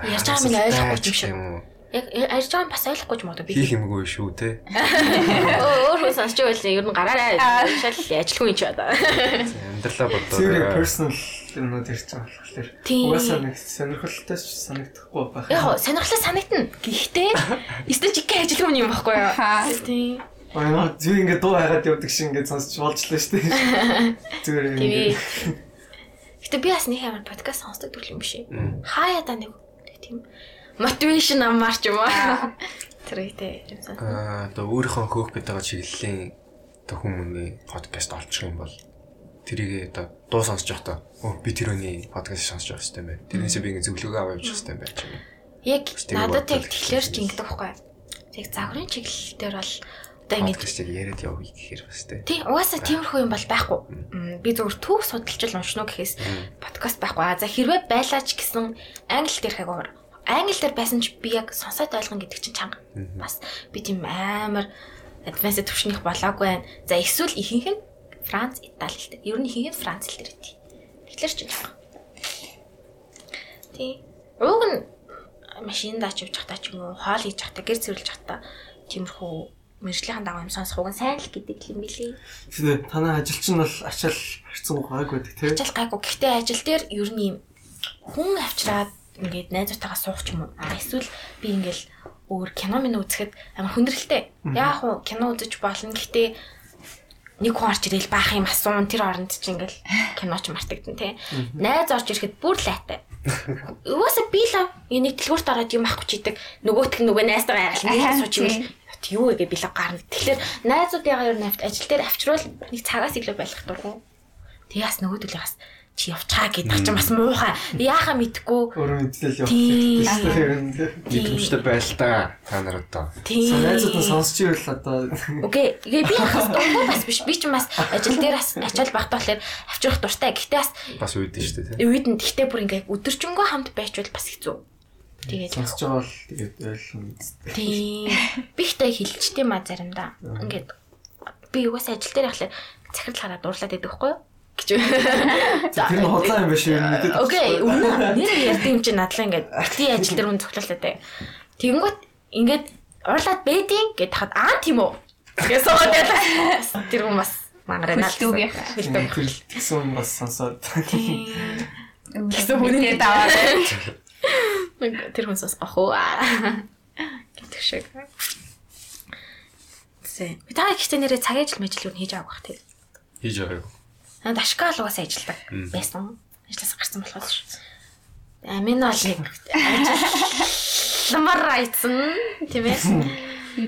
Ярьж байгаа минь ойлгохгүй юм шиг. юм уу? Яг ярьж байгаа нь бас ойлгохгүй ч юм уу би. Хийх юмгүй шүү те. Өөр хүн сонсч байвал ер нь гараараа шал ажилгүй юм чи одоо. Амьдралаа бодоод personal юмнууд ярьж байгаа болохоор угаасаа нэг сонирхолтой санагдахгүй байх. Яг сонирхолтой санагдана. Гэхдээ (laughs) эсвэл чиг ажилгүй юм баггүй юу? Тийм. Аа зүг ингээд дуу хайгаад явдаг шиг ингээд сонсч болжлоо шүү дээ. (laughs) Зүгээр Тийм. ингээд Гэтэ би бас нэг амар подкаст сонсдог төрөл юм биш. Хаяа да нэг тийм мотивашн амаар ч юм уу. (laughs) Тэр ихтэй юм сан. Аа одоо өөрийнхөө хөөх байгаа чиглэлийн одоо хүмүүний подкаст олчих юм бол тэрийг одоо дуу сонсож явахдаа өө би тэр өний подкаст сонсож явах хэрэгтэй байна. Тэрнээсээ би ингэ зөвлөгөө аваад явчих хэрэгтэй байна ч юм. Яг надад яг тэгэхээр ч ингэдэг байхгүй. Тэг загварын чиглэл дээр бол одоо ингэ Подкастыг яриад явъя гэхээр бас тэ. тий угаасаа тиймэрхүү юм бол байхгүй. Би зөвхөн түүх судалж уншно гэхээс подкаст байхгүй. За хэрвээ байлаач гэсэн англи дээр хайгуур. Англи дээр байсан ч би яг сонсоод ойлгоно гэдэг чинь чанга. Бас би тийм амар advanced төвшнийх болоогүй. За эсвэл ихэнх нь Франц, Итали хэлтэй. Ер нь нь Франц хэл дээр өгдөө. Тэгэхээр ч чанга. Тий. Уг нь машинд ач явж захтаа ч юм уу, хоол хийж захтаа, гэр цэвэрлж захтаа тиймэрхүү мэржлийн дагуу юм сонсох нь сайн л гэдэг юм билий. Тэгээ танай ажил чинь бол ачаал харцсан гайг байдаг тий. Ажил гайгүй. Гэхдээ ажил дээр ер нь юм хүн авчраад ингээд найзуудтайгаа суух ч юм уу. Эсвэл би ингээл өөр кино минь үзэхэд амар хүндрэлтэй. Яг уу кино үзэж болно. Гэхдээ нэг хүн орж ирэл баах юм асуун тэр оронд чи ингээл (laughs) кино ч мартагдсан тий. Найз орж ирэхэд бүр лайтай. Угаасаа би л энэ нэг дэлгүүрт ороод юм ахгүй ч идэг. Нөгөөтг нь нөгөө найзтайгаа ярил нэг сууч юм л юу вэ гэ билэг гарна. Тэгэхээр найзуудыгаа ер нь авт ажил дээр авчруул нэг цагаас илүү байх дургу. Тэгээс нөгөөдөл яхас чи явчаа гэдэг чинь бас муухай. Яахаа мэдгүй. Өөрөө мэдээлэл явах Тийм. хэрэгтэй ер нь тий. Мэдрэмжтэй байл та та нар одоо. Тийм. Нь сонсч ивэл одоо Окей. Гээ би хас дургу бас биш. Би ч бас ажил дээр бас ачаал багтаа болохоор авчрах дуртай. Гэхдээ бас Бас үүдэн шүү дээ үед нь гэхдээ бүр ингээ өдөржингөө хамт байчвал бас хэцүү. Тэгээд сонсч байгаа бол тэгээд ойлгоно тийм. Би ихтэй хилчтэй маа заримдаа. Ингээд би угаасаа ажил дээр явахлаа захирал хараа дуурлаад байдаг хгүй юу? Гэж. За. Тэр нь хотлоо юм биш мэдээд. Окей, нэр ярьд юм чи надлаа ингээд бити ажил дээр үн цогцолтой те. Тэгэнгүүт ингээд уурлаад бэдин гэд хахад аа тийм үү. Тэгээд суугаад байлаа. Тэр хүн бас мангараа Хөлтөөг яах. Хөлтөөг. Тэгсэн юм бас сонсоод. Гэсэн хүнээ даваад. Тэр хүн сос ах уу. Гэдэг шиг. Зэ. Би та ихтэй нэрээ цагийн ажил юу хийж авах тий. Хийж юу? Наад ашгаал угаасаа ажилладаг байсан. Ажлаас гарсан болохоос ш. Амин бол нэг Ламар райтсан тийм ээ.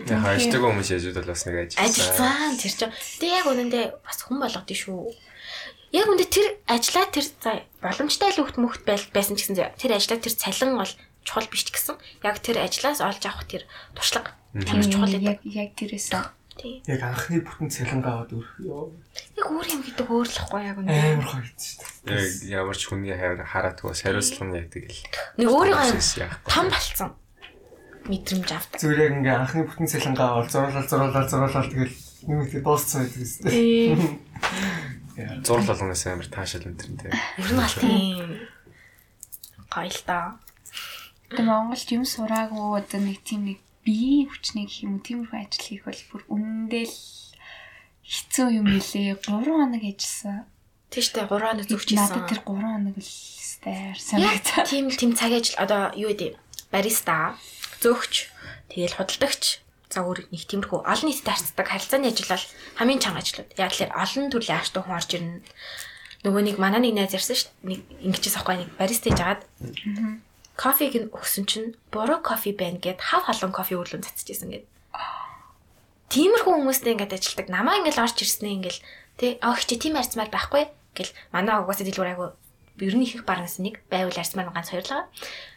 Яг хайртай хүмүүс яжууд бол бас нэг ажил. Ажилласан тэр чинь. Тэ яг үнэндээ бас хүн болгод шүү. Яг үндэ тэр ажиллаа тэр боломжтой л хөвгт мөхт байсан ч гэсэн тэр ажиллаа тэр цалин бол чухал биш ч гэсэн яг тэр ажлаас олж авах тэр туршлага ямар чухал Яг гэдэг. яг тэрээсээ. Тийм. Яг анхны бүтэн цалингаа аваад өрх ёо. Яг өөр юм гэдэг өөр л ахгүй яг үнэ. Амар гоё шүү дээ. Яг ямар ч хүний хайр хараадгүй бас хариуцлага нь яг тэгэл. Нэг өөрийгөө том болцсон. Мэдрэмж авдаг. Зүгээр яг ингээ анхны бүтэн цалингаа аваад зурлал зурлал зурлал тэгэл нэмэгдээ дууссан байдаг шүү дээ. Тийм. Зурлал болгоноос амар таашаал энэ тэ. Ер нь бол тийм. Гоё л доо. Тэгээ Монголд юм сураагүй одоо нэг тийм нэг биеийн хүчний гэх юм уу тиймэрхүү ажил хийх бол бүр үнэндээ л хэцүү юм билээ. 3 хоног ажилласан. Тийштэй 3 хоног Надад зүгчээсэн. тэр 3 хоног л Яг санагдаа. тийм тийм цагийн ажил одоо юу гэдэг бариста, зөөгч, тэгэл худалдагч за өөр нэг тиймэрхүү олон нийтэд харьцдаг харилцааны ажил бол хамгийн чанга ажлууд. Яг л олон төрлийн ааш тухайн орж ирнэ. Нөгөө нэг манай нэг найз ярьсан шүү дээ. Нэг ингэчээс ахгүй нэг бариста хийж агаад кофег нь өгсөн чинь буруу кофе байна гэд хав халуун кофе өрлөн цацчихсан гэд. Тиймэрхүү хүмүүстэй ингээд ажилдаг. Намаа ингээд орж ирснээ ингээд тий огч чи тийм арцмаар байхгүй гэл манай угаасаа дэлгүүр айгу ер нь их их барнаас нэг байвал арцмаар ганц хоёрлаа.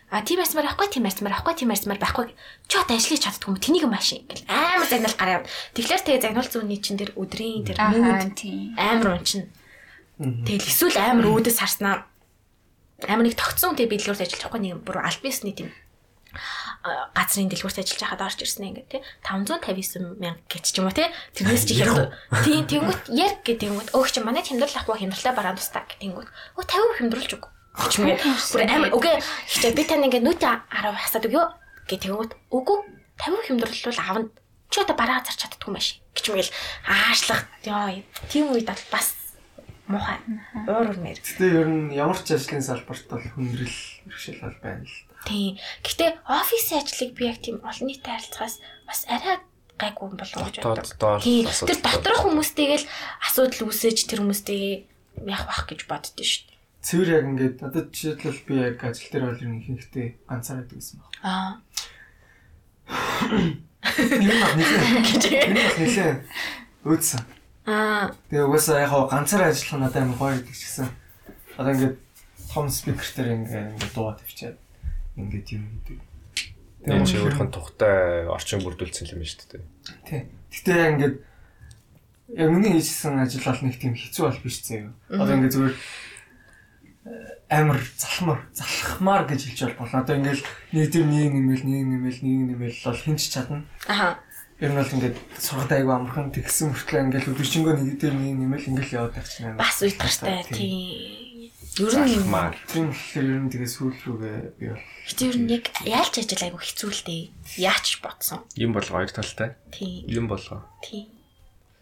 А тийм арцмаар байхгүй тийм арцмаар байхгүй тийм арцмаар байхгүй чи одоо ажиллаж чаддгүй юм тэнийг машин гэл амар загнал гараа. Тэгэхээр тэгээ загнуул зүүнний чин дээр өдрийн тэр амар унчин. Тэгэл эсвэл амар өөдөс харснаа амар нэг тогтсон тэг бидлүүрт ажиллаж байгаа нэг бүр аль бисний тийм газрын дэлгүүрт ажиллаж байхад орж ирсэн ингээд тий. 559 мянга гэж ч юм уу тий. Тэрнээс чи хямд тий тэнгүүт яг гэх тэнгүүт. Өөх чи манай хямдрал ахгүй хямдралаа бараан тустаа гэх тэнгүүт. Өө 50 хямдруулж өг гэж мэгээ бүр амар үгүй. Хичээ би тань ингээд нүд 10 хасаад өгөө гэх тэнгүүт. Үгүй. 50 хямдруулвал авна. Чи одоо бараа зарч чаддгүй маш гэж мэгээл аашлах. Ёо тийм үед бол бас муухай. Уур урмэр Гэтэ ер нь ямар ч ажлын салбарт бол хүндрэл бэрхшээл бол байна л. Тийм. Гэхдээ офисын ажлыг би яг тийм олон нийтэд харилцахаас бас арай гайгүй болов уу гэж боддог. Тийм. Тэр доторх хүмүүстэйгээл асуудал үүсэж тэр хүмүүстэй яах бах гэж боддөө шүү дээ. Цэвэр яг ингээд одоо жишээлбэл би яг ажил дээр бол нь ихэнхдээ ганцаараа байдаг гэсэн баг. Аа. Энэ баг нэлээ. Өөдсөн. Аа. Тэгээ угаасаа яг хаа ганцаараа ажиллах надад амар гоё гэдэг ч гэсэн. Одоо ингээд том спикертэр ингээд ингээд дуу тавьчаад ингээд юм гэдэг. Энэ чи өөрхөн тухтай орчин бүрдүүлсэн юм байна шүү дээ. Тий. Гэтэ яг ингээд яг миний хийсэн ажил бол нэг тийм хэцүү бол биш заяа. Одоо ингээд зүгээр э, амар залхмаар залхмаар гэж хэлж бол болно. Одоо ингээд нэг тийм нэг нэмэл нэг нэмэл нэг нэмэл бол хинч чадна. Аха. Ер нь бол ингээд сургад айгу амархан тэгсэн мөртлөө ингээд өдөржингөө нэг тийм нэг нэмэл ингээд л яваад тагчна. Бас уйтгартай тийм. Ер нь Маар. Тийм болохоор ер нь тэгээ сүүл рүүгээ би бол Гэтэ ер нь яг яалч ажил айгу хэцүү л дээ. Яач бодсон. Юм болго хоёр талтай. Тийм. Юм болго. Тийм.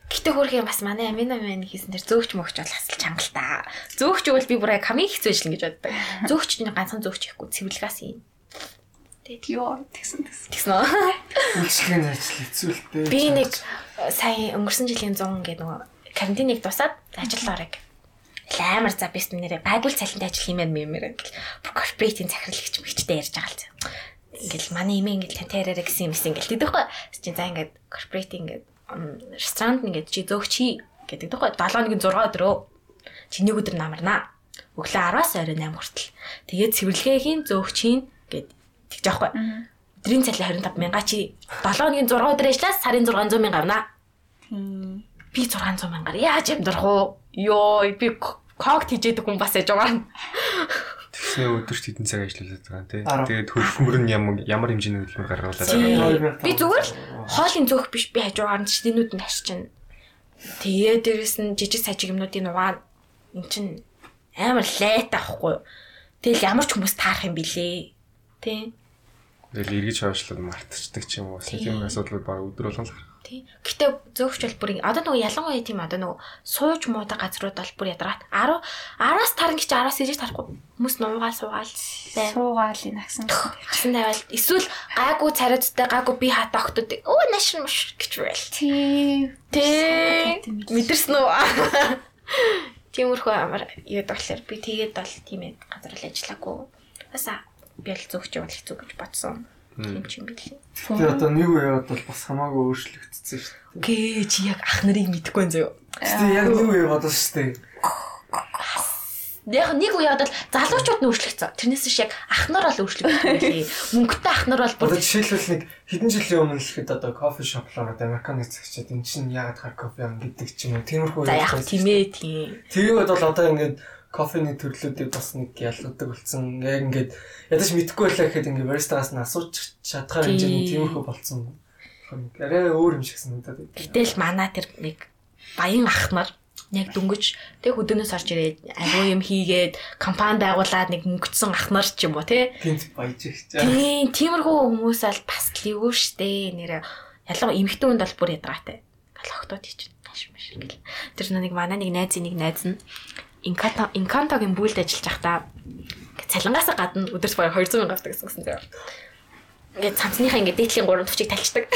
Гэтэ хөрхийн бас манай амина мэн хийсэн тэр зөөгч мөгч бол асал чанга л та. Зөөгч бол би бүр яг хамгийн хэцүү ажил гэж боддог. Зөөгч нь ганцхан зөөгч ихгүй цэвэрлэгээс юм. Йоо тэгсэн тэгсэн. Тэгсэн үү? үйлчлэгийн ажил хэцүүлтэй. Би нэг сая өнгөрсөн жилийн 100 гэдэг нөгөө карантиныг дусаад ажил орог. Амар за бист нэрээ байгуул цалинтай ажил хиймээр мэмэр ингээл бүр корпоратийн захирагч мэгчтэй ярьж байгаа л зэ. Ингээл манай имээ ингээл тантай яриараа гэсэн юм эс ингээл тэгдэг хгүй. Чи за ингээд корпорат ингээд ресторанд ингээд чи зөөгч хий гэдэг дэхгүй 7-ны 6 өдрөө чи нэг өдөр намарнаа. Өглөө 10-аас орой 8 хүртэл. Тэгээд цэвэрлэгийн зөөгчийн гэд тэгж аахгүй. Өдрийн цалин 25 мянга чи 7-ны 6 өдөр ажиллаад сарын 600 мянга авнаа. Би 600 мянгаар яаж амьдрах уу? Йоо, би к- когт хийжээдэг хүн бас яж байгаа. Тэгснээ өдөрт хэдэн цаг ажиллаад байгаа тий. Тэгээд хөлбөмбөр нь ямар ямар хэмжээний хөдөлмөр гаргуулаад Тийм. байгаа. Би зүгээр л хоолын зөөх биш би хажуугаар нь чинүүд нь харчин. Тэгээ дээрэс нь жижиг сажиг юмнуудын угаа эн чин амар лайт авахгүй. Тэгэл ямар ч хүмүүс таарах юм билээ. Тэ. Тэгэл эргэж хавшлаад мартчихдаг ч юм уу. Тийм асуудлууд баг өдөр болгон л гарах. Тий. Гэтэ зөөгч бол бүр ин- одоо нөгөө ялангуяа тийм одоо нөгөө сууж муудаг газрууд бол бүр ядраат 10 10-аас таран гэж 10-аас ирж тарахгүй хүмүүс нуугаал суугаал бай. Суугаал энэ агсан. Гэсэн тавиал эсвэл гайгүй царайдтай гайгүй би хата охтууд өө нашин мш гэж байл. Тийм. Тэ мэдэрсэн үү? (laughs) Тиймэрхүү амар яд болохоор би тэгээд бол тийм ээ газар л ажиллаагүй. Баса би л зөвч явал хэцүү гэж бодсон. Ч юм билээ. Тэгээ одоо нэг үе яваад бол бас хамаагүй өөрчлөгдсөн шүү дээ. Гээ чи яг ах нарыг мэдгүй юм зөө. Гэтэ яг нэг үе бодсон шүү дээ. Яг нэг үе бодвол залуучууд нь өөрчлөгдсөн. Тэрнээс биш яг ах нар бол өөрчлөгдсөн билээ. (laughs) Мөнгөтэй ах нар бол бүр жишээлбэл нэг хэдэн жилийн өмнө л ихэд одоо кофе шоплоор одоо американы цагчаад эн чинь яагаад хар кофе ам гэдэг ч юм уу. Тиймэрхүү за яг тийм ээ тийм. Тэгээд бол одоо ингээд кофений төрлүүдийг бас нэг ялгадаг болсон. Яг ингээд ядаж мэдэхгүй байлаа гэхэд ингээд баристаас нь асууж чадхаар хэмжээний Тийм. тиймэрхүү болсон. Арай өөр юм шиг санагдаад байна. Гэтэл манай тэр нэг баян ах нар яг дөнгөж тэг хөдөөнөөс орж ирээд агуу юм хийгээд компани байгуулад нэг мөнгөцсөн ах нар ч юм уу тий. Гинт баяж их чаа. Тийм тиймэрхүү хүмүүс аль бас л эвгүй штэ нэр ялангуяа эмэгтэй хүнд бол бүр ядраатай. Галохтууд хийж тааш маш ингээл. Тэр нэг манай нэг найзын нэг найз нь Инканто Инкантогийн бүлд ажиллаж байхдаа цалингаас гадна өдөрт бараг 200 мянга авдаг гэсэн гэсэн. Ингээд цамцныхаа ингээд дээдлийн 3 төвчийг талчдаг. (laughs)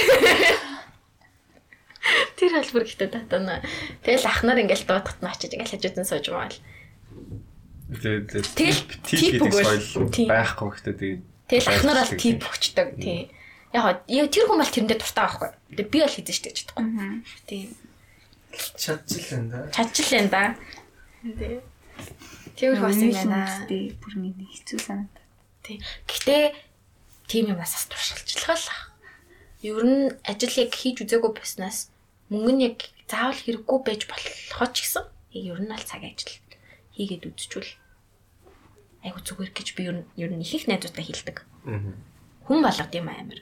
Тэр хэлбэр гэхдээ татана. Тэгэл ах нар ингээл дуудахт нь очиж ингээл хажуудан сууж байгаа л. Тэгэл тип гэдэг байхгүй гэхдээ тэгээд Тэгэл ах нар бол тип өгчдөг. Тийм. Яг хоо тэр хүн бол тэрэндээ дуртай байхгүй. Тэгээ би бол хийдэж штэ гэж чадахгүй. Тийм. Чадчихлаа да. Чадчихлаа да. Тийм. Тэр бас юм байна. Тий, бүр нэг хэцүү санагдав. Тийм. Гэхдээ тийм юмнаас бас туршилчлага л. Ер нь ажил яг хийж үзээгүй байснаас мөнгө нь яг заавал хэрэггүй байж болохоо ч гэсэн яг ер нь аль цагийн ажил хийгээд үзчихвэл айгу зүгээр гэж би ер нь ер нь их их найзуудтай хэлдэг. Хүн болгод юм амар.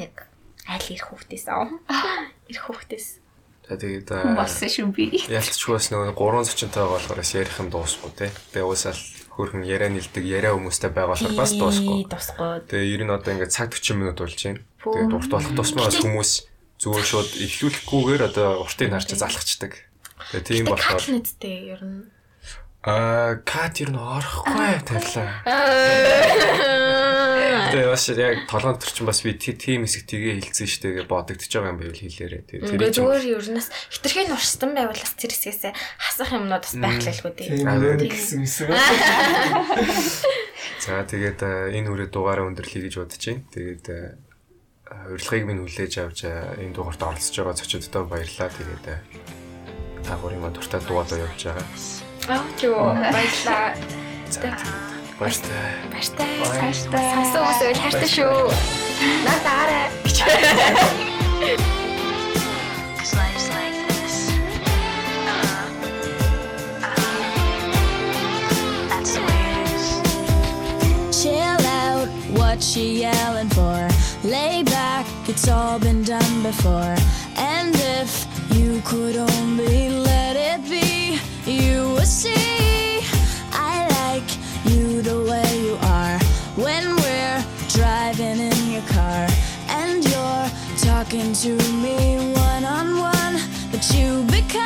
Яг айл ирэх хүүхдээс аа. (laughs) Ирэх хүүхдээс. За тэгээд болсон шүү би. ялцчгүй бас нөгөө 3 зочинтойгоо болохоор ярих юм дуусахгүй те. Тэгээ уусаал хөрхөн яриа нэлдэг яриа хүмүүстэй байгаа болохоор бас дуусахгүй. Дуусахгүй. Тэгээ ер нь одоо ингээд цаг 40 минут болж байна. Пүү. Тэгээд урт болох тусмаа бас хүмүүс зүгээр шууд эхлүүлэхгүйгээр одоо уртыг харж залхацдаг. Тэгээ тийм болохоор нэттэй ер нь. аа кат ер нь орохгүй тавилаа. Тэгээ бас яг толгойд төрчин бас би ти- тийм хэсэг тгээ хэлсэн штэ гэж бодогдож байгаа юм байвал хэлээрээ. Тэгээ зүгээр ер нь бас хитрхийн уршсан байвал бас тэр хэсгээс хасах юмнууд бас байхлалгүй дээ. Тийм Аа, нэр тийм. гэсэн юм. (laughs) За тэгээд энэ үрээ дугаараа өндөрлөе гэж бодож байна. Тэгээд урилгыг минь хүлээж авч энэ дугаарт оролцож байгаа зочдтой баярлалаа. Тэгээд та гурийн ма дуртай дуугаа явж байгаа. Аа чөө баярлаа. Баяртай. Başta. Başta. Başta. Sen soğumu söyle. Başta şu. What she yelling for? Lay back, it's all been done before. And if you could only let it be, you would see. Driving in your car. And you're talking to me one on one, but you become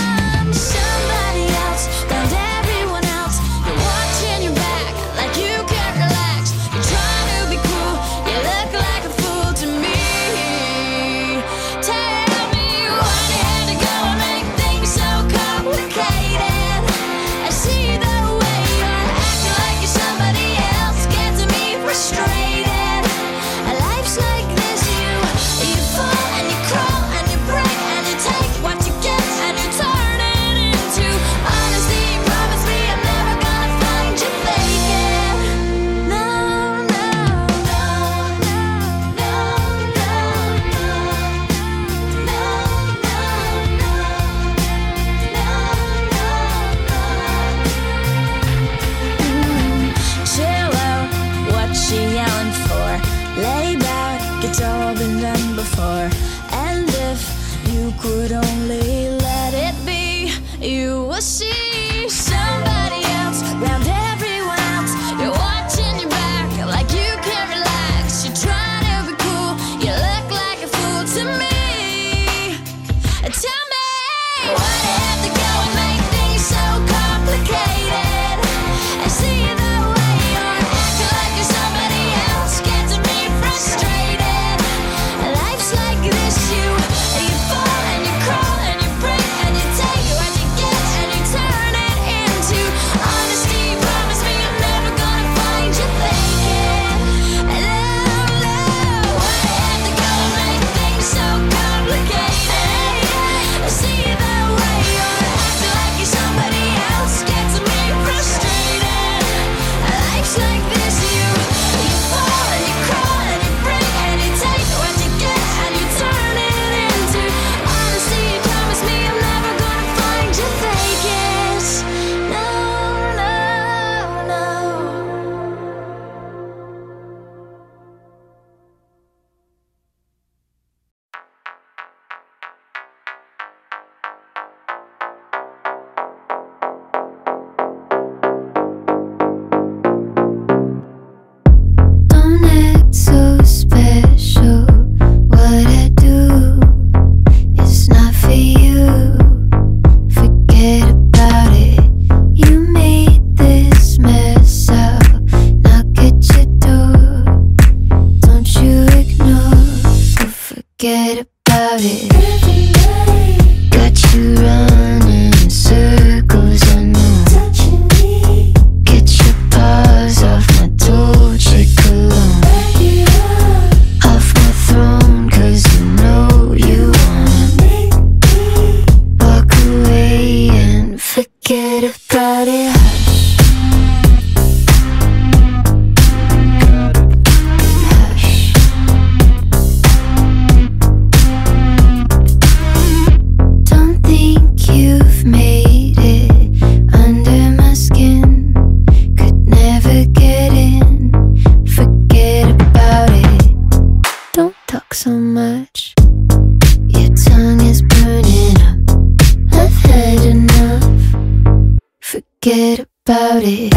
parler.